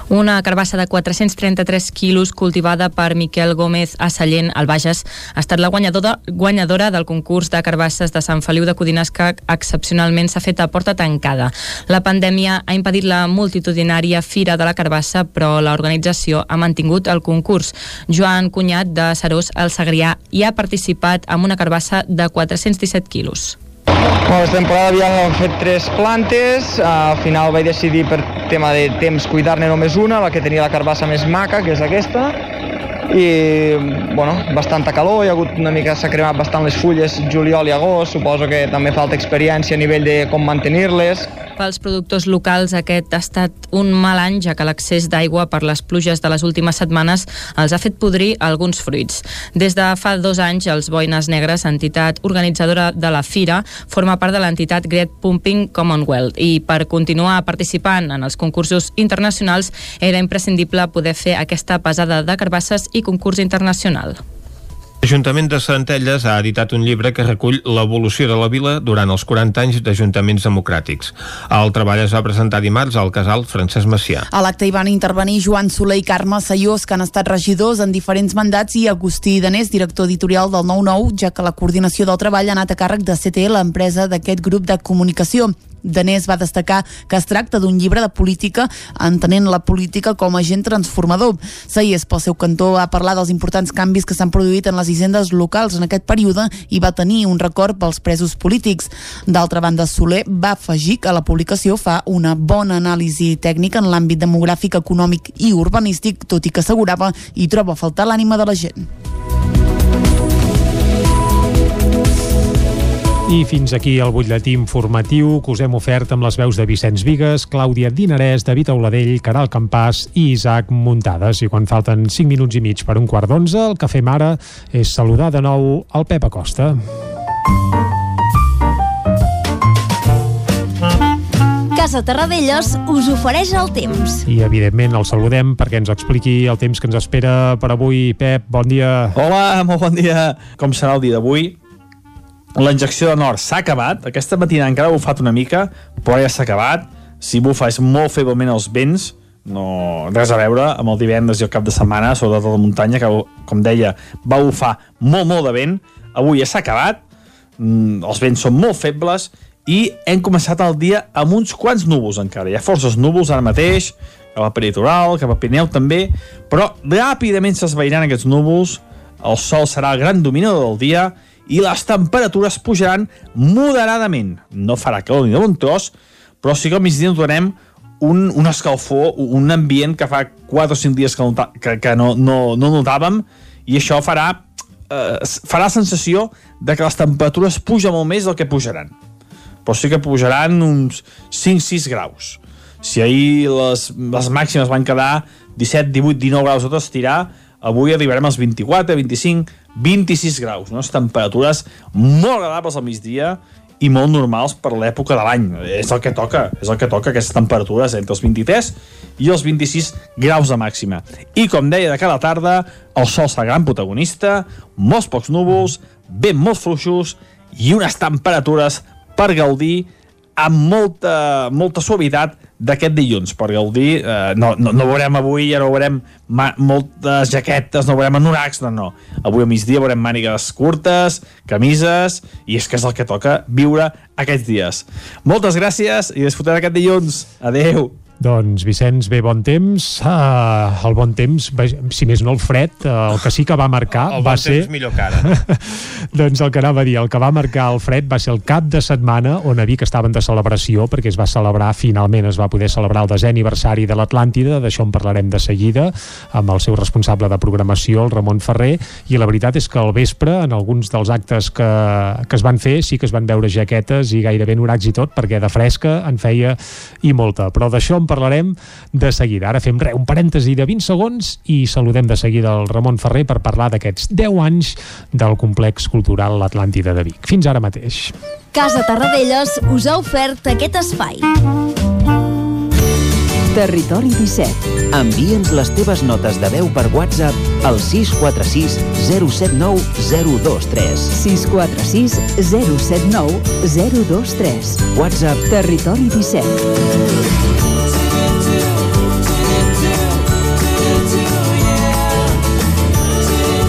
Una carbassa de 433 quilos cultivada per Miquel Gómez a Sallent, al Bages, ha estat la guanyadora, guanyadora del concurs de carbasses de Sant Feliu de Codines que excepcionalment s'ha fet a porta tancada. La pandèmia ha impedit la multitudinària Fira de la Carbassa, però l'organització ha mantingut el concurs. Joan Cunyat, de Serós, al Segrià, hi ha participat amb una carbassa de 417 quilos. Bueno, aquesta temporada havíem fet tres plantes, al final vaig decidir per tema de temps cuidar-ne només una, la que tenia la carbassa més maca, que és aquesta, i bueno, bastanta calor, hi ha hagut una mica, s'ha cremat bastant les fulles juliol i agost, suposo que també falta experiència a nivell de com mantenir-les. Pels productors locals aquest ha estat un mal any, ja que l'accés d'aigua per les pluges de les últimes setmanes els ha fet podrir alguns fruits. Des de fa dos anys, els Boines Negres, entitat organitzadora de la Fira, forma part de l'entitat Great Pumping Commonwealth i per continuar participant en els concursos internacionals era imprescindible poder fer aquesta pesada de carbasses i concurs internacional. L'Ajuntament de Centelles ha editat un llibre que recull l'evolució de la vila durant els 40 anys d'ajuntaments democràtics. El treball es va presentar dimarts al casal Francesc Macià. A l'acte hi van intervenir Joan Soler i Carme Sayós, que han estat regidors en diferents mandats, i Agustí Danés, director editorial del 9-9, ja que la coordinació del treball ha anat a càrrec de CTE, l'empresa d'aquest grup de comunicació. Danés va destacar que es tracta d'un llibre de política entenent la política com a agent transformador. Saiés, pel seu cantó, va parlar dels importants canvis que s'han produït en les hisendes locals en aquest període i va tenir un record pels presos polítics. D'altra banda, Soler va afegir que la publicació fa una bona anàlisi tècnica en l'àmbit demogràfic, econòmic i urbanístic, tot i que assegurava i troba a faltar l'ànima de la gent. I fins aquí el butlletí informatiu que us hem ofert amb les veus de Vicenç Vigues, Clàudia Dinarès, David Auladell, Caral Campàs i Isaac Muntades. I quan falten 5 minuts i mig per un quart d'onze, el que fem ara és saludar de nou el Pep Acosta. Casa Terradellos us ofereix el temps. I, evidentment, el saludem perquè ens expliqui el temps que ens espera per avui. Pep, bon dia. Hola, molt bon dia. Com serà el dia d'avui? La injecció de nord s'ha acabat. Aquesta matina encara ha bufat una mica, però ja s'ha acabat. Si bufa és molt feblement els vents, no res a veure amb el divendres i el cap de setmana, sobretot a la muntanya, que, com deia, va bufar molt, molt de vent. Avui ja s'ha acabat, mm, els vents són molt febles i hem començat el dia amb uns quants núvols encara. Hi ha forces núvols ara mateix, cap a Peritoral, cap a Pirineu també, però ràpidament s'esvairan aquests núvols, el sol serà el gran dominador del dia i les temperatures pujaran moderadament. No farà calor ni de bon tros, però sí que al migdia notarem un, un escalfor, un ambient que fa 4 o 5 dies que, nota, que, que no, no, no notàvem i això farà, eh, farà sensació de que les temperatures pugen molt més del que pujaran però sí que pujaran uns 5-6 graus. Si ahir les, les màximes van quedar 17, 18, 19 graus a tot estirar, avui arribarem als 24, 25, 26 graus. No? temperatures molt agradables al migdia i molt normals per l'època de l'any. És el que toca, és el que toca, aquestes temperatures entre els 23 i els 26 graus de màxima. I com deia de cada tarda, el sol serà gran protagonista, molts pocs núvols, vent molt fluixos i unes temperatures per gaudir amb molta, molta suavitat d'aquest dilluns, per gaudir eh, no, no, no veurem avui, ja no veurem moltes jaquetes, no veurem anoracs no, no, avui a migdia veurem mànigues curtes, camises i és que és el que toca viure aquests dies. Moltes gràcies i disfrutar aquest dilluns, adeu Doncs, Vicenç, bé, bon temps. Uh, el bon temps, si més no el fred, uh, el que sí que va marcar el va bon ser... temps millor que ara. doncs el que anava a dir, el que va marcar el fred va ser el cap de setmana on a Vic estaven de celebració, perquè es va celebrar, finalment es va poder celebrar el desè aniversari de l'Atlàntida, d'això en parlarem de seguida, amb el seu responsable de programació, el Ramon Ferrer, i la veritat és que al vespre, en alguns dels actes que, que es van fer, sí que es van veure jaquetes i gairebé noracs i tot, perquè de fresca en feia i molta. Però d'això en parlarem de seguida. Ara fem re, un parèntesi de 20 segons i saludem de seguida el Ramon Ferrer per parlar d'aquests 10 anys del complex cultural L'Atlàntida de Vic. Fins ara mateix. Casa Tarradellas us ha ofert aquest espai. Territori 17. Envia'ns les teves notes de veu per WhatsApp al 646 079 023. 646 079 023. WhatsApp Territori 17.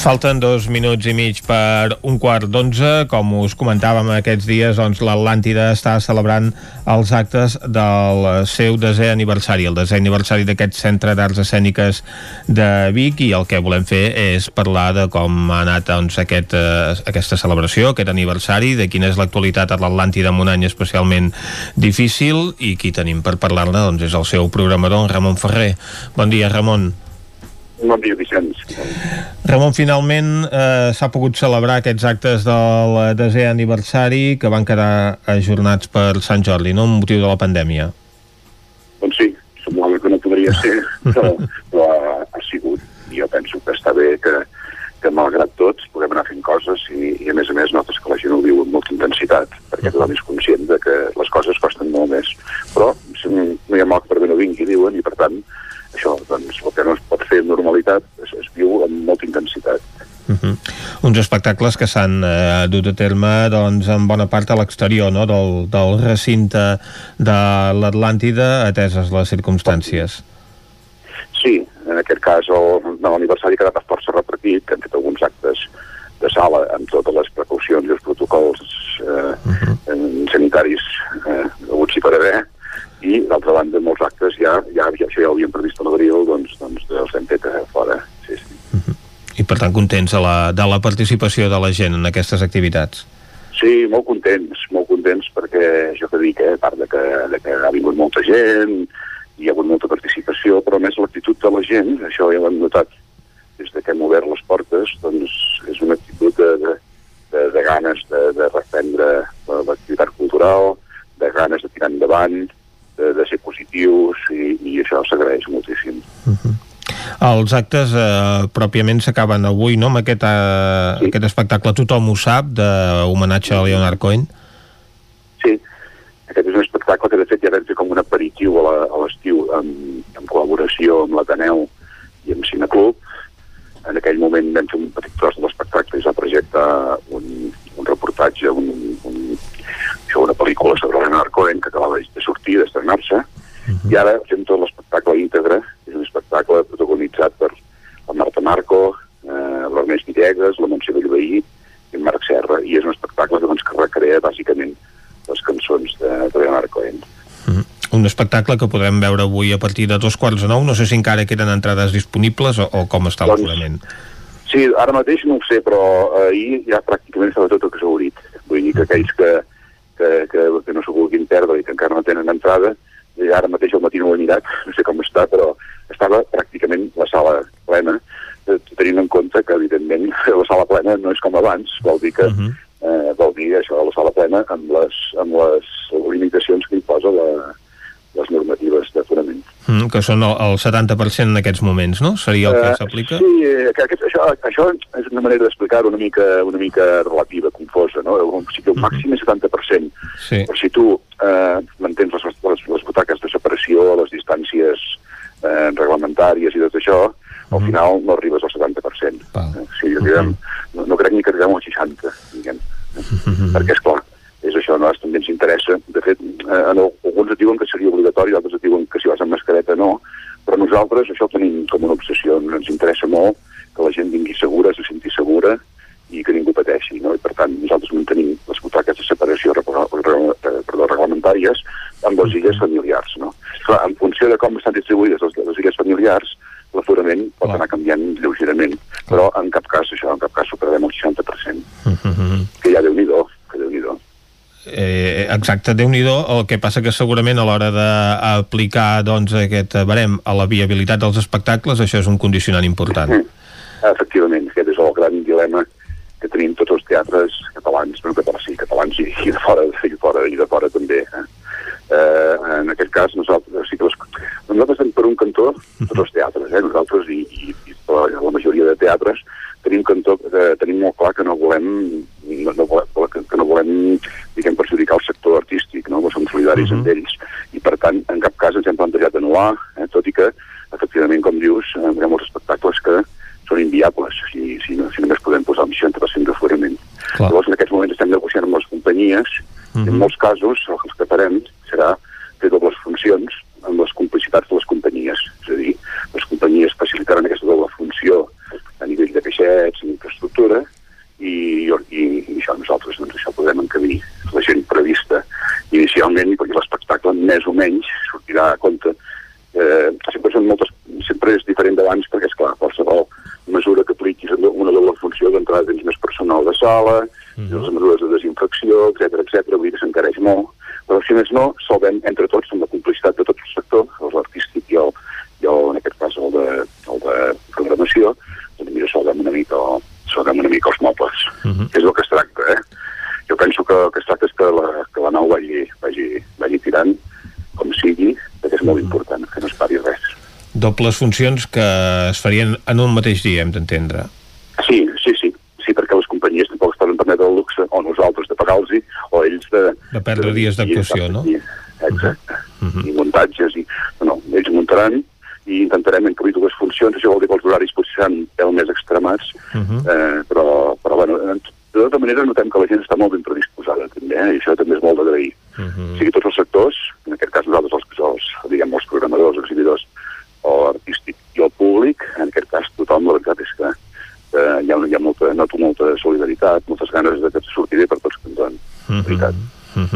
Falten dos minuts i mig per un quart d'onze. Com us comentàvem aquests dies, doncs l'Atlàntida està celebrant els actes del seu desè aniversari, el desè aniversari d'aquest Centre d'Arts Escèniques de Vic, i el que volem fer és parlar de com ha anat doncs, aquest, eh, aquesta celebració, aquest aniversari, de quina és l'actualitat a l'Atlàntida en un any especialment difícil, i qui tenim per parlar-ne doncs, és el seu programador, Ramon Ferrer. Bon dia, Ramon. Bon dia, Vicenç. Ramon, finalment eh, s'ha pogut celebrar aquests actes del desè aniversari que van quedar ajornats per Sant Jordi, no? amb motiu de la pandèmia. Doncs sí, semblava que no podria ser, però, però ha, ha sigut. Jo penso que està bé que, que malgrat uns espectacles que s'han eh, dut a terme doncs, en bona part a l'exterior no? del, del recinte de l'Atlàntida, ateses les circumstàncies. tant, contents de la, de la participació de la gent en aquestes activitats. Sí, molt contents, molt contents perquè jo que dic, eh, a part de que, de que ha vingut molta gent, hi ha hagut molta participació, però més l'actitud de la gent, això ja ho hem notat els actes eh, pròpiament s'acaben avui, no?, amb aquest, eh, sí. aquest espectacle. Tothom ho sap, d'homenatge a Leonard Cohen. espectacle que podrem veure avui a partir de dos quarts de nou. No sé si encara queden entrades disponibles o, o com està doncs, l'aforament. Sí, ara mateix no ho sé, però eh, ahir ja pràcticament estava tot exaurit. Vull dir que aquells que, que, que, que no s'ho vulguin perdre i que encara no tenen entrada, eh, ara mateix al matí no ho he mirat, no sé com està, però estava pràcticament la sala plena, eh, tenint en compte que, evidentment, la sala plena no és com abans, vol dir que uh -huh que són el, 70% en aquests moments, no? Seria el que uh, s'aplica? Sí, eh, que aquest, això, això és una manera d'explicar una mica una mica relativa, confosa, no? O sigui, el màxim uh -huh. és 70%. Sí. Però si tu Exacte, déu nhi el que passa que segurament a l'hora d'aplicar doncs, aquest eh, barem a la viabilitat dels espectacles, això és un condicionant important. casos dobles funcions que es farien en un mateix dia, hem d'entendre. Sí, sí, sí, sí, perquè les companyies tampoc es poden permetre el luxe, o nosaltres de pagar-los, o ells de... De perdre de, dies d'actuació, no? Dies.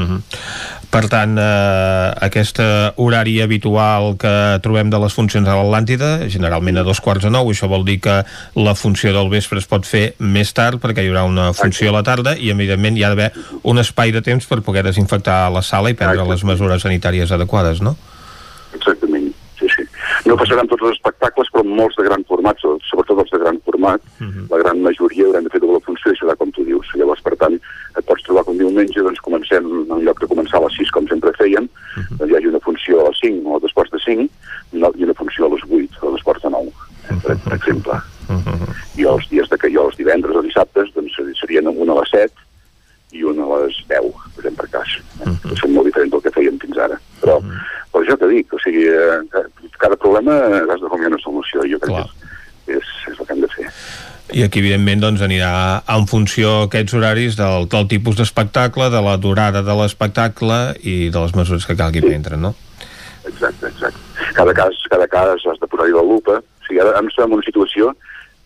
-huh. Per tant, eh, aquest horari habitual que trobem de les funcions a l'Atlàntida, generalment a dos quarts de nou, això vol dir que la funció del vespre es pot fer més tard perquè hi haurà una funció a la tarda i, evidentment, hi ha d'haver un espai de temps per poder desinfectar la sala i prendre les mesures sanitàries adequades, no? Exactament, sí, No passaran tots els espectacles, però molts de gran format, so- sobretot els de gran format, la gran majoria hauran de fer doble funció i serà com tu dius. Llavors, per tant, et pots trobar que un diumenge doncs, comencem, en lloc de començar a les 6, com sempre fèiem, doncs hi hagi una funció a les 5 o a dos quarts de 5 i una- funció a les 8 o a dos quarts de 9, eh, per, per exemple. I els dies de que jo, els divendres o dissabtes, doncs serien una a les 7 i una a les 10, per exemple, per cas. Eh? Que són molt diferents del que fèiem fins ara. Però, però jo te dic, o sigui, eh, cada problema has de canviar una solució, jo crec Clar. que és, és, és el que hem de fer. I aquí, evidentment, doncs, anirà en funció aquests horaris del, del tipus d'espectacle, de la durada de l'espectacle i de les mesures que calgui prendre, no? Exacte, exacte. Cada cas, cada cas has de posar-hi la lupa. O sigui, ara ens trobem en una situació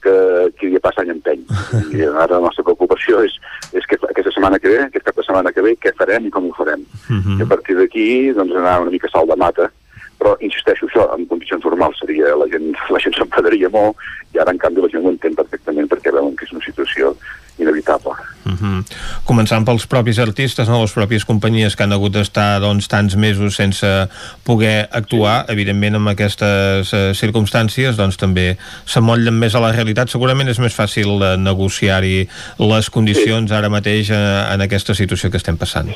que, que ja passa any empeny. I ara la nostra preocupació és, és que aquesta setmana que ve, aquest cap de setmana que ve, què farem i com ho farem. I a partir d'aquí, doncs, anar una mica salt de mata. Però, insisteixo, això, en condicions normals seria, la gent, la gent s'enfadaria molt, i ara, en canvi, la gent ho entén perfectament perquè veuen que és una situació inevitable. Uh -huh. Començant pels propis artistes, no? les pròpies companyies que han hagut d'estar doncs, tants mesos sense poder actuar, evidentment amb aquestes eh, circumstàncies doncs, també s'amollen més a la realitat. Segurament és més fàcil eh, negociar-hi les condicions ara mateix eh, en aquesta situació que estem passant.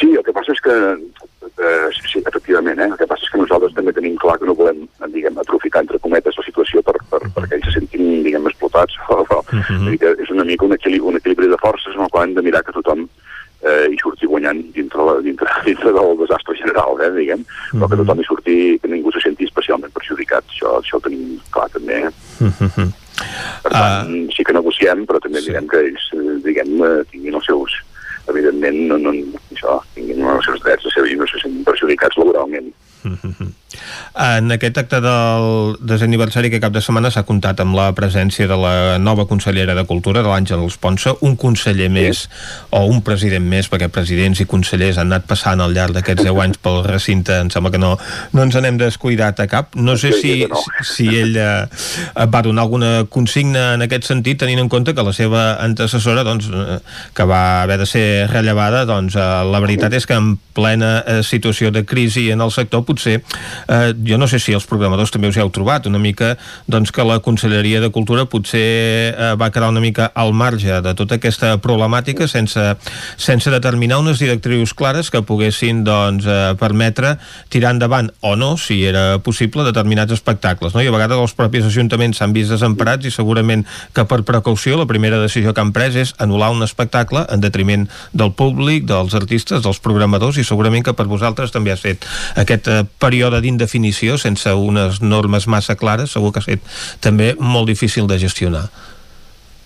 Sí, el que passa és que, eh, sí, sí, efectivament, eh, també tenim clar que no volem, diguem, aprofitar, entre cometes, la situació per, per, perquè ells se sentin, diguem, explotats. O, o, uh -huh. és una mica un equilibri, un equilibri de forces en el qual hem de mirar que tothom eh, hi surti guanyant dintre, la, dintre, dintre del desastre general, eh, diguem, però que tothom hi surti, que ningú se senti especialment perjudicat. Això, això ho tenim clar, també. Eh? Uh -huh. Per tant, sí que negociem, però també sí. que ells, eh, diguem, eh, tinguin els seus, evidentment, no, no, això, tinguin els seus drets de ser i no se sentin perjudicats laboralment. En aquest acte del desè aniversari que cap de setmana s'ha comptat amb la presència de la nova consellera de Cultura, de l'Àngel Ponsa, un conseller més o un president més, perquè presidents i consellers han anat passant al llarg d'aquests 10 anys pel recinte, em sembla que no, no ens n'hem descuidat a cap. No sé si, si ell eh, va donar alguna consigna en aquest sentit, tenint en compte que la seva antecessora, doncs, eh, que va haver de ser rellevada, doncs, eh, la veritat és que en plena situació de crisi en el sector, potser, eh, jo no sé si els programadors també us hi heu trobat, una mica, doncs, que la Conselleria de Cultura potser eh, va quedar una mica al marge de tota aquesta problemàtica sense, sense determinar unes directrius clares que poguessin, doncs, eh, permetre tirar endavant o no, si era possible, determinats espectacles, no? I a vegades els propis ajuntaments s'han vist desemparats i segurament que per precaució la primera decisió que han pres és anul·lar un espectacle en detriment del públic, dels artistes, dels programadors i segurament que per vosaltres també ha fet aquest eh, període d'indefinició sense unes normes massa clares, segur que ha estat també molt difícil de gestionar.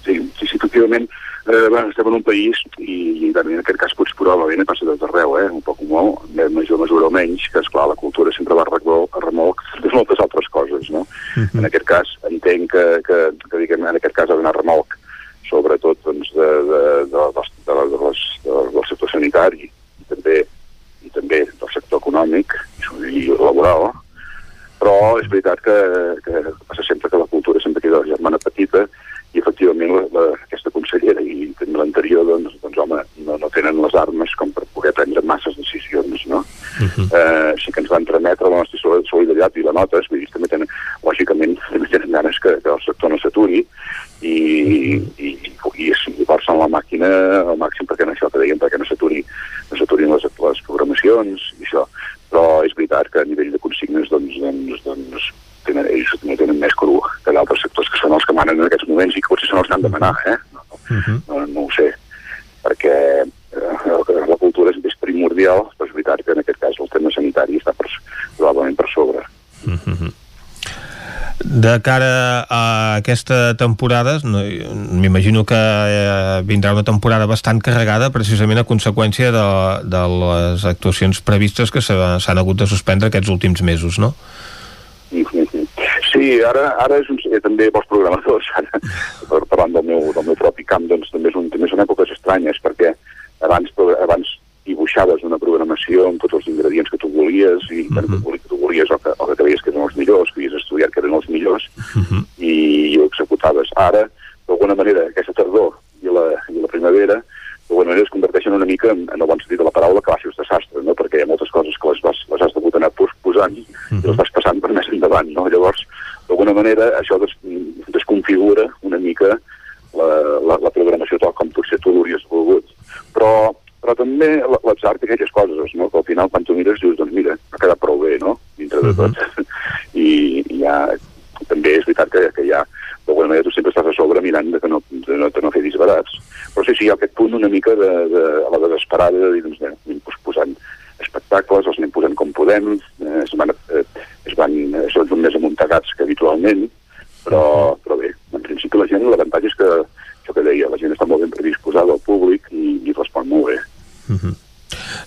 Sí, sí, sí efectivament, eh, bueno, estem en un país i, i també en aquest cas pots probablement passa tot arreu, eh, un poc o molt, en major mesura o menys, que esclar, la cultura sempre va a remolc, de moltes altres coses, no? Uh -huh. En aquest cas entenc que, que, que diguem, en aquest cas ha d'anar remolc sobretot doncs, de, de, de, de, de, de, les, de, del sector sanitari i també, i també del sector econòmic i laboral, però és veritat que, que passa sempre que la cultura sempre queda la germana petita i efectivament la, la, aquesta consellera i l'anterior, doncs, doncs home, no, no tenen les armes com per poder prendre masses decisions, no? Uh -huh. eh, sí que ens van trametre la nostra solidaritat i la notes, vull dir, també tenen, lògicament, també tenen ganes que, que el sector no s'aturi i, i, i, i forcen la màquina al màxim perquè no això que dèiem, perquè no s'aturi no s'aturin les, les programacions i això, però és veritat que a nivell de consignes doncs, doncs, doncs tenen, ells no tenen més cru que d'altres sectors que són els que manen en aquests moments i que potser són els que han de manar, eh? No, no, mhm. no ho sé, perquè eh, la cultura és, més primordial, però és veritat que en aquest cas el tema sanitari està per, probablement per sobre. Uh -huh. De cara a aquesta temporada, no, m'imagino que eh, vindrà una temporada bastant carregada precisament a conseqüència de, de les actuacions previstes que s'ha- s'han hagut de suspendre aquests últims mesos, no? Sí, ara, ara és un, eh, també pels programadors, ara, parlant del meu, del meu propi camp, doncs també, és també són èpoques estranyes, perquè abans, abans dibuixaves una programació amb tots els ingredients que tu volies i uh -huh. que, tu volies o que, o que creies que eren els millors, que havies estudiat que eren els millors, i ho executaves. Ara, d'alguna manera, aquesta tardor i la, i la primavera, d'alguna manera es converteixen una mica, en, en el bon sentit de la paraula, classes de sastre, no? perquè hi ha moltes coses que les, vas, les has hagut anar pos- posant i les vas passant per més endavant. No? Llavors, d'alguna manera, això des, desconfigura una mica la, la, la programació tal com potser tu l'hauries volgut. Però, però també l'atzar té aquelles coses, no? que al final quan tu mires dius, doncs mira, ha quedat prou bé, no? Dintre de tot. I, i ja, també és veritat que, que ja, d'alguna manera tu sempre estàs a sobre mirant de que no, de no, de no fer disbarats. Però sí, sí, hi ha aquest punt una mica de, de, a la desesperada de dir, doncs, anem posposant espectacles, els anem posant com podem, eh, es van, eh, es van, eh, són més amuntegats que habitualment, però, però bé, en principi la gent, l'avantatge és que, això que deia, la gent està molt ben predisposada al públic i, i respon molt bé.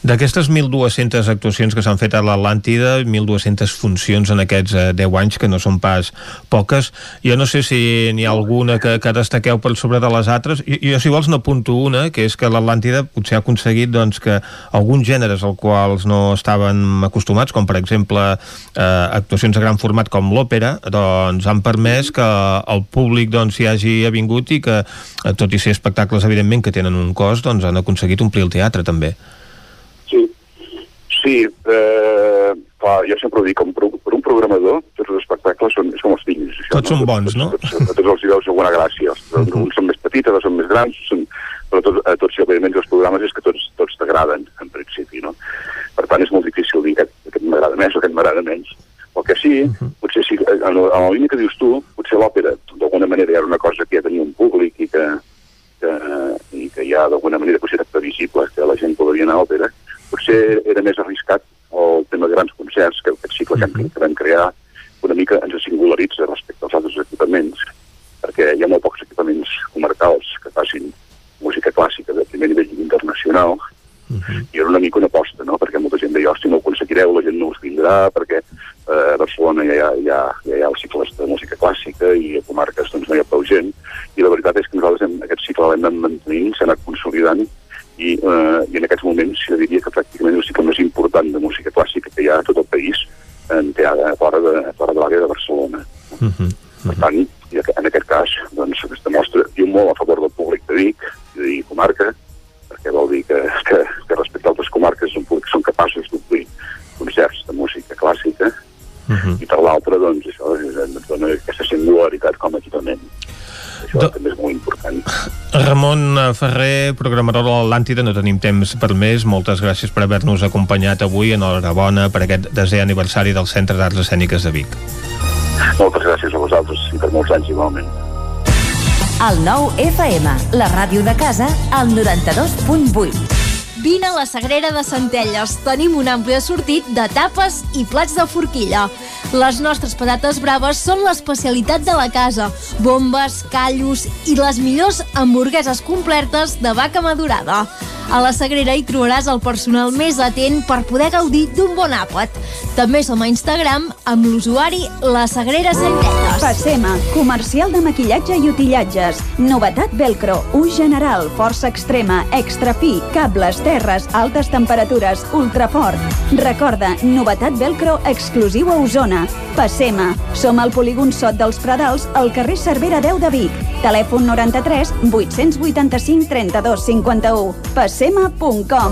D'aquestes 1.200 actuacions que s'han fet a l'Atlàntida, 1.200 funcions en aquests eh, 10 anys, que no són pas poques, jo no sé si n'hi ha alguna que, que destaqueu per sobre de les altres. Jo, jo si vols, n'apunto una, que és que l'Atlàntida potser ha aconseguit doncs, que alguns gèneres als quals no estaven acostumats, com per exemple eh, actuacions de gran format com l'òpera, doncs han permès que el públic doncs, hi hagi avingut i que, eh, tot i ser espectacles, evidentment, que tenen un cost, doncs han aconseguit omplir el teatre, també. Sí, eh, clar, jo sempre ho dic, com per, un- programador, tots els espectacles són, són els fills. Això, Tots són bons, no? Tots, a tots els hi veus alguna gràcia. Els, uh -huh. Uns són més petits, altres són més grans, són, però tots, a tots, òbviament, els programes és que tots, tots t'agraden, en principi, no? Per tant, és molt difícil dir aquest, aquest m'agrada més o aquest m'agrada menys. El que sí, uh -huh. potser sí, en, en la línia que dius tu, potser l'òpera, d'alguna manera, era una cosa que ja tenia un públic i que, que, i que ja d'alguna manera potser era previsible que la gent podria anar a òpera, potser era més arriscat el tema de grans concerts, que aquest cicle que, que vam crear una mica ens singularitza respecte als altres equipaments, perquè hi ha molt pocs equipaments comarcals que facin música clàssica de primer nivell internacional, i era una mica una aposta, no? perquè molta gent deia, hòstia, no ho aconseguireu, la gent no us vindrà, perquè eh, a Barcelona ja hi ha, ja, ja hi ha els cicles de música clàssica i a comarques doncs, no hi ha prou gent, i la veritat és que nosaltres hem, aquest cicle l'hem anat mantenint, s'ha anat consolidant, i, eh, i en aquests moments jo diria que pràcticament és el més important de música clàssica que hi ha a tot el país en teatre, fora de, fora de l'àrea de Barcelona. Per tant, en aquest cas, doncs, es demostra, diu molt a favor del públic de Vic, i de comarca, perquè vol dir que, que, que respecte a altres comarques són són capaços d'omplir concerts de música clàssica, i per l'altra, doncs, això ens dona aquesta singularitat com a equipament. Això Do- també és molt important. Ramon Ferrer, programador de l'Atlàntida, no tenim temps per més. Moltes gràcies per haver-nos acompanyat avui. Enhorabona per aquest desè aniversari del Centre d'Arts Escèniques de Vic. Moltes gràcies a vosaltres i per molts anys igualment. El nou FM, la ràdio de casa, al 92.8. Vine a la Sagrera de Centelles. Tenim un ampli assortit de tapes i plats de forquilla. Les nostres patates braves són l'especialitat de la casa. Bombes, callos i les millors hamburgueses completes de vaca madurada. A la Sagrera hi trobaràs el personal més atent per poder gaudir d'un bon àpat. També som a Instagram amb l'usuari La Sagrera Centelles. Passema, comercial de maquillatge i utillatges. Novetat Velcro, ús general, força extrema, extra fi, cables, terres, altes temperatures, ultrafort. Recorda, novetat Velcro exclusiu a Osona. Passema, som al polígon Sot dels Pradals, al carrer Cervera 10 de Vic. Telèfon 93 885 32 51. Passema.com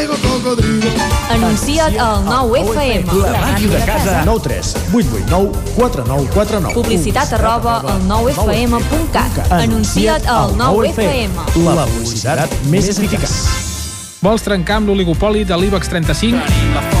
cocodrilo. Anuncia't al 9FM. La màquina de casa. 9 3 8 8 9 4 9 4 9. Publicitat arroba al 9FM.cat. Anuncia't al 9FM. La publicitat més eficaç. Vols trencar amb l'oligopoli de l'IBEX 35?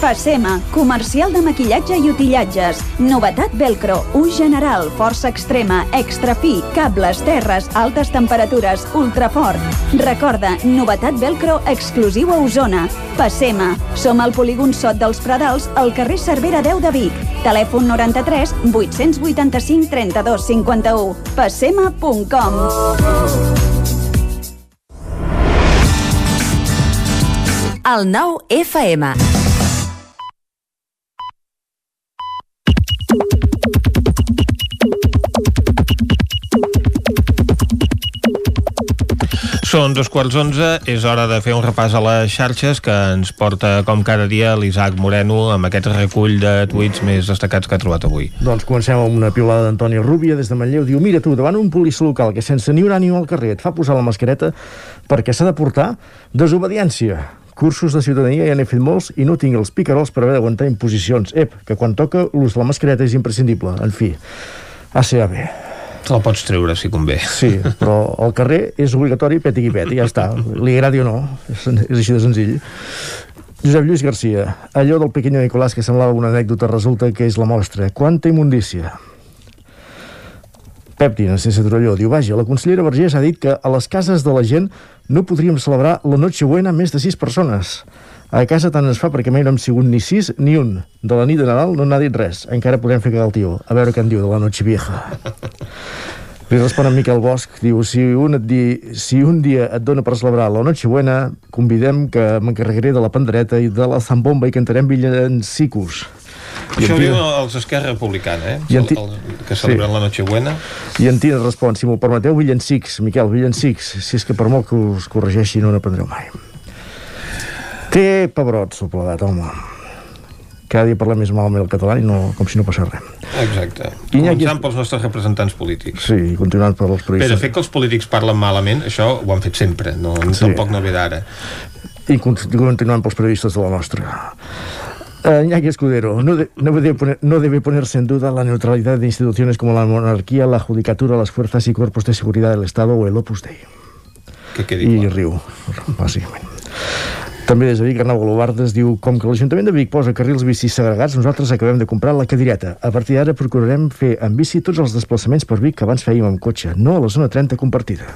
Passema, comercial de maquillatge i utillatges. Novetat velcro, ús general, força extrema, extra fi, cables, terres, altes temperatures, ultrafort. Recorda, novetat velcro exclusiu a Osona. Passema, som al polígon Sot dels Pradals, al carrer Cervera 10 de Vic. Telèfon 93 885 32 51. Passema.com El 9 FM. Són dos quarts onze, és hora de fer un repàs a les xarxes que ens porta com cada dia l'Isaac Moreno amb aquest recull de tuits més destacats que ha trobat avui. Doncs comencem amb una piulada d'Antoni Rúbia des de Manlleu. Diu, mira tu, davant un policia local que sense ni un ànim al carrer et fa posar la mascareta perquè s'ha de portar desobediència. Cursos de ciutadania ja n'he fet molts i no tinc els picarols per haver d'aguantar imposicions. Ep, que quan toca l'ús de la mascareta és imprescindible. En fi, ACAB. Te la pots treure, si convé. Sí, però al carrer és obligatori peti qui peti, ja està. Li agradi o no, és, així de senzill. Josep Lluís Garcia, allò del pequeño Nicolás que semblava una anècdota resulta que és la mostra. Quanta immundícia. Pep Tina, sense Torelló, diu, vaja, la consellera Vergés ha dit que a les cases de la gent no podríem celebrar la Nochebuena més de sis persones. A casa tant es fa perquè mai no hem sigut ni sis ni un. De la nit de Nadal no n'ha dit res. Encara podem fer cagar el tio. A veure què en diu de la noche vieja. Li respon en Miquel Bosch, diu, si un, et di, si un dia et dona per celebrar la Nochebuena, convidem que m'encarregaré de la pandereta i de la zambomba i cantarem villancicos. I Això en diu Tina- els Esquerra Republicana, eh? I en ti- El, el, que celebren Sí. la Nochebuena. I en Tina respon, si m'ho permeteu, villancics, Miquel, villancics, si és que per molt que us corregeixi no n'aprendreu mai. Té pebrots, el plegat, home. Cada dia parlem més malament el català i no, com si no passés res. Exacte. Iñaki- Començant pels nostres representants polítics. Sí, i continuant per els periodistes. fet que els polítics parlen malament, això ho han fet sempre, no, Sí. tampoc no ve d'ara. I con- continuant pels periodistes de la nostra. Eh, Iñaki Escudero, no, de- no, debe poner- no debe ponerse en duda la neutralidad de instituciones como la monarquía, la judicatura, las fuerzas y cuerpos de seguridad del Estado o el Opus Dei. Que quedi I riu, bàsicament. També des de Vic, Arnau Golobardes diu com que l'Ajuntament de Vic posa carrils bicis segregats, nosaltres acabem de comprar la cadireta. A partir d'ara procurarem fer en bici tots els desplaçaments per Vic que abans fèiem amb cotxe, no a la zona 30 compartida.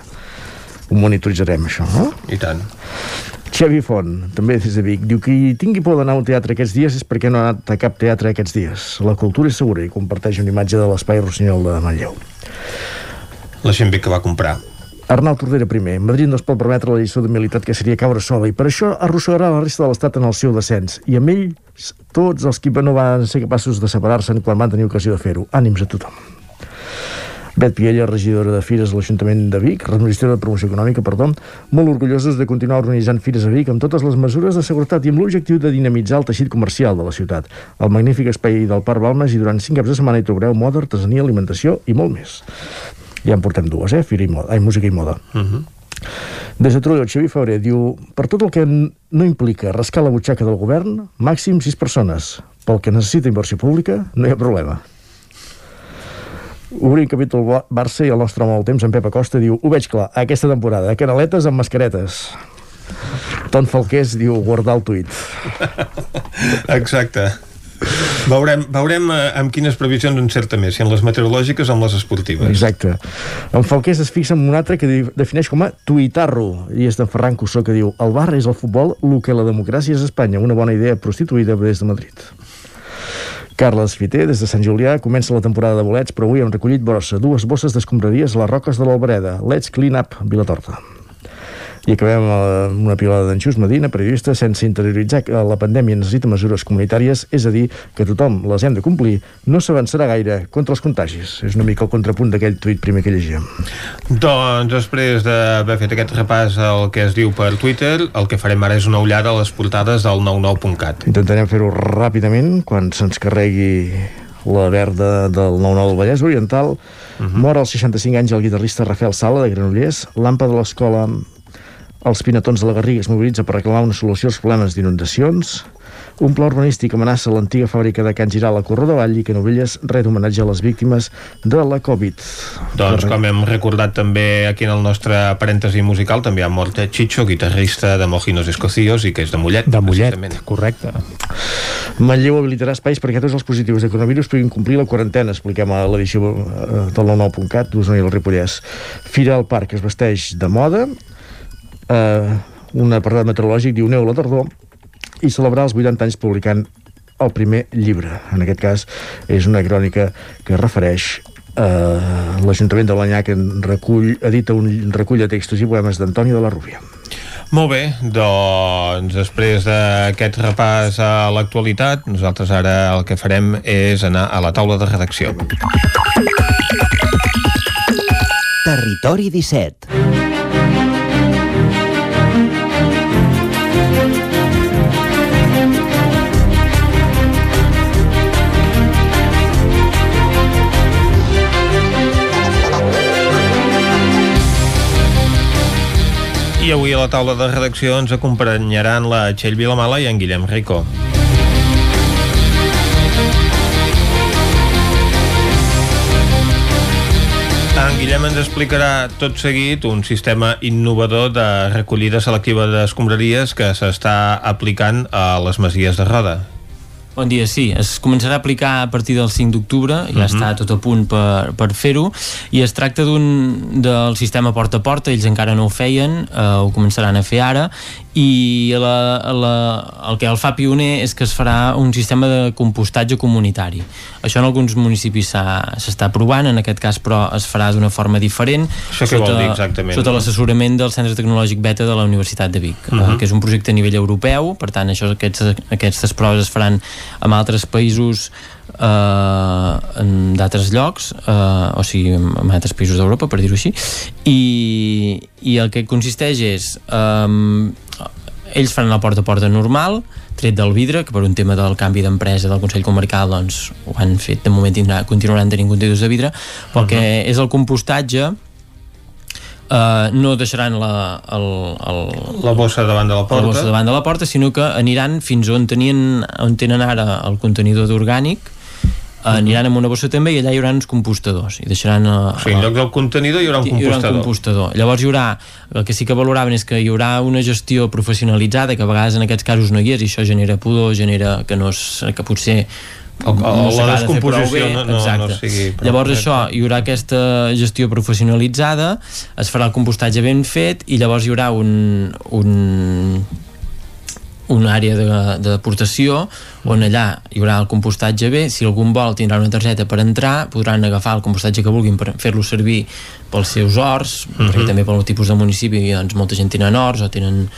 Ho monitoritzarem, això, no? I tant. Xavi Font, també des de Vic, diu que qui tingui por d'anar a un teatre aquests dies és perquè no ha anat a cap teatre aquests dies. La cultura és segura i comparteix una imatge de l'espai Rossinyol de Manlleu. La gent bé que va comprar. Arnau Tordera primer. Madrid no es pot permetre la lliçó d'humilitat que seria caure sola i per això arrossegarà la resta de l'Estat en el seu descens. I amb ell, tots els que no van ser capaços de separar-se'n quan van tenir ocasió de fer-ho. Ànims a tothom. Bet Piella, regidora de Fires a l'Ajuntament de Vic, regidora de Promoció Econòmica, perdó, molt orgullosos de continuar organitzant Fires a Vic amb totes les mesures de seguretat i amb l'objectiu de dinamitzar el teixit comercial de la ciutat. El magnífic espai del Parc Balmes i durant cinc caps de setmana hi trobareu moda, artesania, alimentació i molt més. Ja en portem dues, eh? Fira i moda, ai, música i moda. Uh -huh. Des de Torelló, Xavi Febrer diu per tot el que no implica rascar la butxaca del govern, màxim sis persones. Pel que necessita inversió pública, no hi ha problema. Obrim capítol Ba- Barça i el nostre home del temps, en Pep Acosta, diu ho veig clar, aquesta temporada, canaletes amb mascaretes. Ton Falqués diu guardar el tuit. Exacte. Veurem, veurem eh, amb quines previsions encerta més, si en les meteorològiques o en les esportives. Exacte. En Falqués es fixa en un altre que defineix com a tuitarro, i és de Ferran Cussó, que diu el bar és el futbol, el que la democràcia és Espanya, una bona idea prostituïda des de Madrid. Carles Fiter, des de Sant Julià, comença la temporada de bolets, però avui hem recollit brossa, dues bosses d'escombraries a les roques de l'Albereda. Let's clean up, Vilatorta. I acabem amb una pilada d'en Xus Medina, periodista, sense interioritzar que la pandèmia necessita mesures comunitàries, és a dir, que tothom les hem de complir, no s'avançarà gaire contra els contagis. És una mica el contrapunt d'aquell tuit primer que llegíem. Doncs després d'haver fet aquest repàs al que es diu per Twitter, el que farem ara és una ullada a les portades del 99.cat. Intentarem fer-ho ràpidament, quan se'ns carregui la verda del 9-9 del Vallès Oriental. Uh -huh. Mor als 65 anys el guitarrista Rafael Sala, de Granollers. L'AMPA de l'escola els Pinatons de la Garriga es mobilitza per reclamar una solució als problemes d'inundacions. Un pla urbanístic amenaça l'antiga fàbrica de Can Giral a Corró de Vall i que Novelles ret homenatge a les víctimes de la Covid. Doncs com hem recordat també aquí en el nostre parèntesi musical, també ha mort Chicho, guitarrista de Mojinos Escocios i que és de Mollet. De Mollet, correcte. Manlleu habilitarà espais perquè tots els positius de coronavirus puguin complir la quarantena, expliquem a l'edició eh, del 99.cat d'Osona i el Ripollès. Fira al Parc es vesteix de moda, eh, un apartat meteorològic diu neu a la tardor, i celebrar els 80 anys publicant el primer llibre. En aquest cas és una crònica que refereix a l'Ajuntament de l'Anyà que recull, edita un recull de textos i poemes d'Antoni de la Rúbia. Molt bé, doncs després d'aquest repàs a l'actualitat, nosaltres ara el que farem és anar a la taula de redacció. Territori 17 I avui a la taula de redacció ens acompanyaran la Txell Vilamala i en Guillem Rico. En Guillem ens explicarà tot seguit un sistema innovador de recollida selectiva d'escombraries que s'està aplicant a les masies de Roda. Bon dia, sí. Es començarà a aplicar a partir del 5 d'octubre, ja uh Mhm. -huh. està tot a punt per, per fer-ho, i es tracta d'un del sistema porta a porta, ells encara no ho feien, eh, ho començaran a fer ara, i la, la, el que el fa pioner és que es farà un sistema de compostatge comunitari. Això en alguns municipis s'està provant, en aquest cas però es farà d'una forma diferent, Això què vol dir exactament? sota l'assessorament del Centre Tecnològic Beta de la Universitat de Vic, uh Mhm. -huh. eh, que és un projecte a nivell europeu, per tant això, aquests, aquestes proves es faran en altres països eh, en d'altres llocs eh, o sigui, en altres països d'Europa per dir-ho així i, i el que consisteix és eh, ells faran la porta a porta normal tret del vidre, que per un tema del canvi d'empresa del Consell Comarcal doncs, ho han fet de moment tindrà, continuaran tenint contenidors de vidre però el que és el compostatge Uh, no deixaran la, el, el, La bossa davant de la porta. la bossa davant de la porta, sinó que aniran fins on tenien on tenen ara el contenidor d'orgànic aniran amb una bossa també i allà hi haurà uns compostadors i deixaran uh, O sigui, en lloc del contenidor hi haurà un hi haurà un compostador. compostador. Llavors hi haurà, el que sí que valoraven és que hi haurà una gestió professionalitzada, que a vegades en aquests casos no hi és, i això genera pudor, genera que, no es, que potser O- o la de fer descomposició no- no- no sigui prou Llavors això, hi haurà aquesta gestió professionalitzada, es farà el compostatge ben fet i llavors hi haurà un, un una àrea de, de deportació on allà hi haurà el compostatge bé si algun vol tindrà una targeta per entrar podran agafar el compostatge que vulguin per fer-lo servir pels seus horts uh -huh. perquè també pel tipus de municipi doncs, molta gent tenen horts o tenen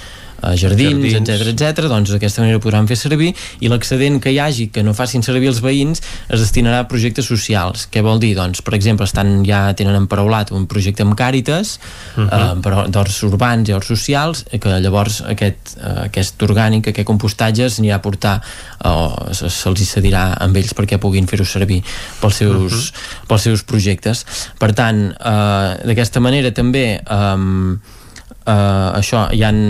eh, jardins, etc etc. doncs d'aquesta manera podran fer servir i l'excedent que hi hagi que no facin servir els veïns es destinarà a projectes socials què vol dir? Doncs, per exemple, estan, ja tenen emparaulat un projecte amb Càritas uh -huh. eh, però d'horts urbans i horts socials que llavors aquest, eh, aquest orgànic, aquest compostatge s'anirà a portar o se- se'ls hi cedirà amb ells perquè puguin fer-ho servir pels seus, uh -huh. pels seus projectes per tant, eh, d'aquesta manera també eh, eh, això hi han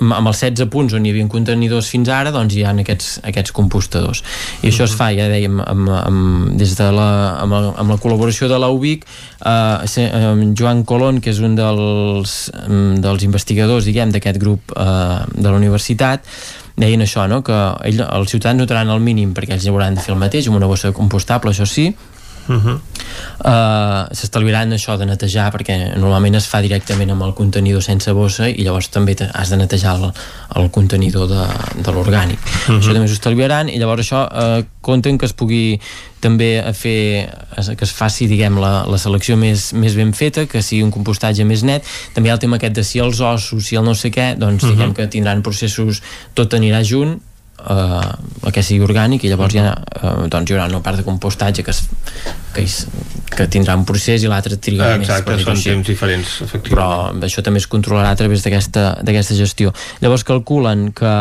amb els 16 punts on hi havia contenidors fins ara doncs hi ha aquests, aquests compostadors i això es fa, ja dèiem amb, amb, des de la, amb, la, amb la col·laboració de la UBIC eh, eh, Joan Colón que és un dels, mm, dels investigadors diguem d'aquest grup eh, de la universitat deien això, no? que ell, els ciutadans notaran el mínim perquè ells hauran de fer el mateix amb una bossa compostable, això sí, Uh -huh. uh, s'estalviaran això de netejar perquè normalment es fa directament amb el contenidor sense bossa i llavors també has de netejar el, el contenidor de, de l'orgànic uh -huh. això també s'ho estalviaran i llavors això uh, compten que es pugui també a fer que es faci diguem la, la selecció més, més ben feta que sigui un compostatge més net també hi ha el tema aquest de si els ossos si el no sé què doncs uh -huh. diguem que tindran processos tot anirà junt eh, que sigui orgànic i llavors ja, eh, doncs hi haurà una part de compostatge que, es, que, es, que tindrà un procés i l'altre trigarà més Exacte, són així. temps diferents efectivament. però això també es controlarà a través d'aquesta gestió llavors calculen que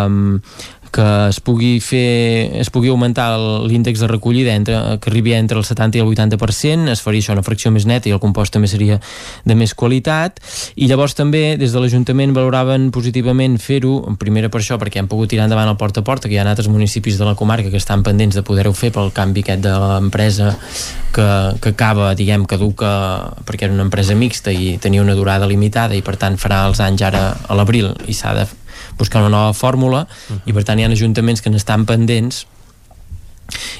que es pugui fer es pugui augmentar l'índex de recollida entre, que arribi entre el 70 i el 80% es faria això una fracció més neta i el compost també seria de més qualitat. I llavors també des de l'Ajuntament valoraven positivament fer-ho, primera per això perquè han pogut tirar endavant el porta a porta que hi ha altres municipis de la comarca que estan pendents de poder-ho fer pel canvi aquest de l'empresa que, que acaba, diguem, caduca perquè era una empresa mixta i tenia una durada limitada i per tant farà els anys ara a l'abril i s'ha de buscar una nova fórmula uh -huh. i per tant hi ha ajuntaments que n'estan pendents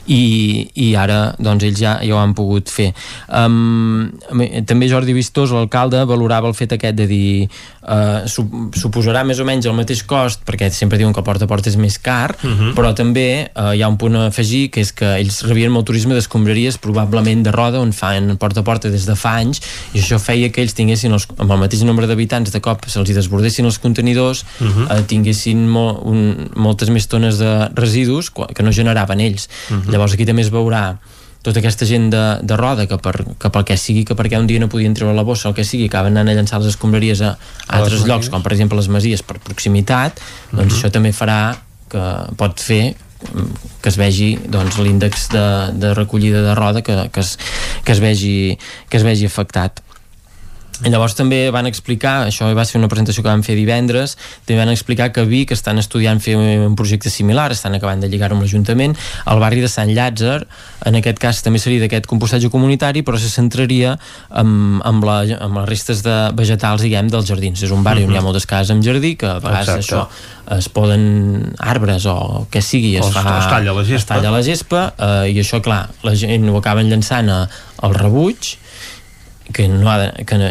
i, i ara doncs ells ja, ja ho han pogut fer um, també Jordi Vistós l'alcalde valorava el fet aquest de dir uh, suposarà més o menys el mateix cost perquè sempre diuen que el porta a porta és més car uh -huh. però també uh, hi ha un punt a afegir que és que ells rebien molt turisme d'escombraries probablement de roda on fan porta a porta des de fa anys i això feia que ells tinguessin els, amb el mateix nombre d'habitants de cop se'ls desbordessin els contenidors uh -huh. uh, tinguessin mo, un, moltes més tones de residus que no generaven ells Uh -huh. Llavors aquí també es veurà tota aquesta gent de, de roda que, per, que pel que sigui, que perquè un dia no podien treure la bossa o el que sigui, acaben anant a llançar les escombraries a, a altres llocs, com per exemple les masies per proximitat, doncs uh -huh. això també farà que pot fer que es vegi doncs, l'índex de, de recollida de roda que, que, es, que, es vegi, que es vegi afectat i llavors també van explicar, això va ser una presentació que van fer divendres, també van explicar que a Vic estan estudiant fer un projecte similar, estan acabant de lligar-ho amb l'Ajuntament, al barri de Sant Llàtzer, en aquest cas també seria d'aquest compostatge comunitari, però se centraria amb, amb, la, amb les restes de vegetals, diguem, dels jardins. És un barri uh -huh. on hi ha mhm. moltes cases amb jardí, que a vegades Exacte. això es poden arbres o que sigui es, o fa, es talla la gespa, es talla la gespa eh, i això clar, la gent ho acaben llançant a, al rebuig que no ha de, que no,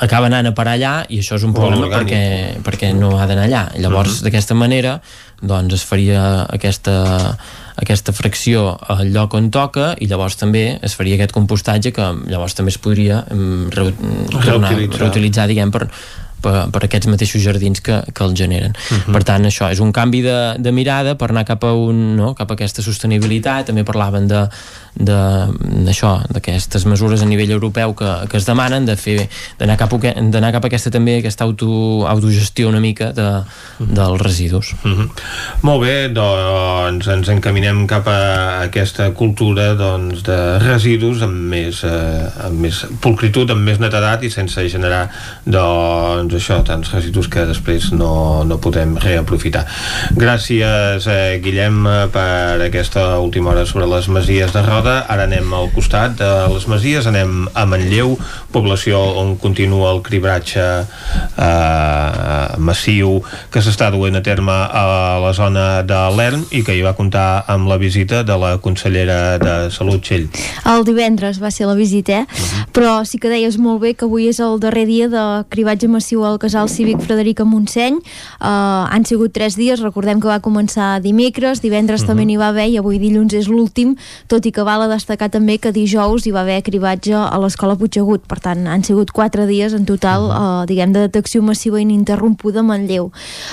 acaba anant a parar allà i això és un problema perquè, perquè no ha d'anar allà llavors uh mhm. -huh. d'aquesta manera doncs es faria aquesta, aquesta fracció al lloc on toca i llavors també es faria aquest compostatge que llavors també es podria mm, reutilitzar, reutilitzar diguem, per, per, per aquests mateixos jardins que, que el generen. Uh mhm. -huh. Per tant, això és un canvi de, de mirada per anar cap a, un, no? cap a aquesta sostenibilitat. També parlaven de, d'això, d'aquestes mesures a nivell europeu que, que es demanen de fer d'anar cap, a, cap a aquesta també aquesta auto, autogestió una mica de, dels residus uh -huh. Molt bé, doncs ens encaminem cap a aquesta cultura doncs, de residus amb més, eh, amb més pulcritud, amb més netedat i sense generar doncs això, tants residus que després no, no podem reaprofitar. Gràcies eh, Guillem per aquesta última hora sobre les masies de Roda Roda, ara anem al costat de les Masies, anem a Manlleu, població on continua el cribratge eh, massiu que s'està duent a terme a la zona de l'ERM i que hi va comptar amb la visita de la consellera de Salut, Txell. El divendres va ser la visita, eh? Uh -huh. però sí que deies molt bé que avui és el darrer dia de cribatge massiu al casal cívic Frederica Montseny. Uh, han sigut tres dies, recordem que va començar dimecres, divendres uh -huh. també n'hi va haver i avui dilluns és l'últim, tot i que val a destacar també que dijous hi va haver cribatge a l'escola Puigdegut, per tant han sigut quatre dies en total, uh -huh. eh, diguem, de detecció massiva ininterrompuda a Manlleu.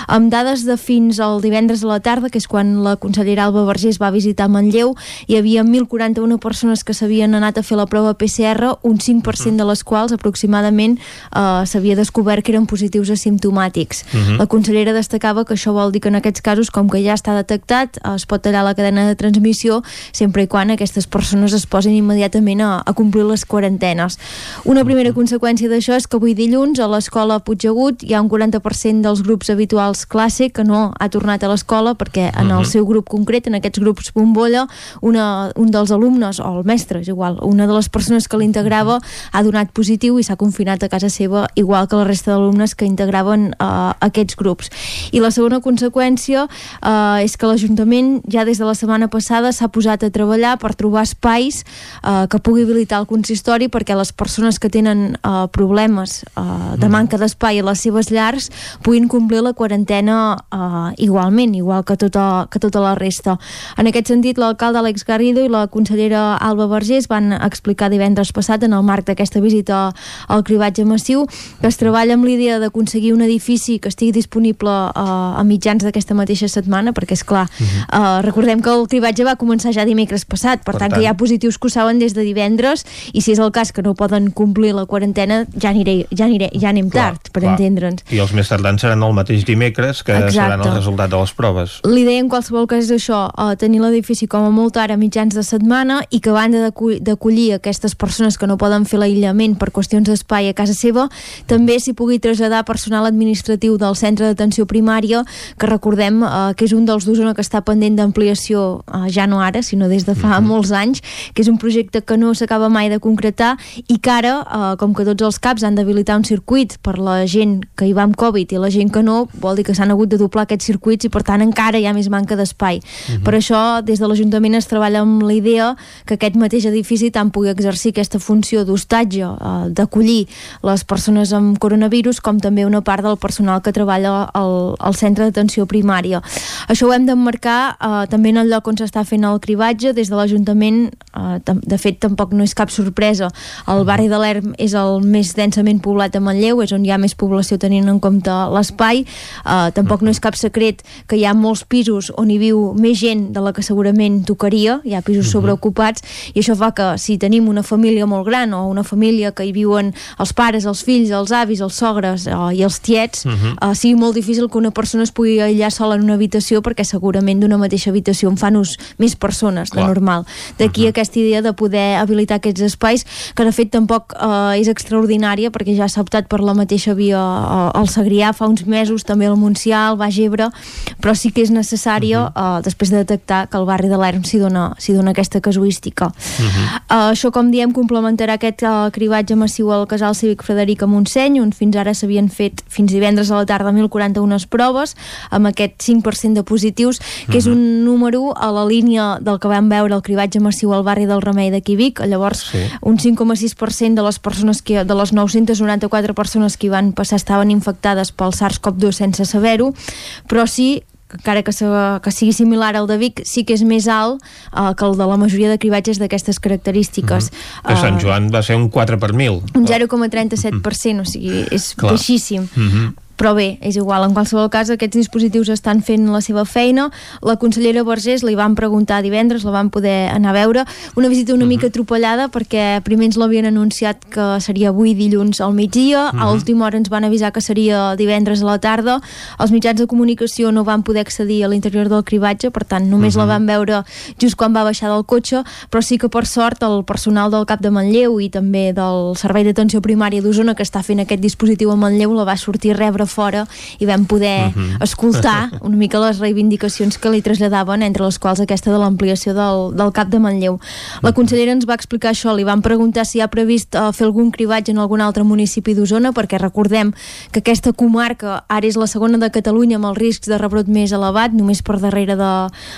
Amb dades de fins al divendres a la tarda, que és quan la consellera Alba Vergés va visitar Manlleu, hi havia 1.041 persones que s'havien anat a fer la prova PCR, un 5% uh -huh. de les quals aproximadament eh, s'havia descobert que eren positius asimptomàtics. Uh -huh. La consellera destacava que això vol dir que en aquests casos, com que ja està detectat, es pot tallar la cadena de transmissió sempre i quan aquestes persones es posin immediatament a, a complir les quarantenes. Una primera conseqüència d'això és que avui dilluns a l'escola Puigdegut hi ha un 40% dels grups habituals classe que no ha tornat a l'escola perquè en el seu grup concret, en aquests grups bombolla, una, un dels alumnes, o el mestre, és igual, una de les persones que l'integrava ha donat positiu i s'ha confinat a casa seva igual que la resta de alumnes que integraven uh, aquests grups. I la segona conseqüència uh, és que l'Ajuntament ja des de la setmana passada s'ha posat a treballar per trobar espais uh, que pugui habilitar el consistori perquè les persones que tenen uh, problemes uh, de manca d'espai a les seves llars puguin complir la quarantena uh, igualment, igual que tota, que tota la resta. En aquest sentit, l'alcalde Alex Garrido i la consellera Alba Vergés van explicar divendres passat en el marc d'aquesta visita al cribatge massiu que es treballa amb l'idea d'aconseguir un edifici que estigui disponible uh, a mitjans d'aquesta mateixa setmana, perquè és clar, uh -huh. uh, recordem que el cribatge va començar ja dimecres passat, per, per tant, tant que hi ha positius que ho saben des de divendres i si és el cas que no poden complir la quarantena ja, aniré, ja, aniré, ja anem clar, tard, per entendre'ns. I els més tardans seran el mateix dimecres que Exacte. seran el resultat de les proves. L'idea en qualsevol cas és això, uh, tenir l'edifici com a molt ara a mitjans de setmana i que a banda d'acollir aquestes persones que no poden fer l'aïllament per qüestions d'espai a casa seva, també s'hi pugui traslladar personal administratiu del centre d'atenció primària, que recordem uh, que és un dels d'Osona que està pendent d'ampliació, uh, ja no ara, sinó des de fa mhm. -huh. molts anys, que és un projecte que no s'acaba mai de concretar i que ara, uh, com que tots els CAPs han d'habilitar un circuit per la gent que hi va amb Covid i la gent que no, vol dir que s'han hagut de doblar aquests circuits i per tant encara hi ha més manca d'espai. Mhm. -huh. Per això, des de l'Ajuntament es treballa amb la idea que aquest mateix edifici tant pugui exercir aquesta funció d'hostatge, uh, d'acollir les persones amb coronavirus, com també una part del personal que treballa al, al centre d'atenció primària. Això ho hem d'emmarcar uh, també en el lloc on s'està fent el cribatge, des de l'Ajuntament, uh, de fet tampoc no és cap sorpresa, el barri de l'Erm és el més densament poblat de Manlleu, és on hi ha més població tenint en compte l'espai, uh, tampoc no és cap secret que hi ha molts pisos on hi viu més gent de la que segurament tocaria, hi ha pisos sobreocupats, i això fa que si tenim una família molt gran o una família que hi viuen els pares, els fills, els avis, els sogres uh, i els tiets, uh -huh. uh, sigui molt difícil que una persona es pugui aïllar sola en una habitació perquè segurament d'una mateixa habitació en fan ús més persones Clar. de normal. D'aquí uh -huh. aquesta idea de poder habilitar aquests espais que de fet tampoc uh, és extraordinària perquè ja s'ha optat per la mateixa via uh, al Segrià fa uns mesos, també al Montsià, al Baix Ebre, però sí que és necessària uh -huh. uh, després de detectar que el barri de l'Erm s'hi dona, dona aquesta casuística. Uh -huh. uh, això, com diem, complementarà aquest uh, cribatge massiu al casal cívic Frederic a Montseny, on fins ara s'havien fet fins divendres a la tarda 1.041 proves, amb aquest 5% de positius, que uh -huh. és un número a la línia del que vam veure el cribatge massiu al barri del Remei de Quibic, llavors sí. un 5,6% de les persones que, de les 994 persones que hi van passar estaven infectades pel SARS-CoV-2 sense saber-ho, però sí encara que, que sigui similar al de Vic, sí que és més alt uh, que el de la majoria de cribatges d'aquestes característiques. Mm -hmm. uh, Sant Joan va ser un 4 per mil. Un 0,37%, mm -hmm. o sigui, és Clar. baixíssim. Mm -hmm però bé, és igual, en qualsevol cas aquests dispositius estan fent la seva feina la consellera Vergés li van preguntar divendres, la van poder anar a veure una visita una uh -huh. mica atropellada perquè primer ens l'havien anunciat que seria avui dilluns al migdia, uh -huh. a última hora ens van avisar que seria divendres a la tarda els mitjans de comunicació no van poder accedir a l'interior del cribatge, per tant només uh -huh. la van veure just quan va baixar del cotxe però sí que per sort el personal del CAP de Manlleu i també del Servei d'Atenció Primària d'Osona que està fent aquest dispositiu a Manlleu la va sortir a rebre fora i vam poder uh mhm. -huh. escoltar una mica les reivindicacions que li traslladaven, entre les quals aquesta de l'ampliació del, del CAP de Manlleu. La mhm. consellera ens va explicar això, li van preguntar si ha previst uh, fer algun cribatge en algun altre municipi d'Osona, perquè recordem que aquesta comarca ara és la segona de Catalunya amb els riscs de rebrot més elevat, només per darrere de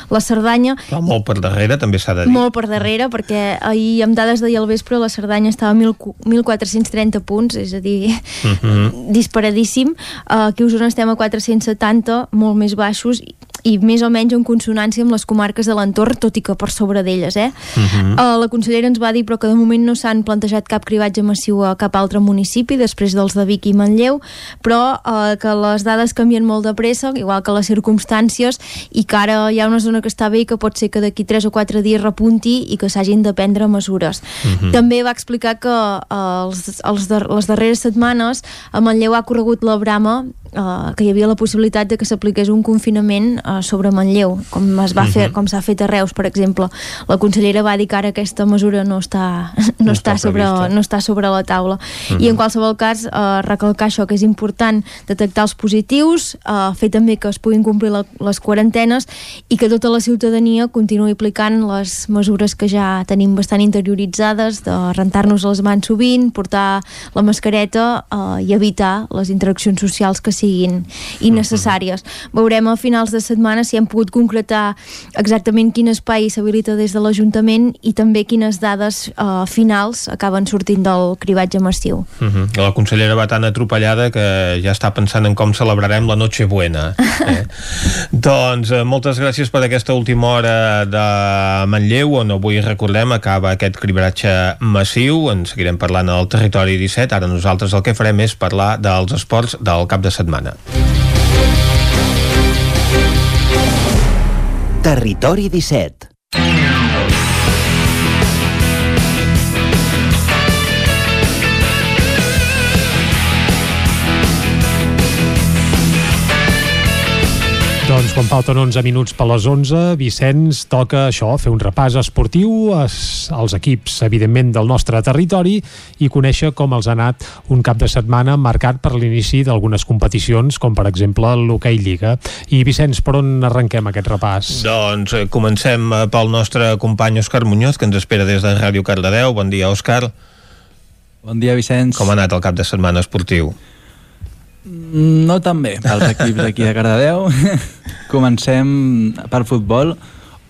la Cerdanya. Però molt per darrere, també s'ha de dir. Molt per darrere, perquè ahir amb dades d'ahir al vespre la Cerdanya estava a 1.430 punts, és a dir, uh mhm. -huh. disparadíssim. Uh, aquí a Osona estem a 470, molt més baixos, i més o menys en consonància amb les comarques de l'entorn, tot i que per sobre d'elles. Eh? Uh -huh. uh, la consellera ens va dir però que de moment no s'han plantejat cap cribatge massiu a cap altre municipi, després dels de Vic i Manlleu, però uh, que les dades canvien molt de pressa, igual que les circumstàncies, i que ara hi ha una zona que està bé i que pot ser que d'aquí 3 o 4 dies repunti i que s'hagin de prendre mesures. Uh -huh. També va explicar que uh, els, els de, les darreres setmanes a Manlleu ha corregut la brama programa eh, que hi havia la possibilitat de que s'apliqués un confinament eh, sobre Manlleu, com es va fer, uh -huh. com s'ha fet a Reus, per exemple. La consellera va dir que ara aquesta mesura no està, no, no està, sobre, no està sobre la taula. Uh -huh. I en qualsevol cas, eh, recalcar això, que és important detectar els positius, eh, fer també que es puguin complir la, les quarantenes i que tota la ciutadania continuï aplicant les mesures que ja tenim bastant interioritzades, de rentar-nos les mans sovint, portar la mascareta eh, i evitar les interaccions socials que siguin innecessàries. Veurem a finals de setmana si hem pogut concretar exactament quin espai s'habilita des de l'Ajuntament i també quines dades eh, finals acaben sortint del cribatge massiu. Uh -huh. La consellera va tan atropellada que ja està pensant en com celebrarem la Nochebuena. Eh? doncs eh, moltes gràcies per aquesta última hora de Manlleu, on avui recordem acaba aquest cribatge massiu. En seguirem parlant al territori 17. Ara nosaltres el que farem és parlar dels esports del cap de setmana. Territori 17 quan falten 11 minuts per les 11, Vicenç toca això, fer un repàs esportiu als equips, evidentment, del nostre territori i conèixer com els ha anat un cap de setmana marcat per l'inici d'algunes competicions, com per exemple l'Hockey Lliga. I Vicenç, per on arrenquem aquest repàs? Doncs eh, comencem eh, pel nostre company Òscar Muñoz, que ens espera des de Ràdio Cardedeu. Bon dia, Òscar. Bon dia, Vicenç. Com ha anat el cap de setmana esportiu? No tan bé pels equips d'aquí de Cardedeu. Comencem per futbol,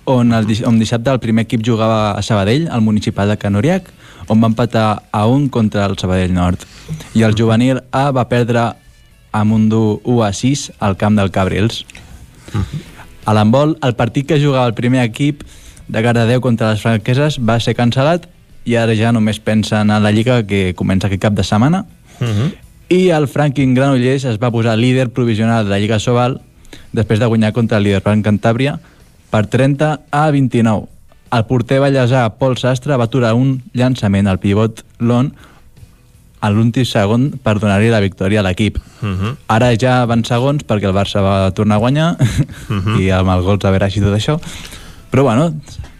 on, el, on dissabte el primer equip jugava a Sabadell, al municipal de Canoriac, on va empatar a un contra el Sabadell Nord. I el juvenil A va perdre a Mundú 1 a 6 al camp del Cabrils. A l'handbol, el partit que jugava el primer equip de Cardedeu contra les franqueses va ser cancel·lat i ara ja només pensen en la Lliga que comença aquest cap de setmana. Uh -huh i el Franklin Granollers es va posar líder provisional de la Lliga Sobal després de guanyar contra el líder Frank Cantàbria per 30 a 29. El porter ballesà Pol Sastre va aturar un llançament al pivot Lon a l'últim segon per donar-li la victòria a l'equip. Uh Mhm. -huh. Ara ja van segons perquè el Barça va tornar a guanyar uh Mhm. -huh. i amb els gols a veure així tot això. Però bueno,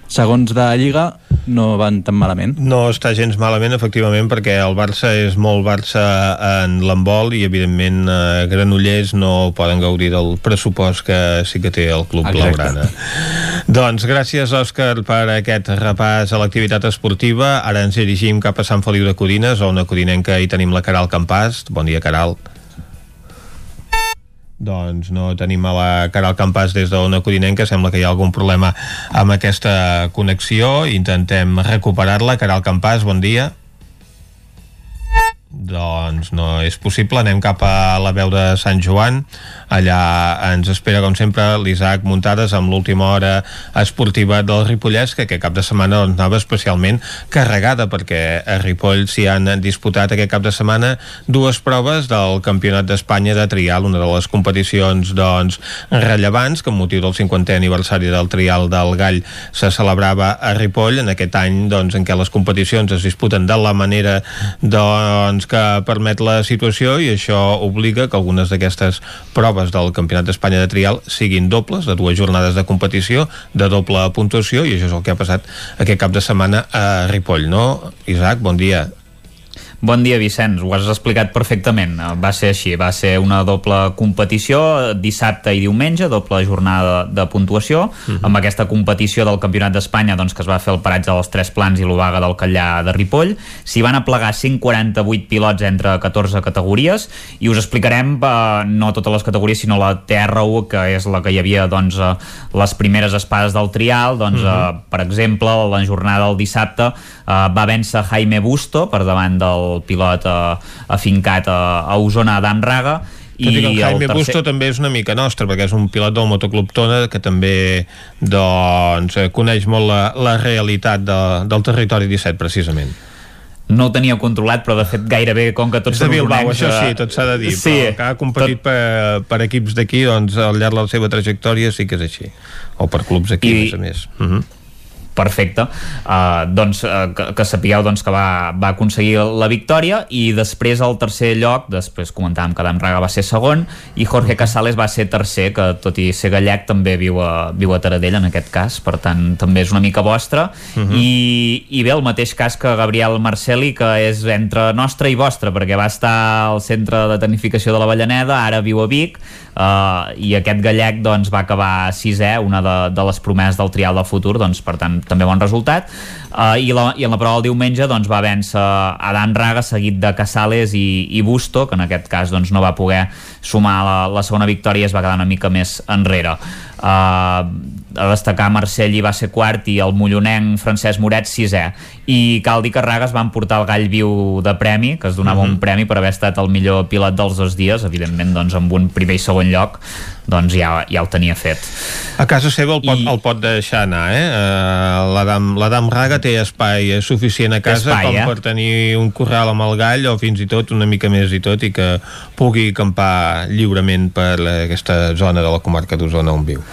segons de Lliga no van tan malament. No està gens malament, efectivament, perquè el Barça és molt Barça en l'embol i, evidentment, eh, Granollers no poden gaudir del pressupost que sí que té el Club Exacte. Blaugrana. doncs gràcies, Òscar, per aquest repàs a l'activitat esportiva. Ara ens dirigim cap a Sant Feliu de Codines, on a Codinenca hi tenim la Caral Campàs. Bon dia, Caral. Doncs no tenim a la Caral Campàs des d'Ona Codinenca, sembla que hi ha algun problema amb aquesta connexió, intentem recuperar-la. Caral Campàs, bon dia. Doncs no és possible, anem cap a la veu de Sant Joan. Allà ens espera com sempre l'Isaac Muntades amb l'última hora esportiva del Ripollès que aquest cap de setmana doncs, anava especialment carregada perquè a Ripoll s'hi han disputat aquest cap de setmana dues proves del Campionat d'Espanya de trial, una de les competicions doncs, rellevants que amb motiu del 50è aniversari del trial del Gall se celebrava a Ripoll. En aquest any doncs, en què les competicions es disputen de la manera doncs, que permet la situació i això obliga que algunes d'aquestes proves del Campionat d'Espanya de trial siguin dobles, de dues jornades de competició, de doble puntuació i això és el que ha passat aquest cap de setmana a Ripoll, no? Isaac, bon dia. Bon dia, Vicenç. Ho has explicat perfectament. Va ser així. Va ser una doble competició dissabte i diumenge, doble jornada de puntuació. Uh -huh. Amb aquesta competició del Campionat d'Espanya doncs, que es va fer el paratge dels Tres Plans i l'Obaga del Callà de Ripoll. S'hi van aplegar 148 pilots entre 14 categories i us explicarem eh, no totes les categories, sinó la TR1, que és la que hi havia doncs, eh, les primeres espades del trial. Doncs, uh -huh. eh, per exemple, la jornada del dissabte eh, va vèncer Jaime Busto per davant del el pilot eh, afincat a, a Osona, Adam Raga, i que el Jaime tercer... Busto també és una mica nostre perquè és un pilot del motoclub Tona que també doncs, coneix molt la, la realitat de, del territori 17 precisament. No ho tenia controlat, però de fet gairebé com que tots és de Bilbao, això sí, tot s'ha de dir sí, però que ha competit tot... per, per equips d'aquí doncs al llarg de la seva trajectòria sí que és així. O per clubs aquí, I... a més a més. Uh -huh perfecte. Uh, doncs uh, que, que sapigueu doncs, que va, va aconseguir la victòria i després al tercer lloc després comentàvem que Adam Raga va ser segon i Jorge Casales va ser tercer que tot i ser gallec també viu a, viu a Taradell en aquest cas, per tant també és una mica vostra uh -huh. I, i bé, el mateix cas que Gabriel Marceli que és entre nostre i vostre perquè va estar al centre de tecnificació de la Vallaneda, ara viu a Vic uh, i aquest gallec doncs, va acabar sisè, una de, de les promeses del trial del futur, doncs, per tant també bon resultat. Uh, i, la, i en la prova del diumenge doncs, va vèncer Adan Raga seguit de Casales i, i Busto que en aquest cas doncs, no va poder sumar la, la segona victòria i es va quedar una mica més enrere. Uh, a destacar Marcelli va ser quart i el mollonenc Francesc Moret sisè i cal dir que Raga es van portar el gall viu de premi, que es donava uh -huh. un mhm. premi per haver estat el millor pilot dels dos dies evidentment doncs amb un primer i segon lloc doncs ja, ja ho tenia fet a casa seva el pot, I... el pot deixar anar eh? uh, l'Adam Raga té espai suficient a casa espai, com eh? per tenir un corral amb el gall o fins i tot una mica més i tot i que pugui acampar lliurement per aquesta zona de la comarca d'Osona on viu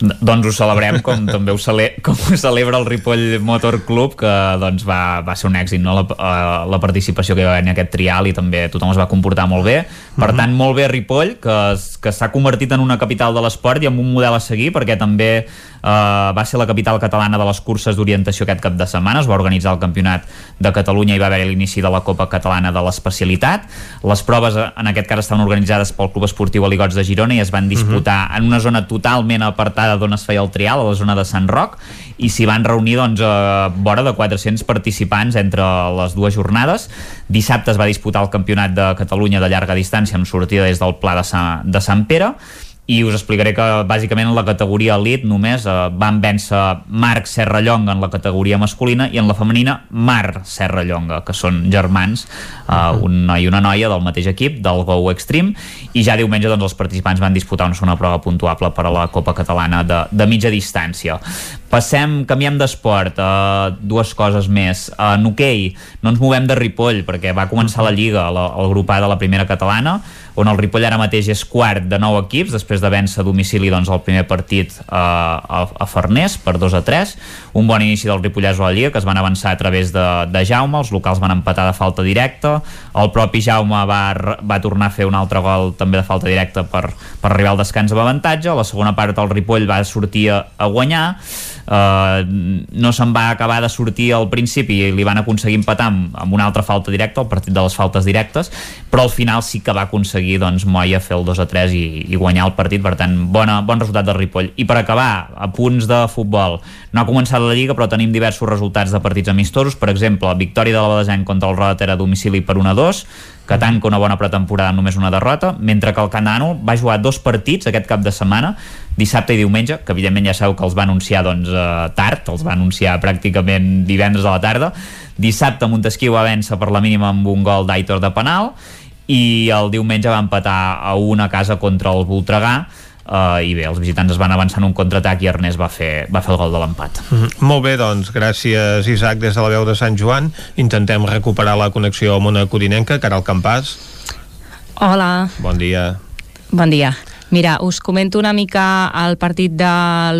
doncs ho celebrem com també ho, cele com ho celebra el Ripoll Motor Club que doncs, va, va ser un èxit no? la, uh, la participació que hi va haver en aquest trial i també tothom es va comportar molt bé per mm -hmm. tant molt bé Ripoll que, que s'ha convertit en una capital de l'esport i amb un model a seguir perquè també Uh, va ser la capital catalana de les curses d'orientació aquest cap de setmana, es va organitzar el campionat de Catalunya i va haver l'inici de la Copa Catalana de l'especialitat. Les proves en aquest cas estaven organitzades pel Club Esportiu Aligots de Girona i es van disputar uh mhm. -huh. en una zona totalment apartada d'on es feia el trial, a la zona de Sant Roc, i s'hi van reunir doncs, a vora de 400 participants entre les dues jornades. Dissabte es va disputar el campionat de Catalunya de llarga distància amb sortida des del Pla de Sant, de Sant Pere i us explicaré que bàsicament en la categoria elit només eh, van vèncer Marc Serrallonga en la categoria masculina i en la femenina Mar Serrallonga, que són germans, eh, un noi i una noia del mateix equip, del Go Extreme, i ja diumenge doncs, els participants van disputar una segona prova puntuable per a la Copa Catalana de, de mitja distància. Passem, canviem d'esport, uh, dues coses més. Uh, en hoquei, no ens movem de Ripoll, perquè va començar la Lliga, la, el grup A de la primera catalana, on el Ripoll ara mateix és quart de nou equips, després de vèncer a domicili doncs, el primer partit uh, a, a Farners per 2 a 3. Un bon inici del Ripollès a la Lliga, que es van avançar a través de, de Jaume, els locals van empatar de falta directa, el propi Jaume va, va tornar a fer un altre gol també de falta directa per, per arribar al descans amb avantatge, la segona part el Ripoll va sortir a, a guanyar, Uh, no se'n va acabar de sortir al principi i li van aconseguir empatar amb, amb una altra falta directa, el partit de les faltes directes, però al final sí que va aconseguir doncs, Moya fer el 2 a 3 i, i guanyar el partit, per tant, bona, bon resultat del Ripoll. I per acabar, a punts de futbol, no ha començat la Lliga, però tenim diversos resultats de partits amistosos, per exemple, victòria de la Badesenc contra el Roda a domicili per 1 a 2, que tanca una bona pretemporada amb només una derrota, mentre que el Canano va jugar dos partits aquest cap de setmana, dissabte i diumenge, que evidentment ja sabeu que els va anunciar doncs, eh, tard, els va anunciar pràcticament divendres a la tarda. Dissabte Montesquieu va vèncer per la mínima amb un gol d'Aitor de penal i el diumenge va empatar a una casa contra el Voltregà Uh, i bé, els visitants es van avançar en un contraatac i Ernest va fer, va fer el gol de l'empat. Mm -hmm. Molt bé, doncs, gràcies Isaac des de la veu de Sant Joan. Intentem recuperar la connexió amb una codinenca Caral Campàs. Hola. Bon dia. Bon dia Mira, us comento una mica el partit de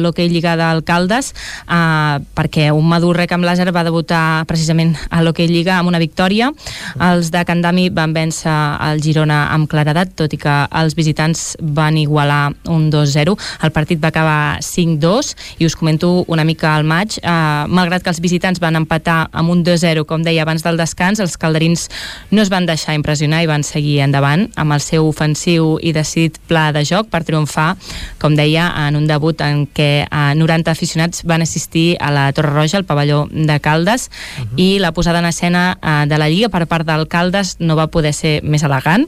l'Hockey Lliga d'Alcaldes eh, perquè un madur rec amb làser va debutar precisament a l'Hockey Lliga amb una victòria. Els de Candami van vèncer el Girona amb claredat, tot i que els visitants van igualar un 2-0. El partit va acabar 5-2 i us comento una mica el maig. Eh, malgrat que els visitants van empatar amb un 2-0, com deia abans del descans, els calderins no es van deixar impressionar i van seguir endavant amb el seu ofensiu i decidit pla de joc lloc per triomfar, com deia, en un debut en què 90 eh, aficionats van assistir a la Torre Roja, al pavelló de Caldes, uh -huh. i la posada en escena eh, de la Lliga per part d'Alcaldes no va poder ser més elegant,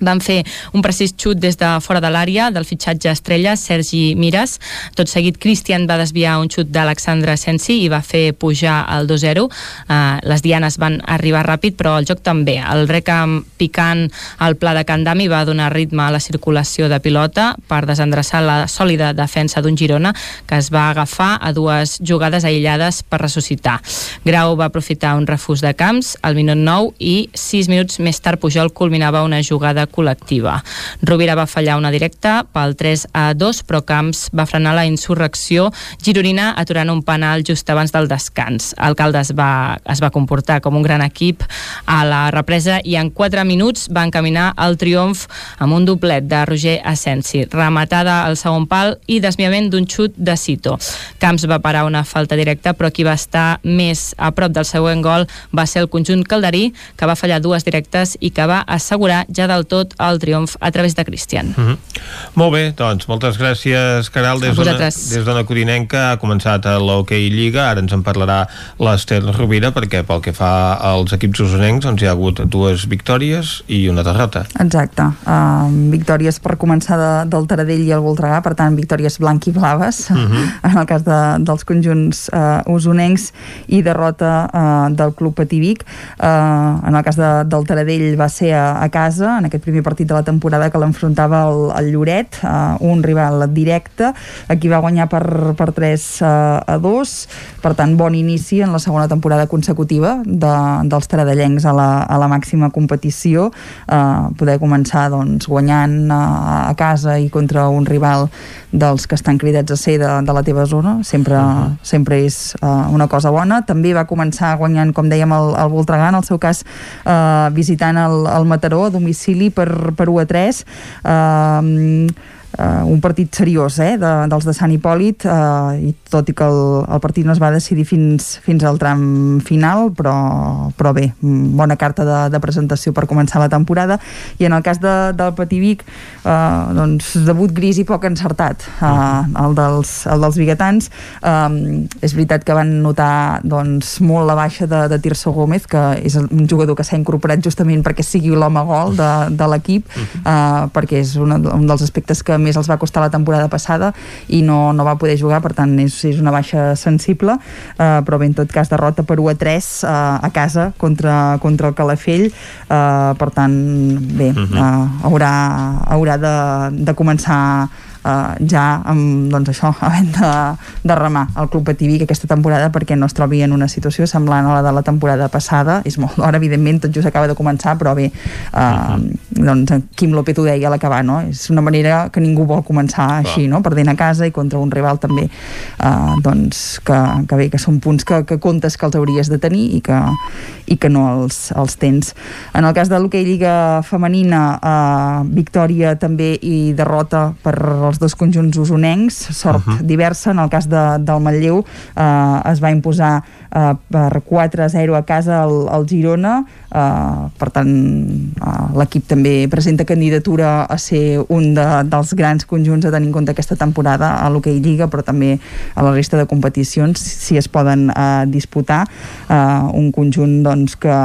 van fer un precís xut des de fora de l'àrea del fitxatge estrella Sergi Mires. Tot seguit, Cristian va desviar un xut d'Alexandre Sensi i va fer pujar el 2-0. Uh, eh, les dianes van arribar ràpid, però el joc també. El recam picant al pla de Candami va donar ritme a la circulació de pilota per desendreçar la sòlida defensa d'un Girona que es va agafar a dues jugades aïllades per ressuscitar. Grau va aprofitar un refús de camps al minut 9 i 6 minuts més tard Pujol culminava una jugada col·lectiva. Rovira va fallar una directa pel 3 a 2, però Camps va frenar la insurrecció gironina aturant un penal just abans del descans. El Caldes va, es va comportar com un gran equip a la represa i en 4 minuts va encaminar el triomf amb un doblet de Roger Asensi, rematada al segon pal i desviament d'un xut de Cito. Camps va parar una falta directa, però qui va estar més a prop del següent gol va ser el conjunt calderí, que va fallar dues directes i que va assegurar ja del tot el triomf a través de Cristian. Mm -hmm. Molt bé, doncs, moltes gràcies, Caral. Des d'Ona Codinenca ha començat a l'Hockey Lliga, ara ens en parlarà l'Ester Rovira, perquè pel que fa als equips usonencs doncs hi ha hagut dues victòries i una derrota. Exacte. Uh, victòries per començar de, del Taradell i el Voltregà, per tant, victòries blanc i blaves, mhm. -huh. en el cas de, dels conjunts uh, usonencs, i derrota uh, del Club Pativic. Uh, en el cas de, del Taradell va ser a, a casa, en aquest primer partit de la temporada que l'enfrontava el, el Lloret, uh, un rival directe, aquí va guanyar per, per 3 uh, a 2, per tant, bon inici en la segona temporada consecutiva de, dels taradellencs a la, a la màxima competició, uh, poder començar doncs, guanyant uh, a casa i contra un rival dels que estan cridats a ser de, de la teva zona, sempre, uh -huh. sempre és uh, una cosa bona. També va començar guanyant, com dèiem, el, el Voltregà, en el seu cas uh, visitant el, el Mataró a domicili per, per 1 a 3. Uh, un partit seriós eh, de, dels de Sant Hipòlit uh, i tot i que el, el partit no es va decidir fins, fins al tram final però, però bé, bona carta de, de presentació per començar la temporada. I en el cas de, del Pativic uh, doncs debut gris i poc encertat uh, el, dels, el dels biguetans. Um, és veritat que van notar doncs, molt la baixa de, de Tirso Gómez que és un jugador que s'ha incorporat justament perquè sigui l'home gol de, de l'equip uh, perquè és un, un dels aspectes que més els va costar la temporada passada i no, no va poder jugar, per tant és, és una baixa sensible, eh, però bé, en tot cas derrota per 1 a 3 eh, a casa contra, contra el Calafell eh, per tant bé, uh -huh. eh, haurà, haurà de, de començar eh, ja amb doncs això, havent de, de remar el Club Pativic aquesta temporada perquè no es trobi en una situació semblant a la de la temporada passada és molt d'hora, evidentment, tot just acaba de començar però bé, eh, uh -huh. doncs Quim López ho deia a l'acabar, no? és una manera que ningú vol començar així, no? perdent a casa i contra un rival també eh, doncs que, que bé, que són punts que, que comptes que els hauries de tenir i que, i que no els, els tens. En el cas de l'hoquei Lliga Femenina eh, victòria també i derrota per els dos conjunts usonencs, sort uh -huh. diversa, en el cas de, del Manlleu eh, es va imposar eh, per 4-0 a casa al, al Girona, eh, per tant eh, l'equip també presenta candidatura a ser un de, dels grans conjunts a tenir en compte aquesta temporada a l'Hockey Lliga, però també a la resta de competicions, si es poden eh, disputar, eh, un conjunt doncs, que,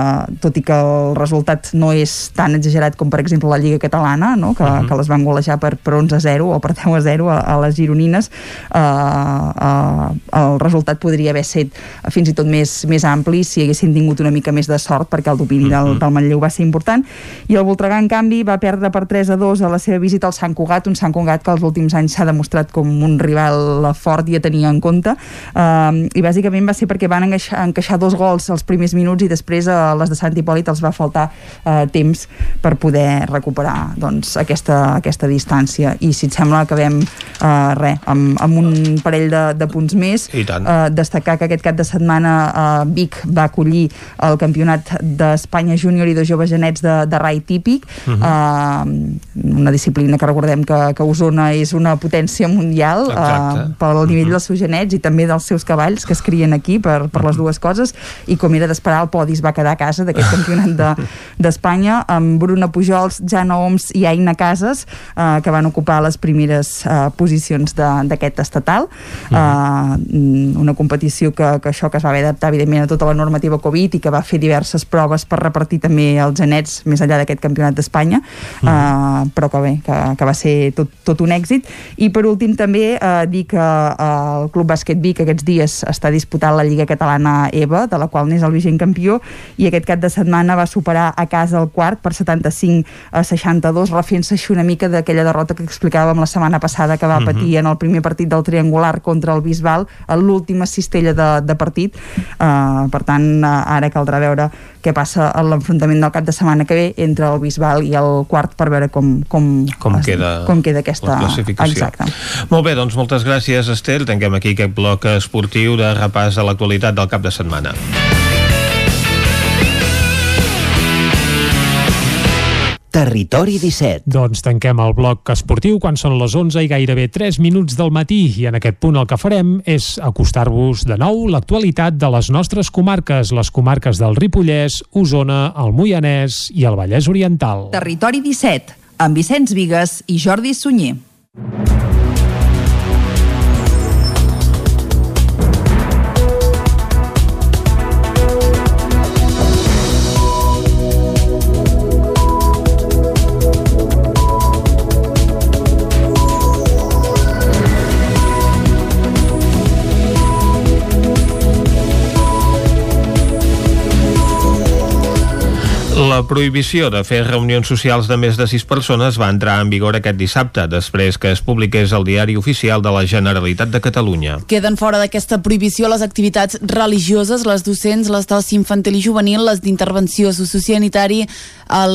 tot i que el resultat no és tan exagerat com per exemple la Lliga Catalana, no? que, uh -huh. que les van golejar per, per 11-0 o per 10 a 0 a, a les gironines eh, eh, el resultat podria haver set fins i tot més, més ampli si haguessin tingut una mica més de sort perquè el domini del, mhm. del Manlleu va ser important. I el Voltregà en canvi va perdre per 3 a 2 a la seva visita al Sant Cugat un Sant Cugat que els últims anys s'ha demostrat com un rival fort i a tenir en compte. Eh, i bàsicament va ser perquè van encaixar, encaixar dos gols als primers minuts i després a les de Sant Hipòlit els va faltar eh, temps per poder recuperar doncs, aquesta, aquesta distància. I si et sembla acabem eh, res, amb, amb un parell de, de punts més. I tant. Eh, destacar que aquest cap de setmana eh, Vic va acollir el campionat d'Espanya júnior i de joves genets de, de rai típic, uh mhm. -huh. eh, una disciplina que recordem que, que Osona és una potència mundial eh, pel nivell uh mhm. -huh. dels seus genets i també dels seus cavalls que es crien aquí per, per les mhm. dues coses i com era d'esperar el podi es va quedar a casa d'aquest campionat d'Espanya de, amb Bruna Pujols, Jana Oms i Aina Casas eh, que van ocupar les primeres primeres uh, posicions d'aquest estatal. Uh, uh, una competició que, que això que es va haver d'adaptar evidentment a tota la normativa Covid i que va fer diverses proves per repartir també els genets més enllà d'aquest campionat d'Espanya. Uh, uh, però que bé, que, que va ser tot, tot un èxit. I per últim també uh, dir que uh, el Club Bàsquet Vic aquests dies està disputant la Lliga Catalana EVA de la qual n'és el vigent campió i aquest cap de setmana va superar a casa el quart per 75 a 62 refent-se així una mica d'aquella derrota que explicàvem la setmana setmana passada que va Mhm. patir en el primer partit del triangular contra el Bisbal, a l'última cistella de, de partit. Uh, per tant, uh, ara caldrà veure què passa a l'enfrontament del cap de setmana que ve entre el Bisbal i el quart per veure com, com, Com es- queda, com queda aquesta la classificació. Exacte. Molt bé, doncs moltes gràcies, Estel. Tanquem aquí aquest bloc esportiu de repàs a l'actualitat del cap de setmana. Territori 17. Doncs tanquem el bloc esportiu quan són les 11 i gairebé 3 minuts del matí i en aquest punt el que farem és acostar-vos de nou l'actualitat de les nostres comarques, les comarques del Ripollès, Osona, el Moianès i el Vallès Oriental. Territori 17, amb Vicenç Vigues i Jordi Sunyer. La prohibició de fer reunions socials de més de 6 persones va entrar en vigor aquest dissabte, després que es publiqués al Diari Oficial de la Generalitat de Catalunya. Queden fora d'aquesta prohibició les activitats religioses, les docents, les d'oci infantil i juvenil, les d'intervenció sociosanitari,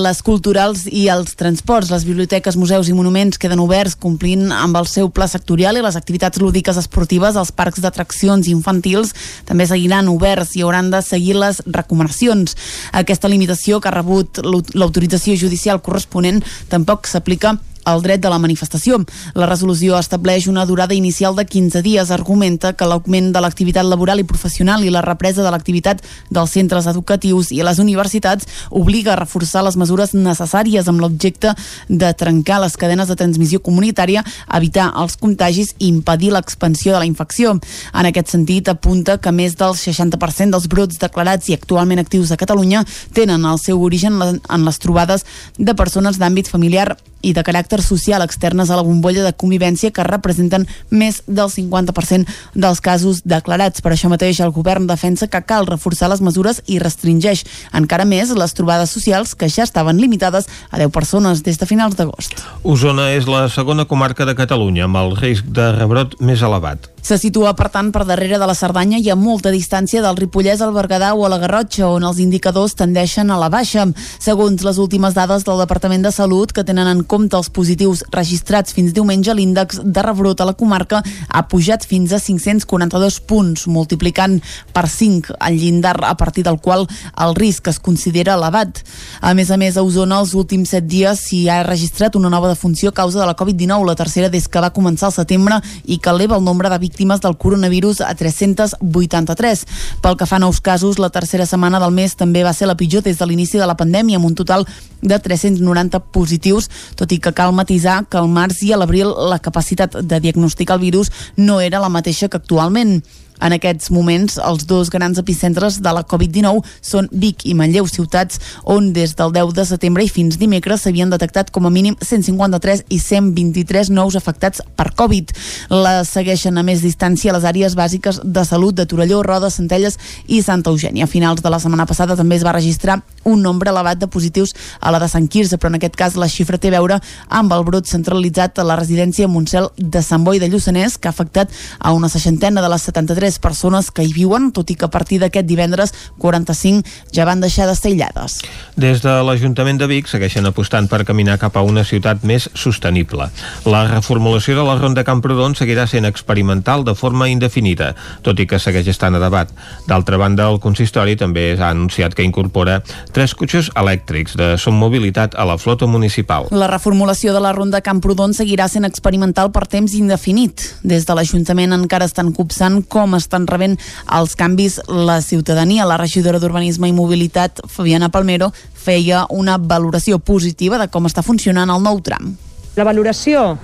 les culturals i els transports. Les biblioteques, museus i monuments queden oberts complint amb el seu pla sectorial i les activitats lúdiques esportives, els parcs d'atraccions infantils també seguiran oberts i hauran de seguir les recomanacions. Aquesta limitació que ha rebut l'aut- l'autorització judicial corresponent tampoc s'aplica el dret de la manifestació. La resolució estableix una durada inicial de 15 dies. Argumenta que l'augment de l'activitat laboral i professional i la represa de l'activitat dels centres educatius i les universitats obliga a reforçar les mesures necessàries amb l'objecte de trencar les cadenes de transmissió comunitària, evitar els contagis i impedir l'expansió de la infecció. En aquest sentit, apunta que més del 60% dels brots declarats i actualment actius a Catalunya tenen el seu origen en les trobades de persones d'àmbit familiar i de caràcter social externes a la bombolla de convivència que representen més del 50% dels casos declarats. Per això mateix el govern defensa que cal reforçar les mesures i restringeix encara més les trobades socials que ja estaven limitades a 10 persones des de finals d'agost. Osona és la segona comarca de Catalunya amb el risc de rebrot més elevat. Se situa, per tant, per darrere de la Cerdanya i a molta distància del Ripollès, el Berguedà o a la Garrotxa, on els indicadors tendeixen a la baixa. Segons les últimes dades del Departament de Salut, que tenen en compte els positius registrats fins diumenge, l'índex de rebrot a la comarca ha pujat fins a 542 punts, multiplicant per 5 el llindar a partir del qual el risc es considera elevat. A més a més, a Osona, els últims 7 dies s'hi ha registrat una nova defunció a causa de la Covid-19, la tercera des que va començar el setembre i que eleva el nombre de víctimes del coronavirus a 383. Pel que fa a nous casos, la tercera setmana del mes també va ser la pitjor des de l'inici de la pandèmia, amb un total de 390 positius, tot i que cal matisar que al març i a l'abril la capacitat de diagnosticar el virus no era la mateixa que actualment. En aquests moments, els dos grans epicentres de la Covid-19 són Vic i Manlleu, ciutats on des del 10 de setembre i fins dimecres s'havien detectat com a mínim 153 i 123 nous afectats per Covid. La segueixen a més distància les àrees bàsiques de salut de Torelló, Roda, Centelles i Santa Eugènia. A finals de la setmana passada també es va registrar un nombre elevat de positius a la de Sant Quirze, però en aquest cas la xifra té a veure amb el brot centralitzat a la residència Montsel de Sant Boi de Lluçanès, que ha afectat a una seixantena de les 73 persones que hi viuen, tot i que a partir d'aquest divendres 45 ja van deixar d'estar aïllades. Des de l'Ajuntament de Vic segueixen apostant per caminar cap a una ciutat més sostenible. La reformulació de la Ronda Camprodon seguirà sent experimental de forma indefinida, tot i que segueix estant a debat. D'altra banda, el consistori també ha anunciat que incorpora tres cotxes elèctrics de som mobilitat a la flota municipal. La reformulació de la Ronda Camprodon seguirà sent experimental per temps indefinit. Des de l'Ajuntament encara estan copsant com estan rebent els canvis la ciutadania. La regidora d'Urbanisme i Mobilitat, Fabiana Palmero, feia una valoració positiva de com està funcionant el nou tram. La valoració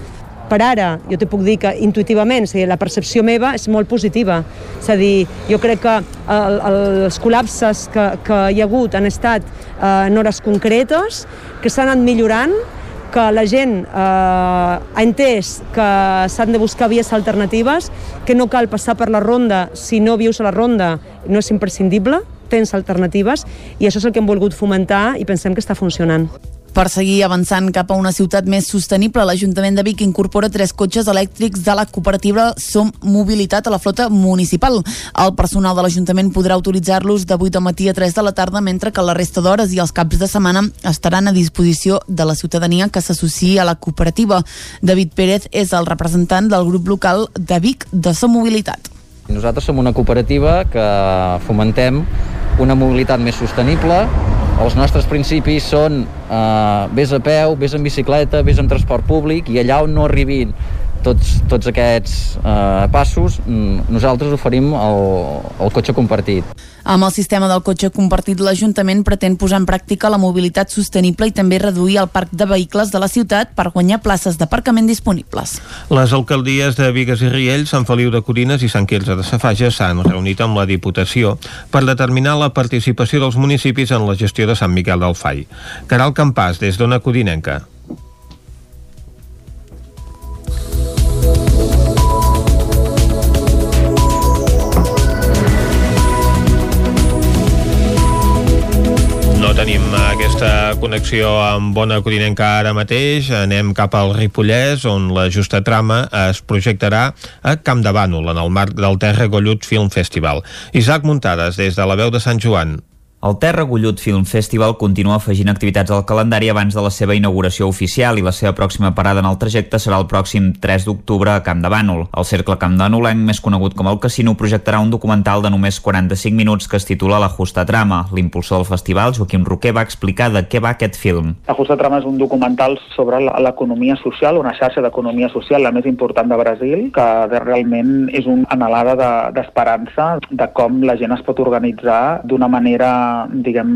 per ara, jo te puc dir que intuïtivament, sigui, la percepció meva és molt positiva. És a dir, jo crec que el, els col·lapses que, que hi ha hagut han estat eh, en hores concretes, que s'han anat millorant, que la gent eh, ha entès que s'han de buscar vies alternatives, que no cal passar per la ronda si no vius a la ronda, no és imprescindible, tens alternatives, i això és el que hem volgut fomentar i pensem que està funcionant. Per seguir avançant cap a una ciutat més sostenible, l'Ajuntament de Vic incorpora tres cotxes elèctrics de la cooperativa Som Mobilitat a la flota municipal. El personal de l'Ajuntament podrà utilitzar-los de 8 del matí a 3 de la tarda, mentre que la resta d'hores i els caps de setmana estaran a disposició de la ciutadania que s'associï a la cooperativa. David Pérez és el representant del grup local de Vic de Som Mobilitat. Nosaltres som una cooperativa que fomentem una mobilitat més sostenible. Els nostres principis són eh, vés a peu, vés en bicicleta, vés en transport públic i allà on no arribin tots, tots aquests eh, passos, mm, nosaltres oferim el, el cotxe compartit. Amb el sistema del cotxe compartit, l'Ajuntament pretén posar en pràctica la mobilitat sostenible i també reduir el parc de vehicles de la ciutat per guanyar places d'aparcament disponibles. Les alcaldies de Vigues i Riells, Sant Feliu de Codines i Sant Quirze de Safaja s'han reunit amb la Diputació per determinar la participació dels municipis en la gestió de Sant Miquel del Fai. Caral Campàs, des d'Ona Codinenca. Aquesta connexió amb Bona Codinenca ara mateix. Anem cap al Ripollès, on la justa trama es projectarà a Camp de Bànol, en el marc del Terra Gollut Film Festival. Isaac Muntades, des de la veu de Sant Joan. El Terra Gullut Film Festival continua afegint activitats al calendari abans de la seva inauguració oficial i la seva pròxima parada en el trajecte serà el pròxim 3 d'octubre a Camp de Bànol. El Cercle Camp de Bànolenc, més conegut com el Casino, projectarà un documental de només 45 minuts que es titula La Justa Trama. L'impulsor del festival, Joaquim Roquer, va explicar de què va aquest film. La Justa Trama és un documental sobre l'economia social, una xarxa d'economia social, la més important de Brasil, que realment és una anhelada d'esperança de, de com la gent es pot organitzar d'una manera diguem,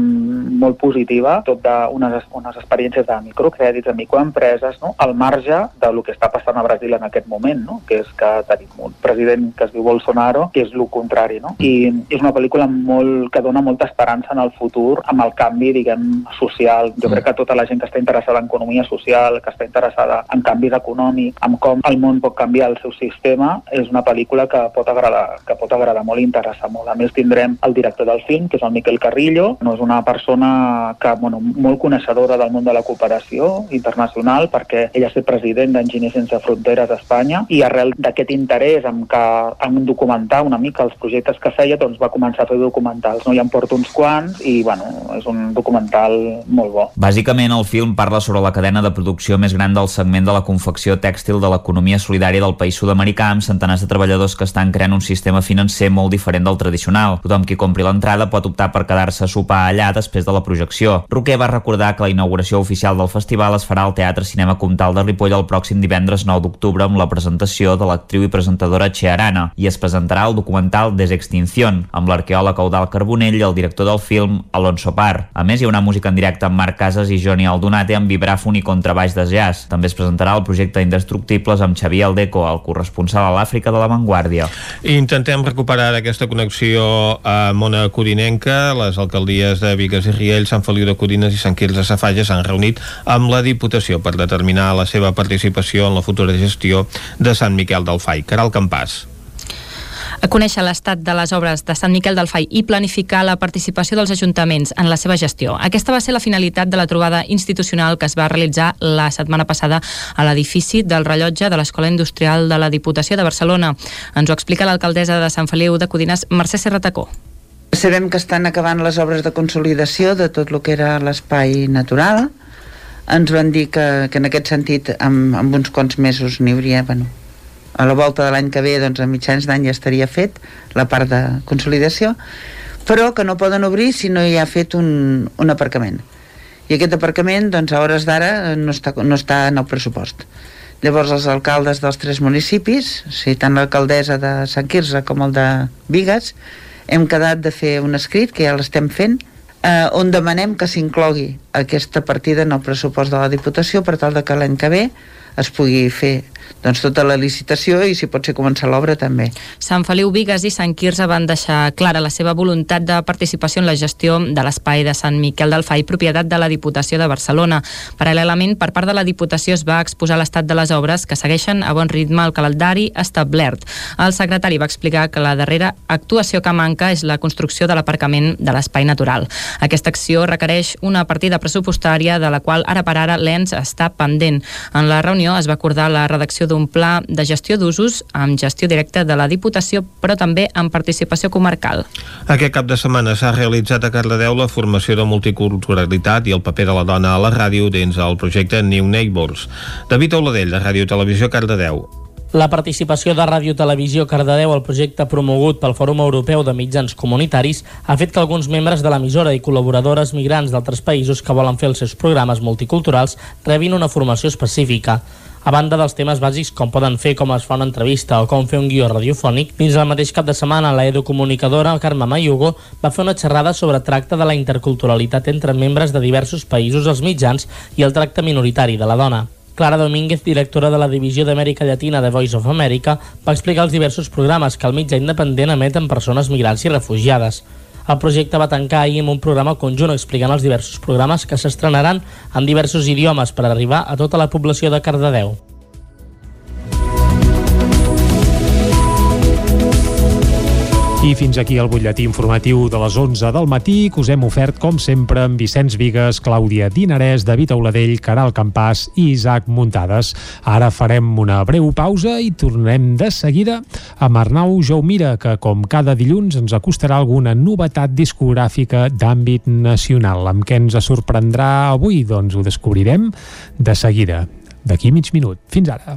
molt positiva, tot d'unes unes experiències de microcrèdits, de microempreses, no? al marge del que està passant a Brasil en aquest moment, no? que és que tenim un president que es diu Bolsonaro, que és el contrari. No? I és una pel·lícula molt, que dona molta esperança en el futur, amb el canvi, diguem, social. Jo crec que tota la gent que està interessada en economia social, que està interessada en canvis econòmics, en com el món pot canviar el seu sistema, és una pel·lícula que pot agradar, que pot agradar molt i interessar molt. A més, tindrem el director del film, que és el Miquel Carrillo, no és una persona que, bueno, molt coneixedora del món de la cooperació internacional perquè ella és el president d'Enginyers Sense Fronteres a Espanya i arrel d'aquest interès en, que, en documentar una mica els projectes que feia doncs va començar a fer documentals. No? Ja en porto uns quants i bueno, és un documental molt bo. Bàsicament el film parla sobre la cadena de producció més gran del segment de la confecció tèxtil de l'economia solidària del país sud-americà amb centenars de treballadors que estan creant un sistema financer molt diferent del tradicional. Tothom qui compri l'entrada pot optar per quedar-se a sopar allà després de la projecció. Roquer va recordar que la inauguració oficial del festival es farà al Teatre Cinema Comtal de Ripoll el pròxim divendres 9 d'octubre amb la presentació de l'actriu i presentadora Che Arana i es presentarà el documental Desextinción amb l'arqueòleg Eudal Carbonell i el director del film Alonso Par. A més, hi haurà música en directe amb Marc Casas i Johnny Aldonate amb vibràfon i contrabaix de jazz. També es presentarà el projecte Indestructibles amb Xavier Aldeco, el corresponsal a l'Àfrica de la Vanguardia. Intentem recuperar aquesta connexió a Mona Codinenca. Les alcaldies de Vigues i Riells, Sant Feliu de Codines i Sant Quirze Safaja s'han reunit amb la Diputació per determinar la seva participació en la futura gestió de Sant Miquel del Fai. Caral Campàs a conèixer l'estat de les obres de Sant Miquel del Fai i planificar la participació dels ajuntaments en la seva gestió. Aquesta va ser la finalitat de la trobada institucional que es va realitzar la setmana passada a l'edifici del rellotge de l'Escola Industrial de la Diputació de Barcelona. Ens ho explica l'alcaldessa de Sant Feliu de Codines, Mercè Serratacó. Sabem que estan acabant les obres de consolidació de tot el que era l'espai natural. Ens van dir que, que en aquest sentit amb, amb uns quants mesos n'hi hauria, bueno, a la volta de l'any que ve, doncs a mitjans d'any ja estaria fet la part de consolidació, però que no poden obrir si no hi ha fet un, un aparcament. I aquest aparcament, doncs, a hores d'ara no, està, no està en el pressupost. Llavors els alcaldes dels tres municipis, o sigui, tant l'alcaldessa de Sant Quirze com el de Vigues, hem quedat de fer un escrit, que ja l'estem fent, eh, on demanem que s'inclogui aquesta partida en el pressupost de la Diputació per tal de que l'any que ve es pugui fer doncs tota la licitació i si pot ser començar l'obra també. Sant Feliu Vigues i Sant Quirze van deixar clara la seva voluntat de participació en la gestió de l'espai de Sant Miquel del Fai, propietat de la Diputació de Barcelona. Paral·lelament, per part de la Diputació es va exposar l'estat de les obres que segueixen a bon ritme el calendari establert. El secretari va explicar que la darrera actuació que manca és la construcció de l'aparcament de l'espai natural. Aquesta acció requereix una partida pressupostària de la qual ara per ara l'ENS està pendent. En la reunió es va acordar la redacció d'un pla de gestió d'usos amb gestió directa de la Diputació, però també amb participació comarcal. Aquest cap de setmana s'ha realitzat a Cardedeu la formació de multiculturalitat i el paper de la dona a la ràdio dins el projecte New Neighbors. David Oladell, de Ràdio Televisió Cardedeu. La participació de Ràdio Televisió Cardedeu al projecte promogut pel Fòrum Europeu de Mitjans Comunitaris ha fet que alguns membres de l'emissora i col·laboradores migrants d'altres països que volen fer els seus programes multiculturals rebin una formació específica. A banda dels temes bàsics com poden fer com es fa una entrevista o com fer un guió radiofònic, dins el mateix cap de setmana la educomunicadora Carme Mayugo va fer una xerrada sobre tracte de la interculturalitat entre membres de diversos països als mitjans i el tracte minoritari de la dona. Clara Domínguez, directora de la Divisió d'Amèrica Llatina de Voice of America, va explicar els diversos programes que el mitjà independent emet persones migrants i refugiades. El projecte va tancar ahir amb un programa conjunt explicant els diversos programes que s'estrenaran en diversos idiomes per arribar a tota la població de Cardedeu. I fins aquí el butlletí informatiu de les 11 del matí que us hem ofert, com sempre, amb Vicenç Vigues, Clàudia Dinarès, David Auladell, Caral Campàs i Isaac Muntades. Ara farem una breu pausa i tornem de seguida amb Arnau Jaumira, que com cada dilluns ens acostarà alguna novetat discogràfica d'àmbit nacional. Amb què ens sorprendrà avui? Doncs ho descobrirem de seguida, d'aquí mig minut. Fins ara.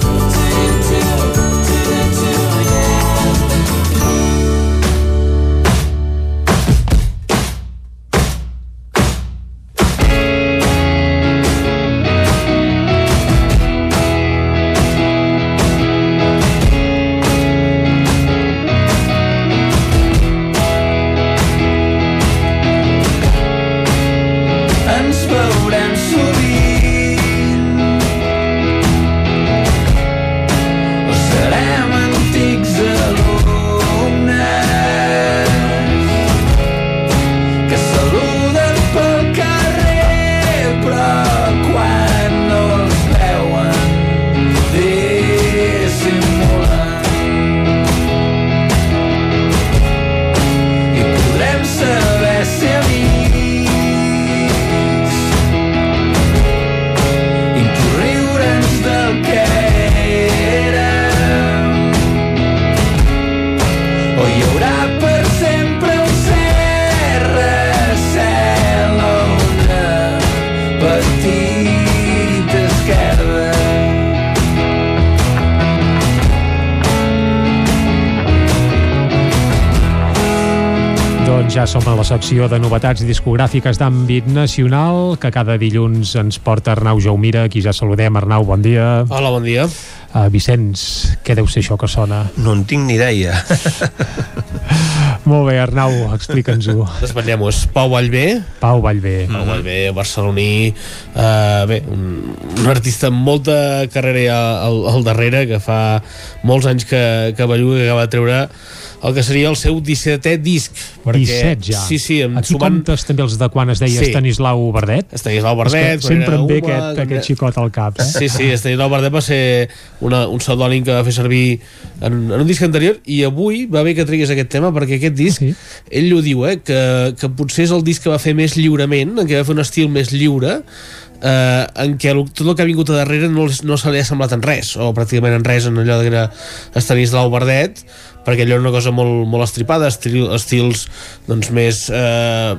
Ja som a la secció de novetats discogràfiques d'àmbit nacional que cada dilluns ens porta Arnau Jaumira, qui ja saludem. Arnau, bon dia. Hola, bon dia. Uh, Vicenç, què deu ser això que sona? No en tinc ni idea. Molt bé, Arnau, explica'ns-ho. Desvetllem-nos. Pau Vallvé. Pau Vallvé. Pau Vallvé, barceloní. Uh, bé, un, un artista amb molta carrera ja al, al darrere, que fa molts anys que, que belluga, que acaba de treure el que seria el seu 17è disc. Perquè, 17 ja. Sí, sí, em Aquí sumant... comptes també els de quan es deia Sí. Estanislau Verdet? Estanislau Verdet, És que sempre em ve era aquest, Uma, aquest xicot al cap, eh? Sí, sí, Estanislau Verdet va ser una, un pseudònim que va fer servir en, en un disc anterior i avui va bé que treguis aquest tema perquè aquest disc, sí. ell ho diu, eh, que, que potser és el disc que va fer més lliurement, en què va fer un estil més lliure, eh, en què tot el que ha vingut a darrere no, no se li ha semblat en res, o pràcticament en res en allò que era Estanislau Verdet, perquè allò era una cosa molt, molt estripada, estil, estils doncs, més eh,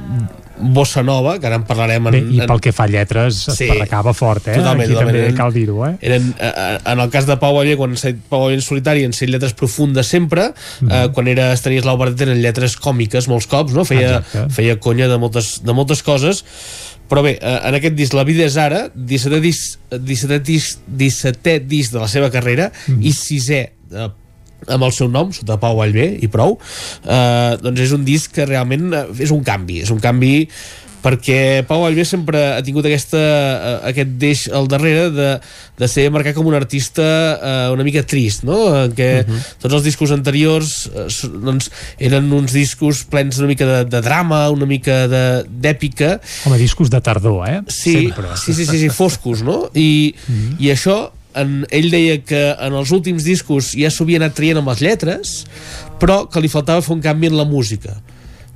bossa nova, que ara en parlarem en, Bé, i pel que fa lletres Sí. sí. esparracava fort, eh? Totalment, Aquí totalment. també Eren- cal dir-ho, eh? eren, eh, en el cas de Pau Aller quan s'ha dit Pau Aller en solitari en set lletres profundes sempre Mhm. eh, quan era Estanislau Barret eren lletres còmiques molts cops, no? feia, Exacte. feia conya de moltes, de moltes coses però bé, eh, en aquest disc La vida és ara 17è disc, 17è disc, 17è disc de la seva carrera Mhm. i sisè eh, amb el seu nom, sota Pau Vallvé i prou, eh, doncs és un disc que realment eh, és un canvi, és un canvi perquè Pau Vallvé sempre ha tingut aquesta, eh, aquest deix al darrere de, de ser marcat com un artista eh, una mica trist, no? En què Mhm. tots els discos anteriors eh, doncs, eren uns discos plens una mica de, de drama, una mica de- d'èpica, Home, discos de tardor, eh? Sí, Sempre. sí, sí, sí, sí, foscos, no? I, i això, en, ell deia que en els últims discos ja s'ho havia anat traient amb les lletres, però que li faltava fer un canvi en la música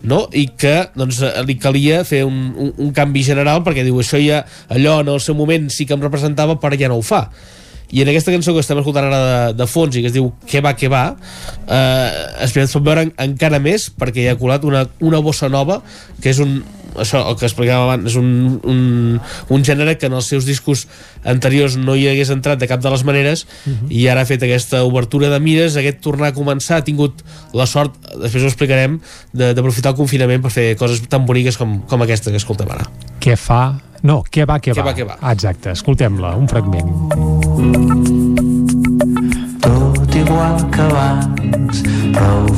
no? i que doncs, eh, li calia fer un, un, un canvi general perquè diu això ja, allò en el seu moment sí que em representava però ja no ho fa i en aquesta cançó que estem escoltant ara de, de fons i que es diu Què va, què va eh, es pot veure en, encara més perquè hi ha colat una, una bossa nova que és un, això, el que explicava abans és un, un, un gènere que en els seus discos anteriors no hi hagués entrat de cap de les maneres i ara ha fet aquesta obertura de mires aquest tornar a començar, ha tingut la sort després ho explicarem, de- d'aprofitar el confinament per fer coses tan boniques com, com aquesta que escoltem ara Què fa... No, què va, què, Què va. va, què va. Ah, Exacte, escoltem-la, un fragment. Tot igual que abans, però ho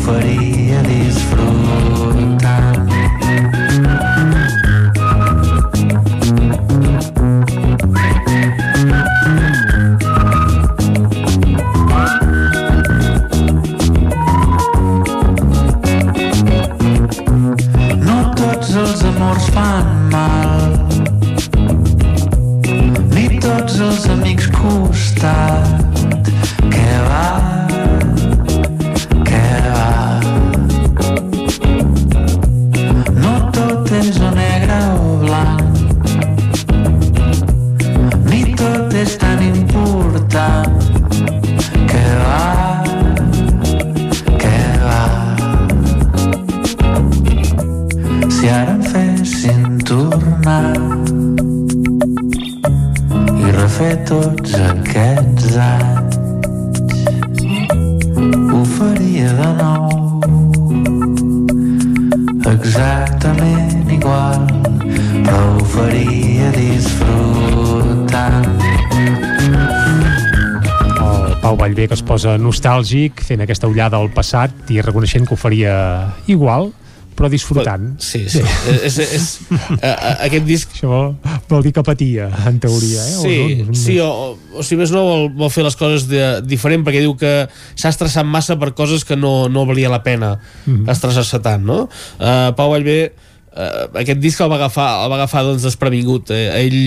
i refer tots aquests anys. Ho faria de nou. Exactament igual però ho faria disfrutant. Pau Vallvé que es posa nostàlgic fent aquesta ullada al passat i reconeixent que ho faria igual però disfrutant. Sí, sí. és, és, és, a, a, aquest disc... Això vol, vol dir que patia, en teoria, eh? Sí, o no? sí o, o, o si més no vol, vol fer les coses de, diferent perquè diu que s'ha estressat massa per coses que no, no valia la pena Mhm. estressar-se tant, no? Uh, Pau Vallvé uh, aquest disc el va agafar, el va agafar doncs, desprevingut eh? ell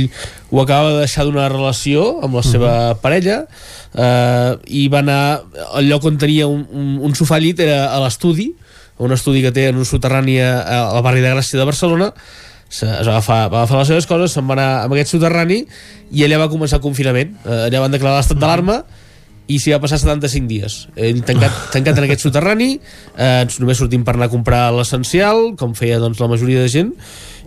ho acaba de deixar d'una relació amb la seva parella uh, i va anar al lloc on tenia un, un, un sofà llit era a l'estudi un estudi que té en un soterrani a- al barri de Gràcia de Barcelona se- es va agafar, va agafar les seves coses, se'n va anar amb aquest soterrani i allà va començar el confinament. Eh, allà van declarar l'estat d'alarma i s'hi va passar 75 dies. Ell tancat, tancat en aquest soterrani, eh, només sortim per anar a comprar l'essencial, com feia doncs, la majoria de gent,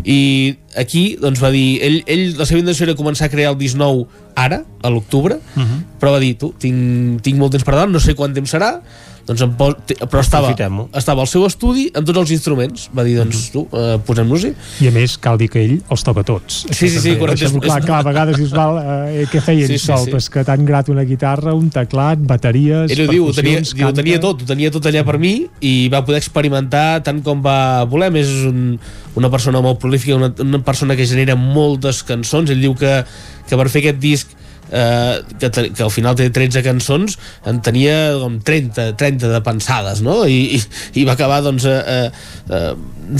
i aquí doncs, va dir, ell, ell la seva intenció era començar a crear el 19 ara, a l'octubre, Mhm. uh -huh. però va dir, tu, tinc, tinc molt temps per davant, no sé quant temps serà, doncs em pos, però estava, estava al seu estudi amb tots els instruments va dir, doncs tu, eh, posem-nos-hi I a més, cal dir que ell els toca tots. Sí, sí, sí, correcte. Clar, clar, a vegades dius, val, eh, què feia Sí, sí, sol? sí. Pues que tan grat una guitarra, un teclat, bateries, Ell ho diu, ho tenia, diu, tenia tot, ho tenia tot allà per mi i va poder experimentar tant com va voler. Més, és un, una persona molt prolífica, una, una persona que genera moltes cançons. Ell diu que, que per fer aquest disc eh, que, que al final té 13 cançons en tenia com 30, 30 de pensades no? I, i, i va acabar doncs, eh, eh, eh,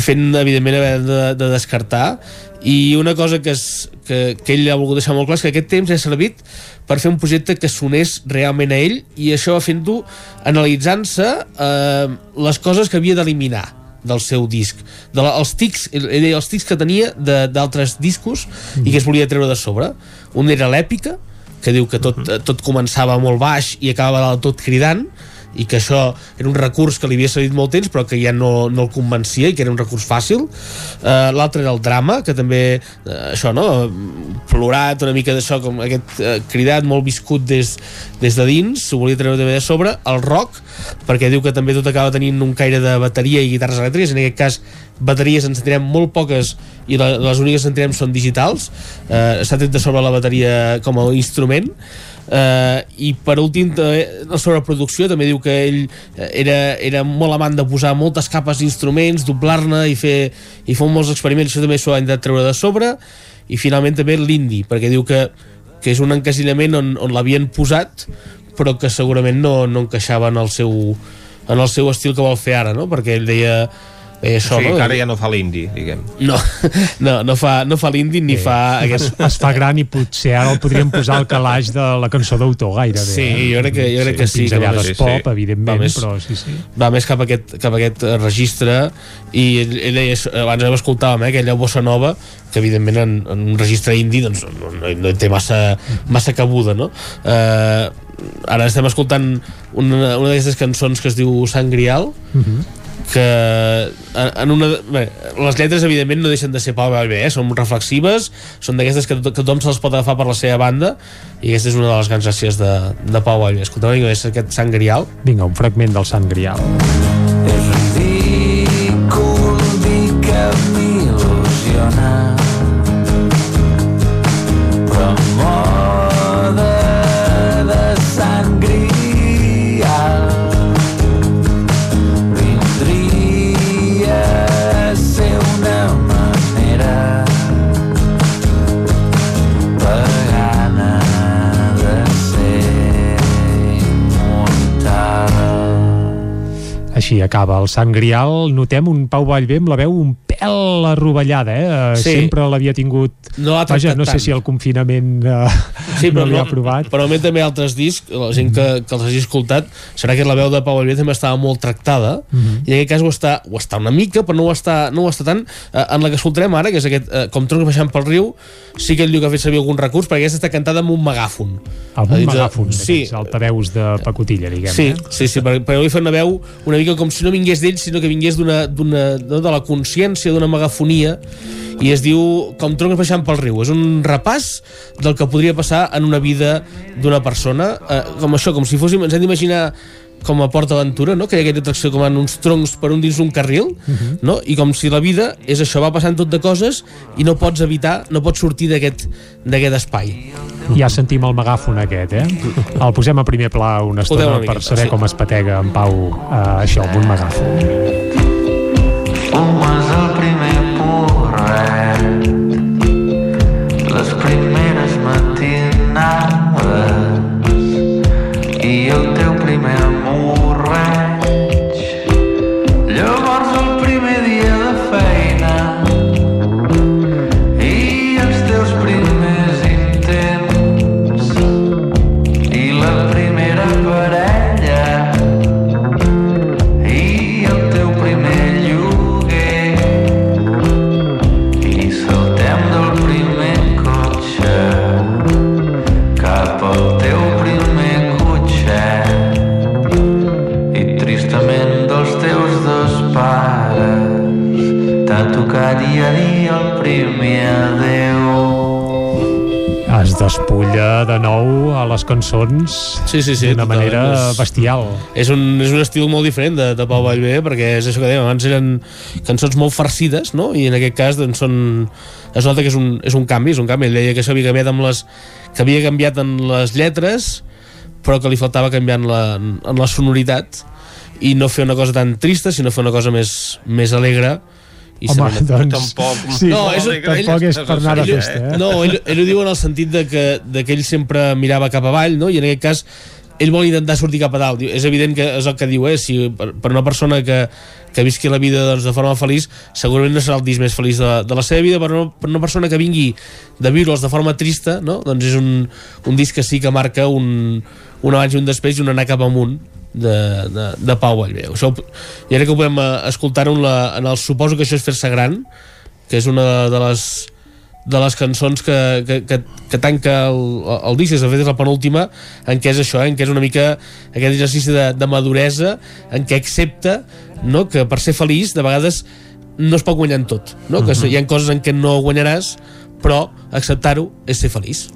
fent evidentment haver de, de descartar. I una cosa que, és, que, que ell ha volgut deixar molt clar és que aquest temps ha servit per fer un projecte que sonés realment a ell i això va fent-ho analitzant-se eh, les coses que havia d'eliminar del seu disc. De la, els tics, els tics que tenia d'altres discos i que es volia treure de sobre. Un era l'èpica que diu que tot, eh, tot començava molt baix i acabava del tot cridant i que això era un recurs que li havia servit molt temps però que ja no, no el convencia i que era un recurs fàcil. Uh, l'altre era el drama que també, uh, això no? Plorat una mica d'això com aquest uh, cridat molt viscut des, des de dins s'ho volia treure també de sobre. El rock perquè diu que també tot acaba tenint un caire de bateria i guitarres elèctriques en aquest cas bateries ens sentirem molt poques i la, les úniques que sentirem són digitals. Uh, està tret de sobre la bateria com a instrument. Uh, i per últim la sobreproducció també diu que ell era, era molt amant de posar moltes capes d'instruments, doblar-ne i fer, i fer molts experiments, això també s'ho ha intentat treure de sobre. I finalment també l'indi perquè diu que, que és un encasillament on, on l'havien posat però que segurament no, no encaixava en el seu en el seu estil que vol fer ara no? perquè ell deia Eh, això, sí, no? que ara ja no fa l'indi, diguem. No, no, no fa, no fa l'indi ni sí. fa... Aquest... Es, fa gran i potser ara el podríem posar al calaix de la cançó d'autor gairebé. Sí, eh? jo crec que, jo crec sí, que sí. Pinzellades sí, pop, sí. evidentment, més, però sí, sí. Va més cap a aquest, cap a aquest registre i ell, ell deia, abans hem escoltàvem, eh, aquella bossa nova que evidentment en, en un registre indi doncs, no, no, no té massa, massa cabuda, no? Eh, ara estem escoltant una, una d'aquestes cançons que es diu Sant Grial, uh Mhm. -huh que en una, bé, les lletres evidentment no deixen de ser Pau Vallvé, eh? són reflexives són d'aquestes que, que tothom se'ls pot agafar per la seva banda i aquesta és una de les grans gràcies de, de Pau Vallvé escolteu una mica aquest Sant Grial? Vinga, un fragment del Sant Grial. És ridícul dir que Així acaba el Sant Grial. Notem un Pau Vallvé amb la veu un pèl arrovellada, eh? Sí. Sempre l'havia tingut... No l'ha Vaja, no sé tant. si el confinament eh, Sí, però no li no, ha provat. però també també altres discs, la gent que, que els hagi escoltat, serà que la veu de Pau Vallvé també estava molt tractada, Mhm. i en aquest cas ho està, ho està una mica, però no ho està, no ho està tant. Eh, en la que escoltarem ara, que és aquest, eh, com troncs baixant pel riu, sí que ell diu que ha fet servir algun recurs, perquè aquesta està cantada amb un megàfon. Amb Ha un eh, megàfon, Sí, altaveus de pacotilla, diguem. Sí, eh? sí, sí, perquè, perquè li fa una veu una mica com si no vingués d'ell, sinó que vingués d'una, d'una, no, de la consciència, d'una megafonia, i es diu com troncs baixant pel riu. És un repàs del que podria passar en una vida d'una persona, eh, com això, com si fóssim, ens hem d'imaginar com a Port Aventura, no? que hi ha aquella atracció com en uns troncs per un dins un carril, Mhm. no? i com si la vida és això, va passant tot de coses i no pots evitar, no pots sortir d'aquest d'aquest espai. Ja sentim el megàfon aquest, eh? El posem a primer pla una estona una per miqueta, saber sí. com es patega en Pau eh, això, amb un megàfon. Fumes el primer porret Les primeres matinades I el teu primer despulla de nou a les cançons sí, sí, sí, d'una manera És- bestial. és un, és un estil molt diferent de, de Pau Vallvé perquè és això que dèiem, abans eren cançons molt farcides no? i en aquest cas doncs, són es nota que és un, és un canvi és un canvi, ell deia que s'havia canviat amb les que havia canviat en les lletres però que li faltava canviar en la, en la sonoritat i no fer una cosa tan trista sinó fer una cosa més, més alegre i Home, serena. doncs, sí, és, tampoc és per anar ell- festa, eh? No, ell, ell ho diu en el sentit de que, de que ell sempre mirava cap avall, no? i en aquest cas ell vol intentar sortir cap a dalt. Diu, És evident que és el que diu, eh? si per, per una persona que, que visqui la vida doncs, de forma feliç, segurament no serà el disc més feliç de, de la seva vida, però una, per una persona que vingui de viure'ls de forma trista, no? doncs és un, un disc que sí que marca un, un abans i un després i un anar cap amunt de, de, de Pau Vallvé. Això, I ara que ho podem eh, escoltar en, la, en el suposo que això és fer-se gran, que és una de les de les cançons que, que, que, que tanca el, el disc, de fet és la penúltima en què és això, eh, en què és una mica aquest exercici de, de maduresa en què accepta no, que per ser feliç de vegades no es pot guanyar en tot no? que Mhm. hi ha coses en què no guanyaràs però acceptar-ho és ser feliç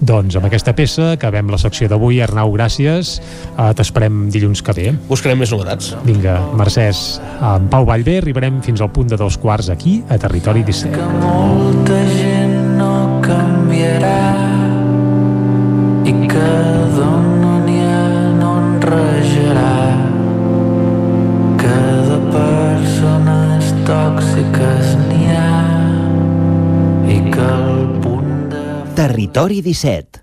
Doncs amb aquesta peça acabem la secció d'avui. Arnau, gràcies. Uh, T'esperem dilluns que ve. Buscarem més novetats. Vinga, Mercès. Amb Pau Vallvé arribarem fins al punt de dos quarts aquí, a Territori 17. molta gent no canviarà i que d'on no n'hi ha no en rajarà que de persones tòxiques Territori 17.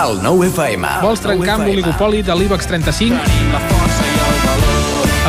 El nou FM. Vols trencar amb l'oligopoli de l'IBEX 35?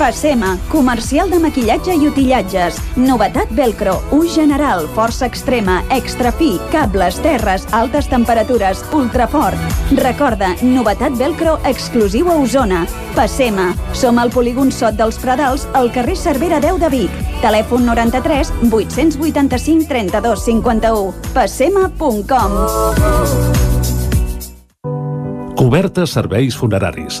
Passema, comercial de maquillatge i utillatges. Novetat velcro, ús general, força extrema, extra fi, cables, terres, altes temperatures, ultrafort. Recorda, novetat velcro exclusiu a Osona. Passema. Som al polígon Sot dels Pradals, al carrer Cervera 10 de Vic. Telèfon 93 885 32 51. Passema.com Cobertes serveis funeraris.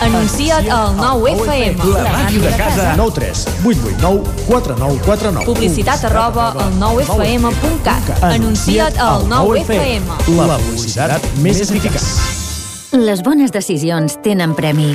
Anuncia't al 9FM. La màquina de casa. 9 3 8 8 9 4 9 4 9. Publicitat arroba al 9FM.cat. Anuncia't al 9FM. La publicitat més eficaç. Les bones decisions tenen premi.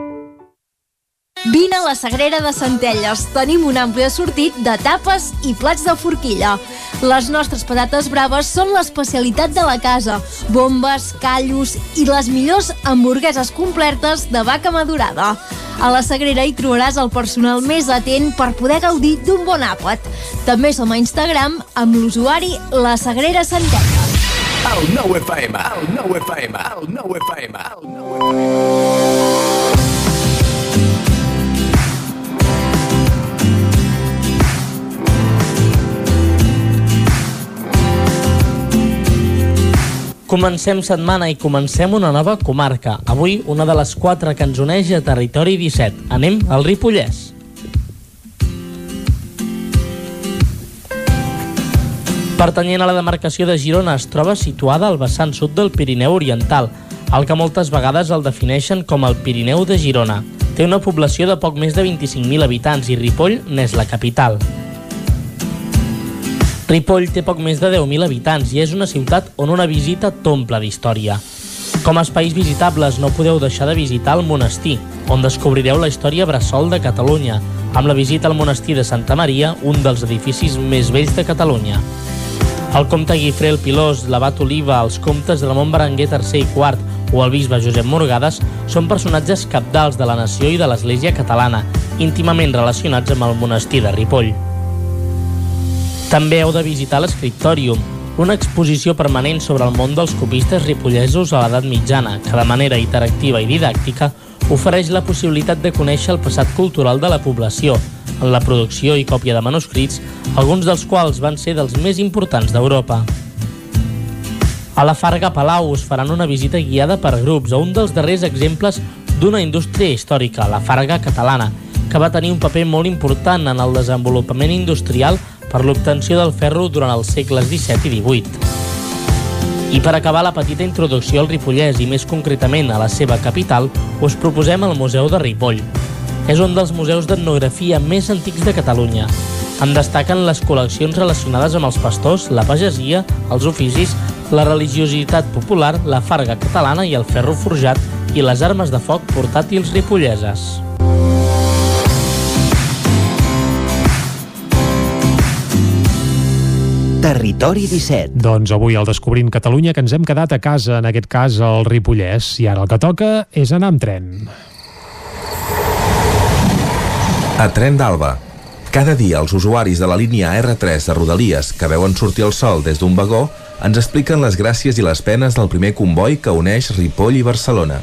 Vine a la Sagrera de Centelles. Tenim un ampli assortit de tapes i plats de forquilla. Les nostres patates braves són l'especialitat de la casa. Bombes, callos i les millors hamburgueses completes de vaca madurada. A la Sagrera hi trobaràs el personal més atent per poder gaudir d'un bon àpat. També som a Instagram amb l'usuari La Sagrera Centelles. El 9 FM, el 9 FM, el 9 FM, el 9 Comencem setmana i comencem una nova comarca. Avui, una de les quatre que ens uneix a Territori 17. Anem al Ripollès. Pertanyent a la demarcació de Girona, es troba situada al vessant sud del Pirineu Oriental, el que moltes vegades el defineixen com el Pirineu de Girona. Té una població de poc més de 25.000 habitants i Ripoll n'és la capital. Ripoll té poc més de 10.000 habitants i és una ciutat on una visita t'omple d'història. Com a espais visitables no podeu deixar de visitar el monestir, on descobrireu la història bressol de Catalunya, amb la visita al monestir de Santa Maria, un dels edificis més vells de Catalunya. El comte Guifré el Pilós, l'abat Oliva, els comtes de Ramon Berenguer III i IV o el bisbe Josep Morgades són personatges capdals de la nació i de l'Església catalana, íntimament relacionats amb el monestir de Ripoll. També heu de visitar l'Escriptòrium, una exposició permanent sobre el món dels copistes ripollesos a l'edat mitjana, que de manera interactiva i didàctica ofereix la possibilitat de conèixer el passat cultural de la població, en la producció i còpia de manuscrits, alguns dels quals van ser dels més importants d'Europa. A la Farga Palau us faran una visita guiada per grups a un dels darrers exemples d'una indústria històrica, la Farga catalana, que va tenir un paper molt important en el desenvolupament industrial per l'obtenció del ferro durant els segles XVII i XVIII. I per acabar la petita introducció al Ripollès i més concretament a la seva capital, us proposem el Museu de Ripoll. És un dels museus d'etnografia més antics de Catalunya. En destaquen les col·leccions relacionades amb els pastors, la pagesia, els oficis, la religiositat popular, la farga catalana i el ferro forjat i les armes de foc portàtils ripolleses. Territori 17. Doncs avui al Descobrint Catalunya que ens hem quedat a casa, en aquest cas al Ripollès, i ara el que toca és anar amb tren. A Tren d'Alba. Cada dia els usuaris de la línia R3 de Rodalies que veuen sortir el sol des d'un vagó ens expliquen les gràcies i les penes del primer comboi que uneix Ripoll i Barcelona.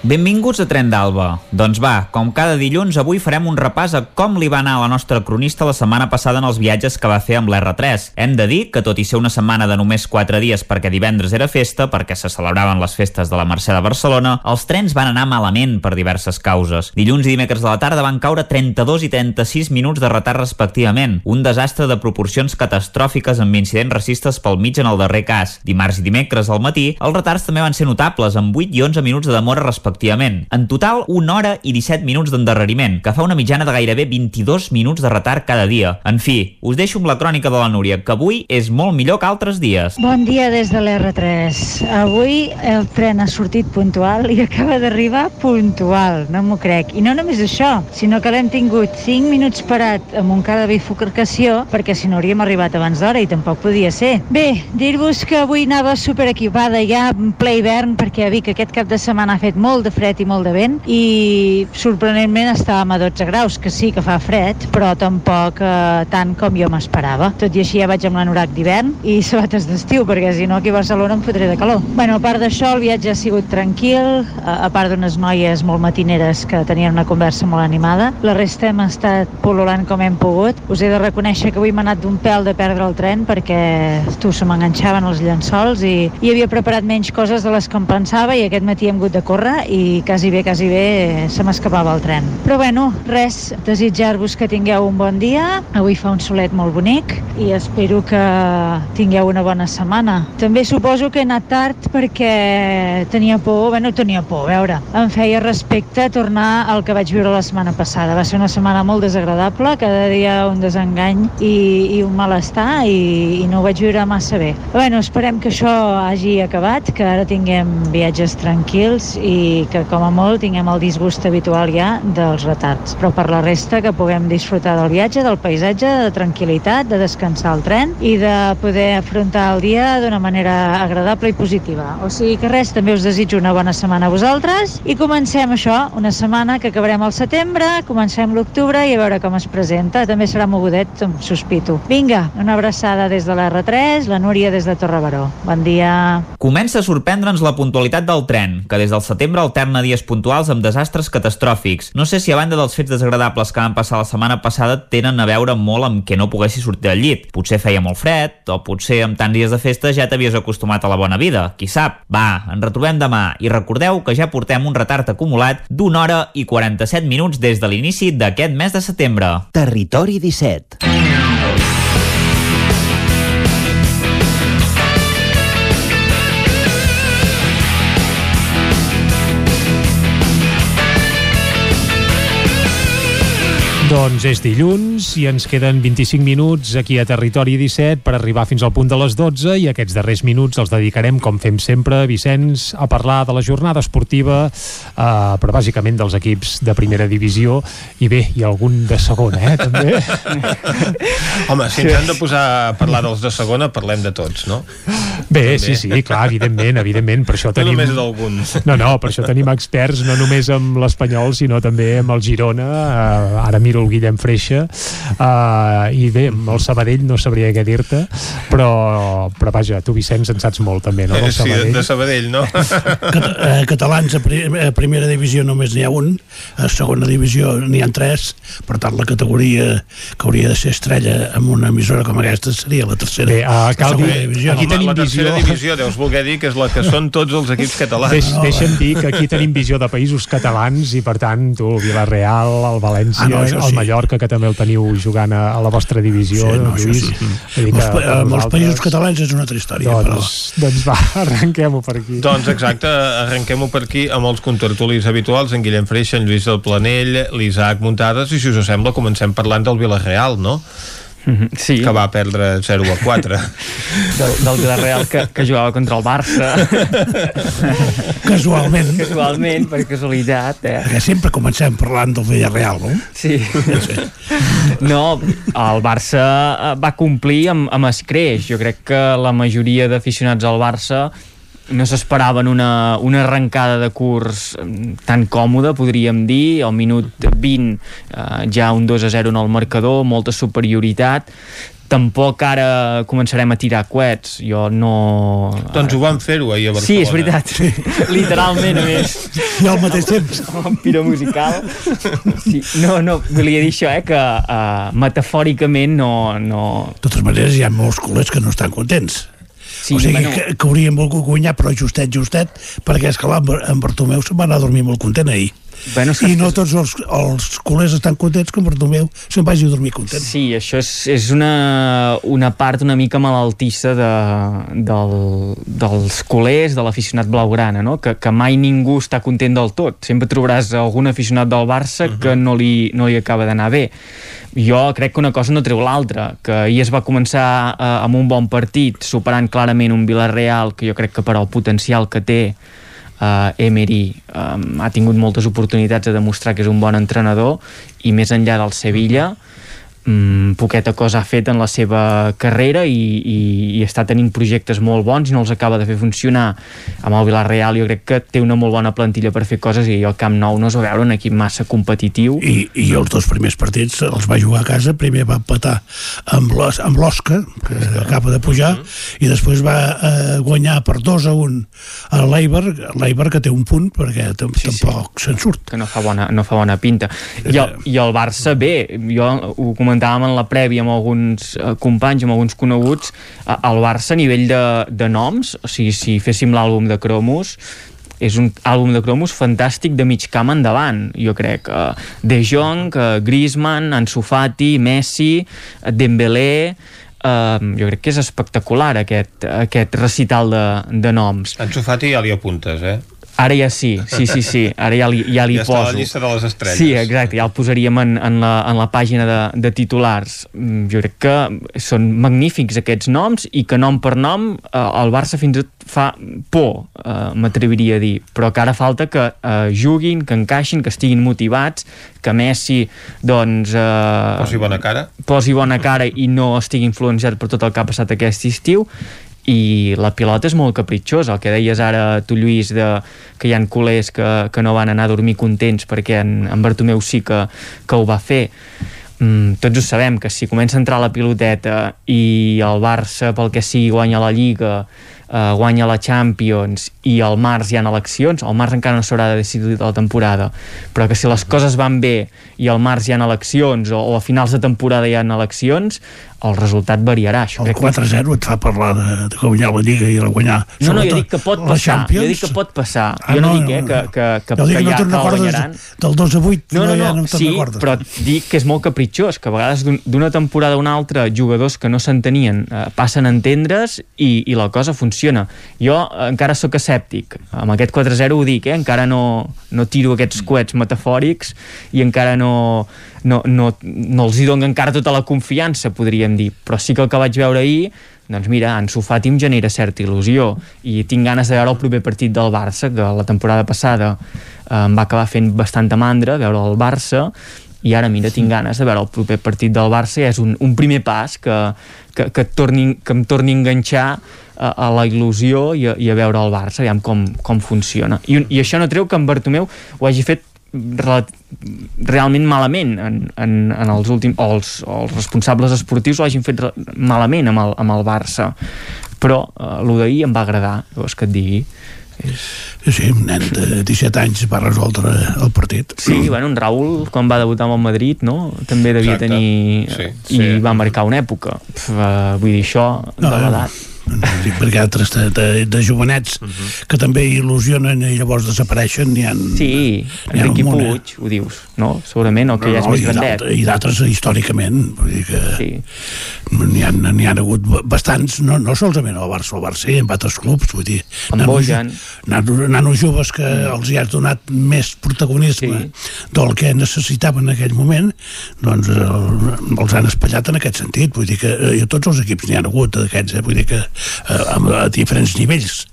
Benvinguts a Tren d'Alba. Doncs va, com cada dilluns, avui farem un repàs a com li va anar a la nostra cronista la setmana passada en els viatges que va fer amb l'R3. Hem de dir que, tot i ser una setmana de només 4 dies perquè divendres era festa, perquè se celebraven les festes de la Mercè de Barcelona, els trens van anar malament per diverses causes. Dilluns i dimecres de la tarda van caure 32 i 36 minuts de retard respectivament, un desastre de proporcions catastròfiques amb incidents racistes pel mig en el darrer cas. Dimarts i dimecres al matí, els retards també van ser notables, amb 8 i 11 minuts de demora respectivament respectivament. En total, una hora i 17 minuts d'endarreriment, que fa una mitjana de gairebé 22 minuts de retard cada dia. En fi, us deixo amb la crònica de la Núria, que avui és molt millor que altres dies. Bon dia des de l'R3. Avui el tren ha sortit puntual i acaba d'arribar puntual, no m'ho crec. I no només això, sinó que l'hem tingut 5 minuts parat cara de bifurcació perquè si no hauríem arribat abans d'hora i tampoc podia ser. Bé, dir-vos que avui anava superequipada ja en ple hivern perquè a Vic aquest cap de setmana ha fet molt molt de fred i molt de vent i sorprenentment estàvem a 12 graus, que sí que fa fred, però tampoc eh, tant com jo m'esperava. Tot i així ja vaig amb l'anorac d'hivern i sabates d'estiu, perquè si no aquí a Barcelona em fotré de calor. Bueno, a part d'això, el viatge ha sigut tranquil, a, a part d'unes noies molt matineres que tenien una conversa molt animada. La resta hem estat pol·lulant com hem pogut. Us he de reconèixer que avui m'ha anat d'un pèl de perdre el tren perquè tu se m'enganxaven els llençols i, i havia preparat menys coses de les que em pensava i aquest matí hem hagut de córrer i quasi bé, quasi bé se m'escapava el tren. Però bueno, res, desitjar-vos que tingueu un bon dia. Avui fa un solet molt bonic i espero que tingueu una bona setmana. També suposo que he anat tard perquè tenia por, bueno, tenia por, a veure, em feia respecte tornar al que vaig viure la setmana passada. Va ser una setmana molt desagradable, cada dia un desengany i, i un malestar i, i no ho vaig viure massa bé. Bueno, esperem que això hagi acabat, que ara tinguem viatges tranquils i que com a molt tinguem el disgust habitual ja dels retards. Però per la resta que puguem disfrutar del viatge, del paisatge, de tranquil·litat, de descansar al tren i de poder afrontar el dia d'una manera agradable i positiva. O sigui que res, també us desitjo una bona setmana a vosaltres i comencem això, una setmana que acabarem al setembre, comencem l'octubre i a veure com es presenta. També serà mogudet, sospito. Vinga, una abraçada des de la R3, la Núria des de Torrebaró. Bon dia. Comença a sorprendre'ns la puntualitat del tren, que des del setembre alterna dies puntuals amb desastres catastròfics. No sé si a banda dels fets desagradables que van passar la setmana passada tenen a veure molt amb que no poguessis sortir del llit. Potser feia molt fred, o potser amb tants dies de festa ja t'havies acostumat a la bona vida. Qui sap? Va, ens retrobem demà i recordeu que ja portem un retard acumulat d'una hora i 47 minuts des de l'inici d'aquest mes de setembre. Territori 17. Doncs és dilluns i ens queden 25 minuts aquí a Territori 17 per arribar fins al punt de les 12 i aquests darrers minuts els dedicarem, com fem sempre, Vicenç, a parlar de la jornada esportiva, eh, però bàsicament dels equips de primera divisió i bé, i algun de segona, eh, també. Home, si ens hem de posar a parlar dels de segona, parlem de tots, no? Bé, sí, sí, clar, evidentment, evidentment, per això No tenim... només d'alguns. No, no, per això tenim experts no només amb l'Espanyol, sinó també amb el Girona. Eh, ara miro el Guillem Freixa uh, i bé, amb el Sabadell no sabria què dir-te però, però vaja, tu Vicenç en saps molt també, no? Eh, Del sí, Sabadell. de Sabadell, no? Cat eh, catalans a, pri a primera divisió només n'hi ha un, a segona divisió n'hi ha tres, per tant la categoria que hauria de ser estrella amb una emissora com aquesta seria la tercera. Bé, uh, cal la dir, divisió. aquí Home, tenim la tercera visió- divisió, deus voler dir que és la que són tots els equips catalans. Deix, deixa'm dir que aquí tenim visió de països catalans i per tant tu, el Villarreal, el València, Ah, no, això el sí. Mallorca que també el teniu jugant a, a la vostra divisió Sí, no, Lluís sí. Dir Amb que amb els vosaltres- països catalans és una altra història, doncs, doncs va, arrenquem-ho per aquí Doncs exacte, arrenquem-ho per aquí amb els contertulis habituals, en Guillem Freixa, en Lluís del Planell, l'Isaac Muntades, i si us sembla comencem parlant del Villarreal, no? Sí. Que va perdre 0 a 4. del, del Villarreal que, que jugava contra el Barça Casualment. casualment, per casualitat eh? Perquè sempre comencem parlant del Villarreal, no? Sí. No, el Barça eh, va complir amb, amb escreix. Jo crec que la majoria d'aficionats al Barça no s'esperaven una, una arrencada de curs mm, tan còmoda, podríem dir, al minut 20 eh, ja un 2 a 0 en el marcador, molta superioritat tampoc ara començarem a tirar coets jo no... doncs ho van fer-ho ahir a Barcelona. Sí, és veritat. Literalment, a més. I al mateix temps. Un piro musical. Sí, no, no, volia dir això, eh, que uh, metafòricament no, no... De totes maneres, hi ha molts culers que no estan contents. Sí, o sigui, bueno. que, que haurien volgut guanyar, però justet, justet, perquè és que en Bartomeu se'n va anar a dormir molt content ahir. Bueno, I no tots els, els culers estan contents que en Bartomeu se'n vagi a dormir content. Sí, això és, és una, una part una mica malaltissa de, del, dels culers, de l'aficionat blaugrana, no? que, que mai ningú està content del tot. Sempre trobaràs algun aficionat del Barça uh -huh. que no li, no li acaba d'anar bé. Jo crec que una cosa no treu l'altra, que ahir es va començar eh, amb un bon partit, superant clarament un Villarreal, que jo crec que per al potencial que té uh, Emery um, ha tingut moltes oportunitats de demostrar que és un bon entrenador i més enllà del Sevilla mm, poqueta cosa ha fet en la seva carrera i, i, i està tenint projectes molt bons i no els acaba de fer funcionar. Amb el Villarreal jo crec que té una molt bona plantilla per fer coses i el Camp Nou no es va veure un equip massa competitiu. I, I els dos primers partits els va jugar a casa, primer va empatar amb l'Os- amb l'Osca, que acaba de pujar, i després va eh, guanyar per 2 a 1 a l'Eiber, l'Eiber que té un punt perquè sí, tampoc se'n surt. que no fa bona, no fa bona pinta. I el, i el Barça bé jo ho comentàvem en la prèvia amb alguns eh, companys, amb alguns coneguts eh, el Barça a nivell de, de noms o sigui, si féssim l'àlbum de cromos és un àlbum de cromos fantàstic de mig camp endavant, jo crec. Uh, de Jong, uh, Griezmann, Ansu Fati, Messi, Dembélé... Uh, jo crec que és espectacular aquest, aquest recital de, de noms. Ansu Fati ja li apuntes, eh? Ara ja sí, sí, sí, sí. Ara ja li, ja li Ja està a poso. la llista de les estrelles. Sí, exacte, ja el posaríem en, en, la, en la pàgina de, de titulars. Mm, Jo crec que són magnífics aquests noms i que nom per nom eh, el Barça fins i tot fa por, eh, m'atreviria a dir, però que ara falta que eh, juguin, que encaixin, que estiguin motivats, que Messi doncs... Eh, Posi bona cara. posi bona cara i no estigui influenciat per tot el que ha passat aquest estiu i la pilota és molt capritxosa. El que deies ara tu Lluís de, que hi han culers que, que no van anar a dormir contents perquè en, en Bartomeu sí que, que ho va fer. Mm, tots ho sabem que si comença a entrar la piloteta i el Barça pel que sigui guanya la Lliga eh, guanya la Champions i al març hi ha eleccions, al març encara no s'haurà de decidir la temporada, però que si les coses van bé i al març hi ha eleccions o, o a finals de temporada hi ha eleccions, el resultat variarà. Això El crec que- 4-0 et fa parlar de, de guanyar la Lliga i de guanyar no, no, jo dic que pot passar. Champions. Jo dic que pot passar. Ah, jo no, no, dic eh, no, que, no. que, que, dic que que no ja que guanyaran. del 2 a 8, No, no, ja no, no te'n sí, recordes. però dic que és molt capritxós, que a vegades d'un- d'una temporada a una altra jugadors que no s'entenien eh, passen a entendre's i, i la cosa funciona. Jo eh, encara sóc escèptic. Amb aquest 4-0 ho dic, eh? encara no, no tiro aquests coets metafòrics i encara no, no, no, no els hi dono encara tota la confiança, podríem dir. Però sí que el que vaig veure ahir doncs mira, Ansu Fati em genera certa il·lusió. I tinc ganes de veure el proper partit del Barça que la temporada passada eh, em va acabar fent bastanta mandra veure el Barça. I ara mira, tinc ganes de veure el proper partit del Barça. I és un, un primer pas que, que, que, torni, que em torni a enganxar a, a la il·lusió i a, i a veure el Barça, aviam com, com funciona. I, i això no treu que en Bartomeu ho hagi fet realment malament en, en, en els últims o els, o els responsables esportius ho hagin fet malament amb el, amb el Barça però eh, el d'ahir em va agradar vols que et digui Sí, sí, un nen de 17 anys va resoldre el partit. Sí, bueno, en Raül, quan va debutar amb el Madrid, no? també devia Exacte. tenir... Sí, I sí. va marcar una època. Eh, vull dir, això, de No, l'edat... Dic, perquè altres de, de, de jovenets que també il·lusionen i llavors desapareixen n'hi ha Sí, ha Enriqui eh? Puig, ho dius, no? Segurament, o que ja és més i grandet. I d'altres històricament, vull dir que sí. n'hi ha, ha hagut bastants, no, no solament al Barça, al Barça i en altres clubs, vull dir, nanos, nanos, nanos joves que els hi has donat més protagonisme del que necessitaven en aquell moment, doncs el, els han espatllat en aquest sentit, vull dir que eh, i a tots els equips n'hi ha hagut d'aquests, eh, vull dir que eh, amb, a diferents nivells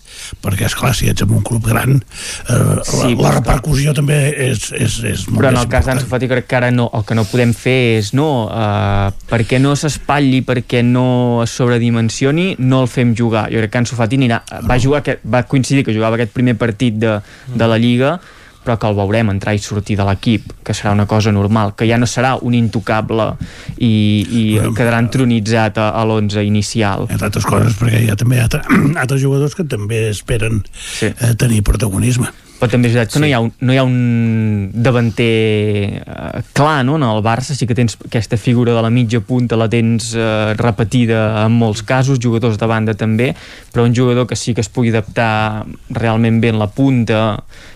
perquè és clar, si ets en un club gran eh, la, Sí, la repercussió també és, és, és molt Però en el cas d'Ansu Fati crec que ara no, el que no podem fer és no, uh, perquè no s'espatlli, perquè no es sobredimensioni, no el fem jugar. Jo crec que Ansu Fati anirà, va, jugar va coincidir que jugava aquest primer partit de, de la Lliga, però que el veurem entrar i sortir de l'equip, que serà una cosa normal, que ja no serà un intocable i, i quedarà entronitzat a, a l'11 inicial. entre altres coses perquè hi ha també altre, altres jugadors que també esperen sí. eh, tenir protagonisme però també és veritat que sí. no, hi ha un, no hi ha un davanter eh, clar no? en el Barça sí que tens aquesta figura de la mitja punta la tens eh, repetida en molts casos, jugadors de banda també però un jugador que sí que es pugui adaptar realment bé en la punta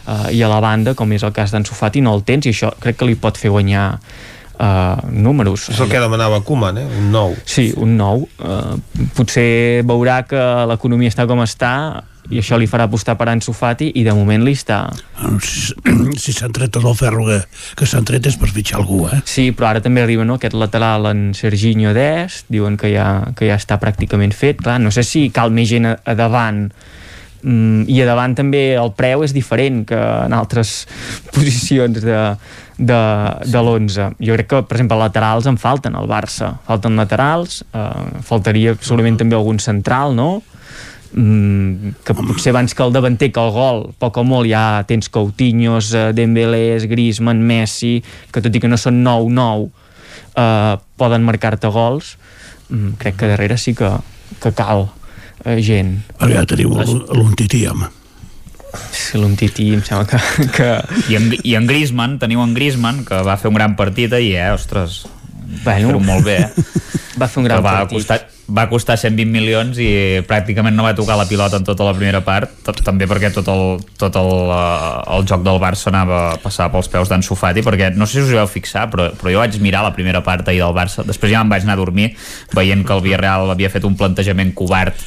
eh, i a la banda, com és el cas d'en Sofati no el tens i això crec que li pot fer guanyar uh, números. És el que demanava Koeman, eh? Un nou. Sí, un nou. Uh, potser veurà que l'economia està com està i això li farà apostar per Ansu Fati i de moment li està... si, si s'han tret tot el ferro que, que s'han tret és per fitxar algú eh? Sí, però ara també arriba no, aquest lateral en Serginho Dest, diuen que ja, que ja està pràcticament fet. Clar, no sé si cal més gent a, a davant mm, i a davant també el preu és diferent que en altres posicions de, de, de l'11. Jo crec que, per exemple, laterals en falten al Barça. Falten laterals, eh, faltaria segurament també algun central, no? Mm, que potser abans que el davanter que el gol, poc o molt ja tens Coutinhos, eh, Dembélés, Griezmann, Messi que tot i que no són 9-9 eh, poden marcar-te gols mm, crec que darrere sí que, que cal eh, gent Perquè ja teniu l'Untití, home. Sí, l'Untití em sembla que... que... I, en, I en Griezmann, teniu en Griezmann, que va fer un gran partit ahir, eh? Ostres, bueno, molt bé, eh? va fer un gran va partit. costar, va costar 120 milions i pràcticament no va tocar la pilota en tota la primera part, tot, també perquè tot el, tot el, eh, el joc del Barça anava a passar pels peus d'en Sofati, perquè no sé si us hi vau fixar, però, però jo vaig mirar la primera part ahir del Barça, després ja em vaig anar a dormir veient que el Villarreal havia fet un plantejament covard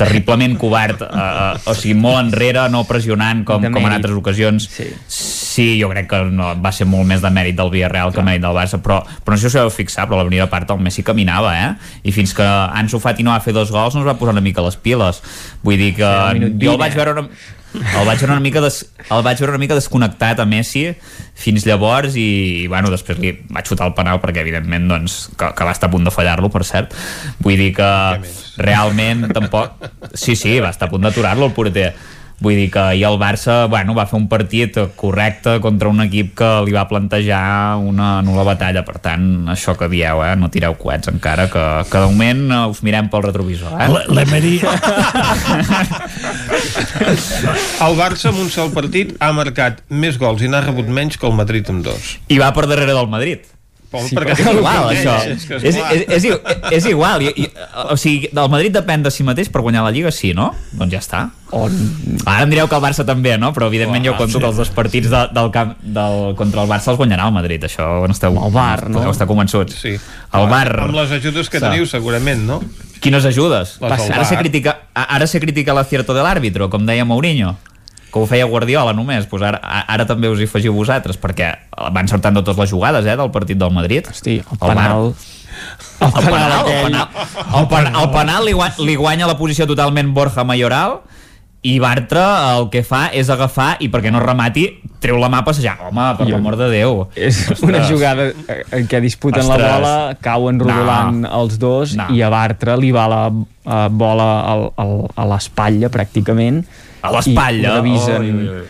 terriblement covard, eh, eh, o sigui, molt enrere, no pressionant com, com en altres ocasions. Sí. sí, jo crec que no, va ser molt més de mèrit del Villarreal que mèrit del Barça, però, però no sé si us heu fixat, però a la primera part el Messi caminava, eh? I fins que Ansu Fati no va fer dos gols no es va posar una mica les piles. Vull dir que minut jo el 20, vaig veure una, el vaig veure una mica des, el vaig veure una mica desconnectat a Messi fins llavors i bueno, després li vaig xutar el penal perquè evidentment doncs, que, que va estar a punt de fallar-lo per cert. Vull dir que realment tampoc sí, sí, va estar a punt d'aturar-lo el porter vull dir que ahir el Barça bueno, va fer un partit correcte contra un equip que li va plantejar una nul·la batalla per tant, això que dieu, eh? no tireu coets encara, que, que de moment us mirem pel retrovisor eh? L'Emery El Barça amb un sol partit ha marcat més gols i n'ha rebut menys que el Madrid amb dos. i va per darrere del Madrid Sí, perquè és igual, això. és és És, és, és, igual. I, i, o sigui, el Madrid depèn de si mateix per guanyar la Lliga, sí, no? Doncs ja està. On... Ara em direu que el Barça també, no? Però evidentment Clar, jo conto sí. que els dos partits de, del camp del, contra el Barça els guanyarà el Madrid. Això no esteu, el VAR, no? podeu estar convençuts. Sí. El VAR... Amb les ajudes que Sí. teniu, segurament, no? Quines ajudes? Les del Ara se critica, ara se critica l'acierto de l'àrbitro, com deia Mourinho que ho feia Guardiola només pues ara, ara també us hi afegiu vosaltres perquè van sortant totes les jugades eh, del partit del Madrid Hosti, el penal... el penal, el penal, el penal, el penal li, guanya, li guanya la posició totalment Borja Mayoral i Bartra el que fa és agafar i perquè no remati treu la mà passejant home, per Jo- l'amor de Déu És Ostres. una jugada en què disputen Ostres. la bola, cauen rodolant No. els dos No. i a Bartra li va la uh, bola al, al, a l'espatlla pràcticament A l'espatlla. ho revisen,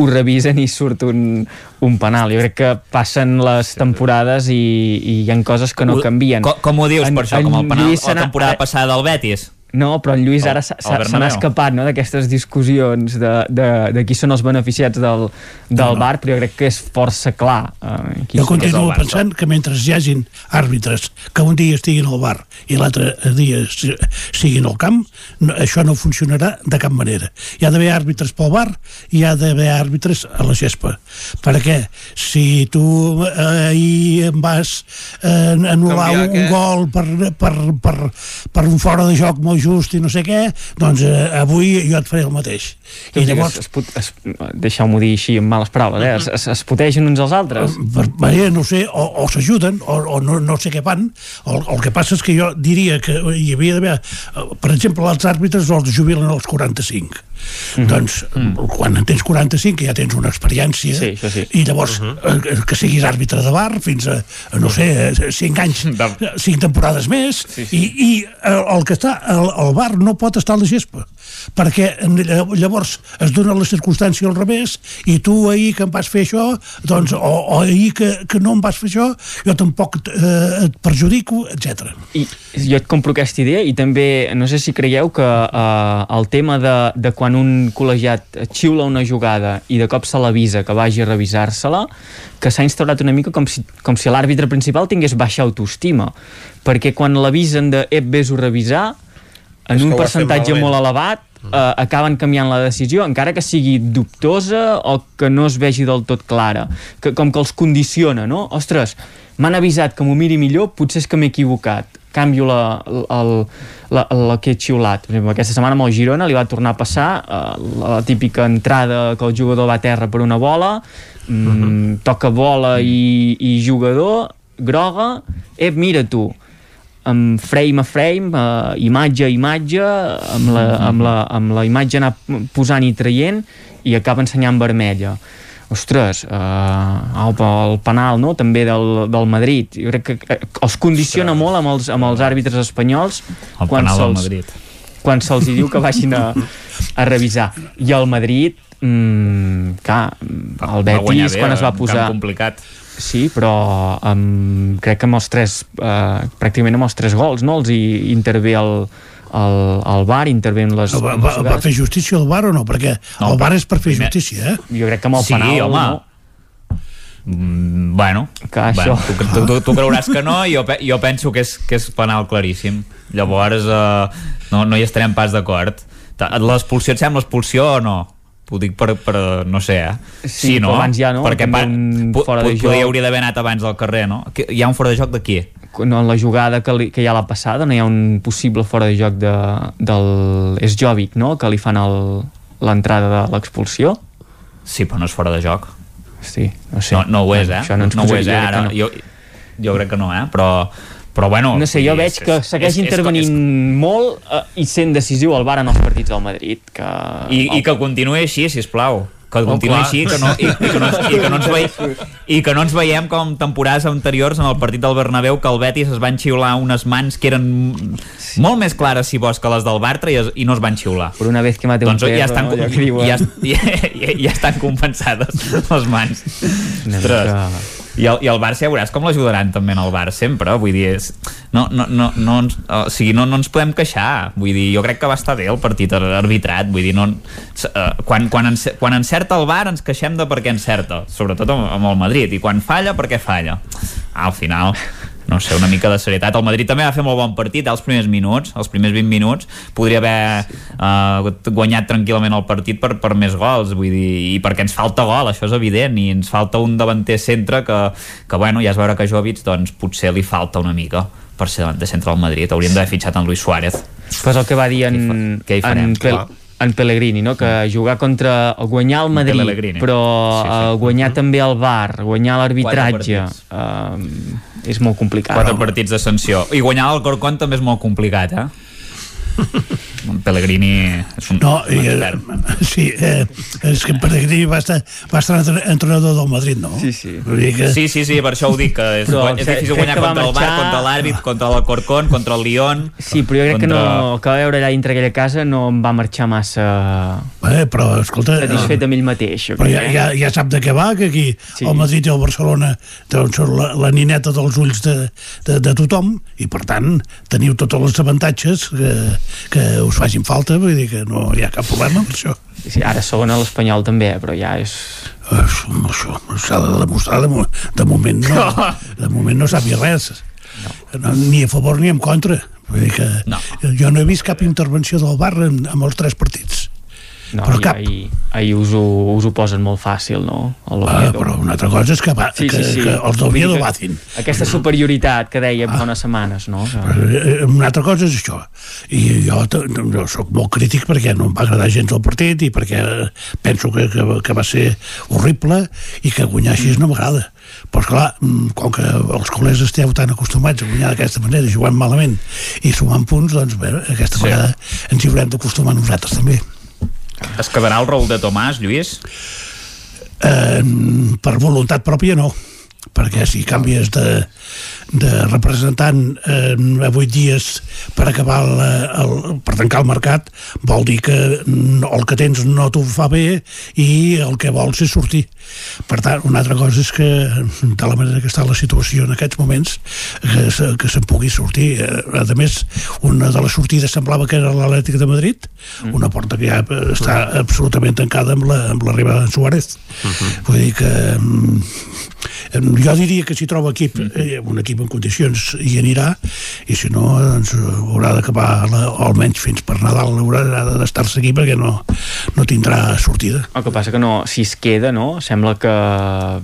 ho revisen i surt un, un penal. Jo crec que passen les temporades i, i hi ha coses que no canvien. Com, com ho dius En- per això, com el penal Lluís la temporada passada del Betis? No, però en Lluís ara se n'ha escapat no, d'aquestes discussions de, de, de qui són els beneficiats del, del bar, però jo crec que és força clar. Eh, qui Jo continuo pensant que mentre hi hagin àrbitres que un dia estiguin al bar i l'altre dia si- siguin al camp, no, això no funcionarà de cap manera. Hi ha d'haver àrbitres pel bar i hi ha d'haver àrbitres a la gespa. Perquè si tu eh, ahir em vas eh, anul·lar Canviar un, què? un gol per, per, per, per un fora de joc molt just i no sé què, doncs eh, avui jo et faré el mateix. I llavors, Es, es, put- es, deixeu-m'ho dir així amb males paraules, eh? es, es, es potegen uns als altres. per, bé, no sé, o, o s'ajuden o, o no, no sé què fan el, el que passa és que jo diria que hi havia d'haver, eh, per exemple els àrbitres els jubilen als 45 Mhm. doncs quan en tens 45 que ja tens una experiència Sí, sí. i llavors eh, que siguis àrbitre de bar fins a, no sé, 5 anys 5 temporades més i, i el, el que està el, el bar no pot estar a la gespa perquè eh, llavors es dona la circumstància al revés i tu ahir que em vas fer això doncs, o, o ahir que, que no em vas fer això jo tampoc eh, et perjudico, etc. I jo et compro aquesta idea i també no sé si creieu que eh, el tema de, de quan un col·legiat xiula una jugada i de cop se l'avisa que vagi a revisar-se-la que s'ha instaurat una mica com si, com si l'àrbitre principal tingués baixa autoestima perquè quan l'avisen de ep, vés-ho a revisar en un percentatge molt elevat eh, acaben canviant la decisió encara que sigui dubtosa o que no es vegi del tot clara. Que, com que els condiciona, no? Ostres, m'han avisat que m'ho miri millor potser és que m'he equivocat. Canvio la, el, la, la que he xiulat. Per exemple, aquesta setmana amb el Girona li va tornar a passar eh, la típica entrada que el jugador va a terra per una bola mm, toca bola i, i jugador groga, ep, mira tu amb frame a frame, uh, imatge a imatge, amb la, amb, la, amb la imatge anar posant i traient i acaba ensenyant vermella. Ostres, uh, el, el penal no? també del, del Madrid, jo crec que eh, els condiciona molt amb els, amb els àrbitres espanyols El quan penal del Madrid. quan se'ls diu que vagin a, a revisar. I el Madrid, mm, clar, el Betis, quan es va camp posar... complicat. Sí, però um, crec que amb els tres, uh, pràcticament amb els tres gols, no? Els hi intervé el, el, el bar, intervé en les... Va, va, va fer justícia al bar o no? Perquè No, el bar és per fer justícia, eh? Jo crec que amb el Sí, penal... home. No? Mm, bueno, Que bueno això- tu, tu, tu, tu creuràs que no jo, pe- jo penso que és, que és penal claríssim llavors eh, no, no hi estarem pas d'acord l'expulsió et sembla expulsió o no? Ho dic per, per no sé, eh? Sí, però abans ja no, Perquè pa, fora de joc. hauria d'haver anat abans del carrer, no? Que, hi ha un fora de joc de qui? No, en la jugada que, li, que hi ha la passada no hi ha un possible fora de joc de, del Esjovic, no? Que li fan l'entrada de l'expulsió. Sí, però no és fora de joc. Sí, no sé. No, no ho és, eh? Això no ens no ho és, eh? Ara, que no. jo, jo crec que no, eh? Però, però bueno... No sé, jo sí, veig és- que és- segueix és- és- intervenint és- molt eh, i sent decisiu el VAR en els partits del Madrid. Que... I, i que continuï així, si plau que Oh, continuï clar. així que no, i, i, que no, i, que no ens veiem, i que no ens veiem com temporades anteriors en el partit del Bernabéu que el Betis es van xiular unes mans que eren molt més clares si vols que les del Bartra i, es, i no es van xiular Per una vez que mate doncs un perro, ja estan, no? ja, ja, ja, ja estan compensades les mans Ostres. I el, i el Barça ja veuràs com l'ajudaran també en el Bar sempre, vull dir és, no, no, no, no, ens, o sigui, no, no ens podem queixar vull dir, jo crec que va estar bé el partit ar- arbitrat vull dir, no, uh, quan, quan, ence, quan encerta el Bar ens queixem de per què encerta sobretot amb, amb el Madrid i quan falla, per què falla? Al final no sé, una mica de serietat. El Madrid també va fer molt bon partit eh, els primers minuts, els primers 20 minuts. Podria haver uh, guanyat tranquil·lament el partit per, per més gols, vull dir, i perquè ens falta gol, això és evident, i ens falta un davanter centre que, que bueno, ja es veure que Jovic, doncs potser li falta una mica per ser davanter centre del Madrid. Hauríem d'haver fitxat en Luis Suárez. Pues el que va dir en, Què hi farem? en, Clar. En Pellegrini, no? que jugar contra guanyar el Madrid, Pellegrini. però Sí, sí. uh, guanyar també el VAR, guanyar l'arbitratge, uh, és molt complicat. Quatre partits de sanció. I guanyar el Corcón també és molt complicat, eh? Pellegrini és un, No, un eh, sí, eh, és que Pellegrini va estar, va estar entre- entrenador del Madrid, no? Sí, sí. Que... Sí, sí, sí, per això ho dic, que és, Però és difícil guanyar que contra el Bar, marxar- contra l'àrbit, contra el Corcón, contra el Lyon... Sí, però jo crec que, contra- no, que va veure allà dintre aquella casa no em va marxar massa Eh, però, escolta... satisfet amb ell mateix. Però crec, ja, eh? ja, ja sap de què va, que aquí sí. el Madrid i el Barcelona doncs, són la, la nineta dels ulls de, de, de tothom i per tant teniu tots els avantatges que, que us facin falta vull dir que no hi ha cap problema per això Sí, ara segona l'Espanyol també, però ja és... això, això s'ha de demostrar de, de moment no, de moment no sàpiga res no. ni a favor ni en contra vull dir que no. jo no he vist cap intervenció del bar en, en els tres partits No, Però cap. ahir, ahir us, ho, us ho posen molt fàcil, no? Ah, però una altra cosa és que, va, que, que els d'Oviedo Vull dir que bacin Aquesta superioritat que dèiem fa unes setmanes, no? Que... Eh, Una altra cosa és això i jo, jo sóc molt crític perquè no em va agradar gens el partit i perquè penso que, que, que va ser horrible i que guanyar així no m'agrada però esclar, mm, com que els col·legs esteu tan acostumats a guanyar d'aquesta manera jugant malament i sumant punts doncs bé, aquesta Sí. vegada ens hi haurem d'acostumar nosaltres també Es quedarà el Raül de Tomàs, Lluís? eh, per voluntat pròpia no perquè si canvies de, de representant eh, a 8 dies per acabar el, el, per tancar el mercat vol dir que el que tens no t'ho fa bé i el que vols és sortir. Per tant, una altra cosa és que de la manera que està la situació en aquests moments que, se, que se'n pugui sortir. Eh, a més, una de les sortides semblava que era l'Atlètic de Madrid una porta que ja està absolutament tancada amb la- amb l'arribada de Suárez. Vull dir que mm, jo diria que si troba equip eh, un equip en condicions hi anirà i si no doncs haurà d'acabar almenys fins per Nadal haurà d'estar-se aquí perquè no, no tindrà sortida El que passa que no, si es queda, no? Sembla que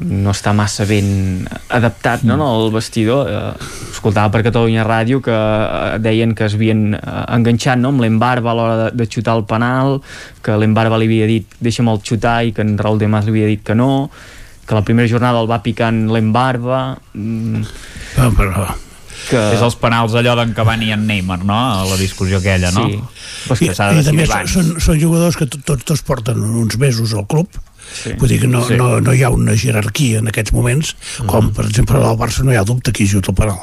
no està massa ben adaptat, no, no al vestidor. Eh, escoltava per Catalunya Ràdio que eh, deien que es havien eh, enganxat no, amb l'Embarba a l'hora de, de xutar el penal, que l'Embarba li havia dit deixa'm el xutar i que en Raúl de Mas li havia dit que no, que la primera jornada el va picant l'Embarba... Mm, no, però... Que... És els penals allò d'en Cavani i en Neymar, no? A la discussió aquella, no? Sí. Pues I, que s'ha de i abans. són, són jugadors que to- tots dos porten uns mesos al club Sí. vull dir que no, Sí. sí. no, no hi ha una jerarquia en aquests moments com per exemple al Barça no hi ha dubte qui juga el penal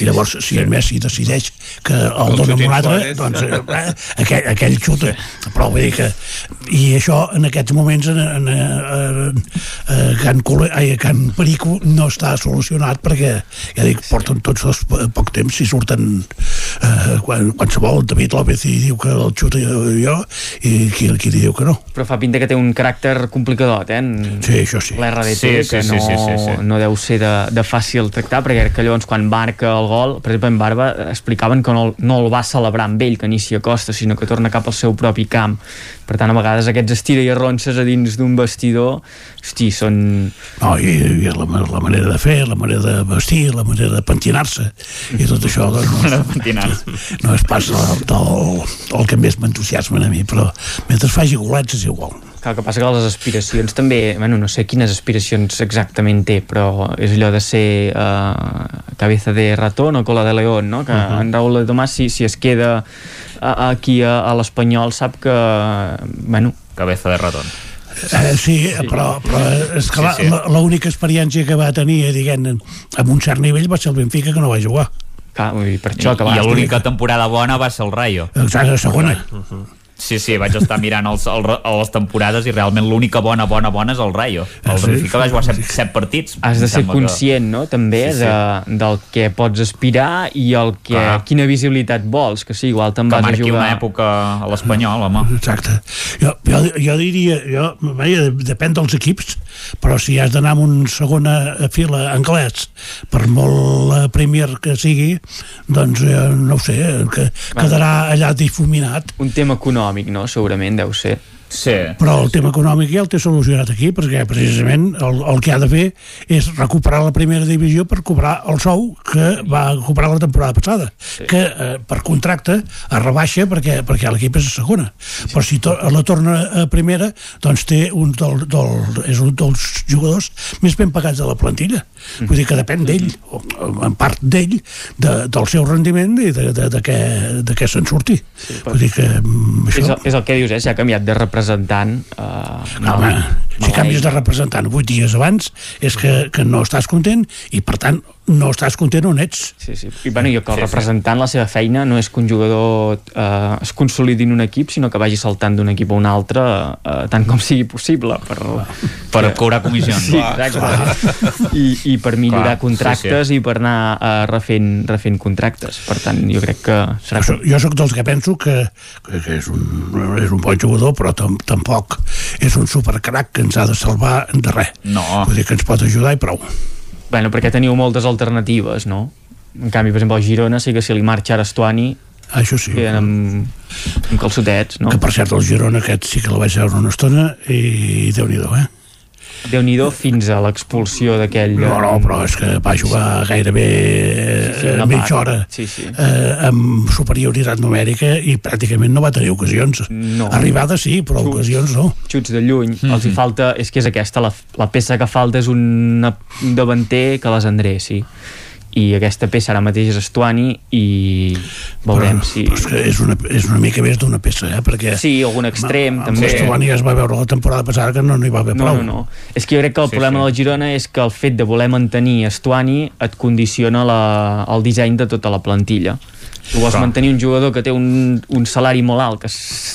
i llavors si el Messi decideix que el, El dona xutin un altre doncs eh, aquell, aquell xuta però vull dir que i això en aquests moments en, en, en, en Can, Cole, ai, a Can Perico no està solucionat perquè ja dic, porten tots dos po- poc temps i surten eh, quan, qualsevol David López i diu que el xuta jo i qui, qui diu que no Però fa pinta que té un caràcter complicadot, eh? En Sí, això sí. L'RDT, Sí, sí, que sí, no, sí, sí, sí. no deu ser de, de fàcil tractar, perquè crec que llavors quan marca el gol, per exemple en Barba, explicaven que no, no el va celebrar amb ell, que ni s'hi acosta, sinó que torna cap al seu propi camp. Per tant, a vegades aquests estira i arronses a dins d'un vestidor, hosti, són... No, i, i la, la manera de fer, la manera de vestir, la manera de pentinar-se i tot això doncs, no, De pentinar-se. no és pas el, el, el que més m'entusiasma a mi, però mentre faci golets és igual. Clar, el que passa que les aspiracions també, bueno, no sé quines aspiracions exactament té, però és allò de ser uh, cabeza de ratón o cola de león, no? Que uh -huh. en Raúl de Tomàs, si, si es queda aquí a, a l'Espanyol, sap que, bueno... Cabeza de ratón. Eh, sí, però, però és que Sí, la- sí. l'única experiència que va tenir, diguem, amb un cert nivell va ser el Benfica que no va jugar. Clar, vull dir, per I, això que I va... l'única temporada bona va ser el Rayo. Exacte, la segona. Sí, sí, vaig estar mirant els, el, les temporades i realment l'única bona, bona, bona és el Rayo. El Ah, sí? Benfica va jugar set, set partits. Has de ser sembla que- conscient, no?, també, Sí, sí. De, del que pots aspirar i el que, Clar. quina visibilitat vols, que sí, igual te'n Que vas a marqui jugar... una època a l'Espanyol, home. Exacte. Jo, jo, jo diria, jo, vaja, depèn dels equips, però si has d'anar amb un segona fila anglès, per molt la Premier que sigui, doncs eh, no ho sé, que quedarà allà difuminat. Un tema econòmic, no?, segurament deu ser. Sí. Però el tema econòmic ja el té solucionat aquí, perquè precisament el, el que ha de fer és recuperar la primera divisió per cobrar el sou que va cobrar la temporada passada, sí. que eh, per contracte es rebaixa perquè, perquè l'equip és a segona. Sí. Però si to la torna a primera, doncs té un del, del, és un dels jugadors més ben pagats de la plantilla. Vull dir que depèn d'ell, en part d'ell, de, del seu rendiment i de, de, de què, de què se'n surti. Sí, Vull dir que mm, És, això... el, és el que dius, eh? Si ha canviat de representant... Eh, No, home, si canvies de representant vuit dies abans és que, que no estàs content i per tant no estàs content on ets Sí, sí. I bueno, jo que el representant, la seva feina no és que un jugador eh, es consolidi en un equip, sinó que vagi saltant d'un equip a un altre eh, tant com sigui possible. Per, Per cobrar comissions. Sí, Clar, exacte. I, I per millorar Clar, contractes sí, i per anar eh, refent, refent contractes. Per tant, jo crec que serà... jo, jo sóc dels que penso que, que, que és, un, és un bon jugador però tam, tampoc és un supercrac que ens ha de salvar de res no. vull dir que ens pot ajudar i prou Bueno, perquè teniu moltes alternatives, no? En canvi, per exemple, al Girona sí que si li marxa ara Estuani això sí. queden amb, amb calçotets, no? que per cert el Girona aquest sí que el vaig veure una estona i déu nhi eh? Déu nhi fins a l'expulsió d'aquell... No, no, però és que va jugar gairebé Sí, sí, eh, mitja hora Sí, sí. eh, amb superioritat numèrica i pràcticament no va tenir ocasions. No. Arribada sí, però Xuts. ocasions no. xuts de lluny, mm -hmm. els hi falta és que és aquesta, la, la peça que falta és un, davanter que les endreci i aquesta peça ara mateix és Estuani i veurem però, si... però és, que és, una, és una mica més d'una peça, eh? perquè Sí, algun extrem, amb també. Estovani ja es va veure la temporada passada que no n'hi va haver No, prou. no, no. És que jo crec que el Sí, problema sí. sí. del Girona és que el fet de voler mantenir Estuani et condiciona la, el disseny de tota la plantilla. Tu vols Clar. mantenir un jugador que té un, un salari molt alt, que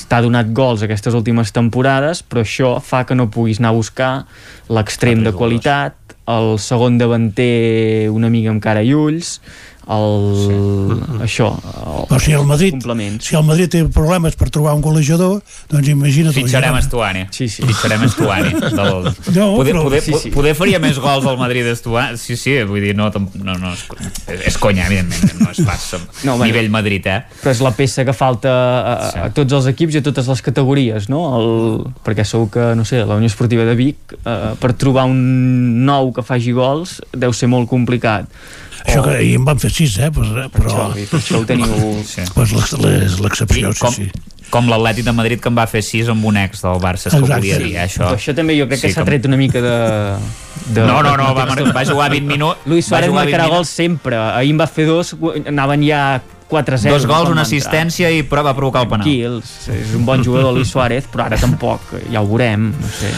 t'ha donat gols aquestes últimes temporades, però això fa que no puguis anar a buscar l'extrem de qualitat, el segon davanter una mica amb cara i ulls, el... Sí. això, el, Però si el Madrid, si el Madrid té problemes per trobar un golejador, doncs imagina't Fitxarem. Estuani. Sí, sí. Fitxarem Estuani. Del... No, poder, però- poder, sí, sí. poder faria més gols al Madrid Estuani. Sí, sí, vull dir, no, no, no és, és, conya, evidentment, no és pas No, no, bueno. nivell Madrid, eh? però és la peça que falta a, a, a tots els equips i a totes les categories, no? El, perquè segur que, no sé, la Unió Esportiva de Vic, eh, per trobar un nou que faci gols, deu ser molt complicat. Això que ahir en van fer sis, eh? Però, però, això, per això ho teniu... Sí. pues l'ex- l'ex- l'excepció, sí, com, sí. com l'Atlètic de Madrid que en va fer 6 amb un ex del Barça, és que volia dir, eh, això. Però això també jo crec que Sí, s'ha com- tret una mica de... de No, no, no, va va jugar 20 minuts- Luis va Suárez jugar 20 marcarà minuts. gols sempre. Ahir en va fer dos, anaven ja 4-0. Dos gols, una assistència i però va provocar el penal. Tranquils, és un bon jugador Luis Suárez, però ara tampoc, ja ho veurem, no sé.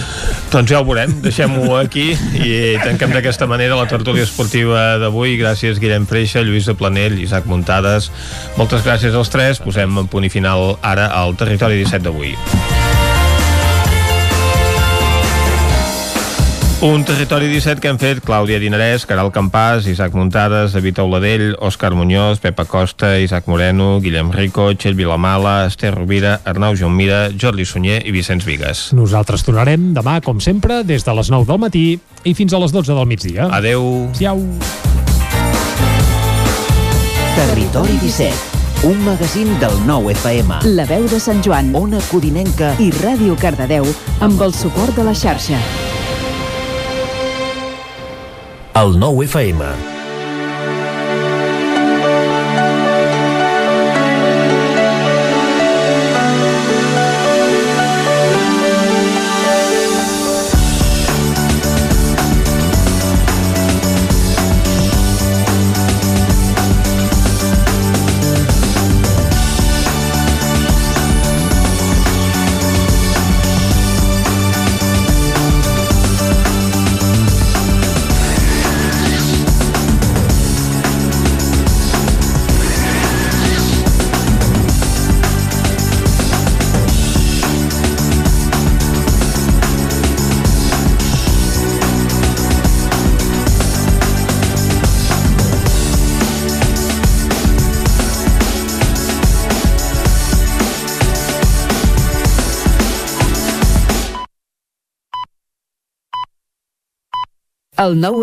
Doncs ja ho veurem, deixem-ho aquí i tanquem d'aquesta manera la tertúlia esportiva d'avui. Gràcies Guillem Freixa, Lluís de Planell, Isaac Muntades. Moltes gràcies als tres. Posem en punt i final ara al Territori 17 d'avui. Un territori 17 que hem fet Clàudia Dinarès, Caral Campàs, Isaac Muntades, David Auladell, Òscar Muñoz, Pepa Costa, Isaac Moreno, Guillem Rico, Txell Vilamala, Esther Rovira, Arnau Jaumira, Jordi Sunyer i Vicenç Vigues. Nosaltres tornarem demà, com sempre, des de les 9 del matí i fins a les 12 del migdia. Adeu. Siau. Territori 17, un magazín del nou FM. La veu de Sant Joan Ona Codinenca i Ràdio Cardedeu amb el suport de la xarxa. El nou FM. El nou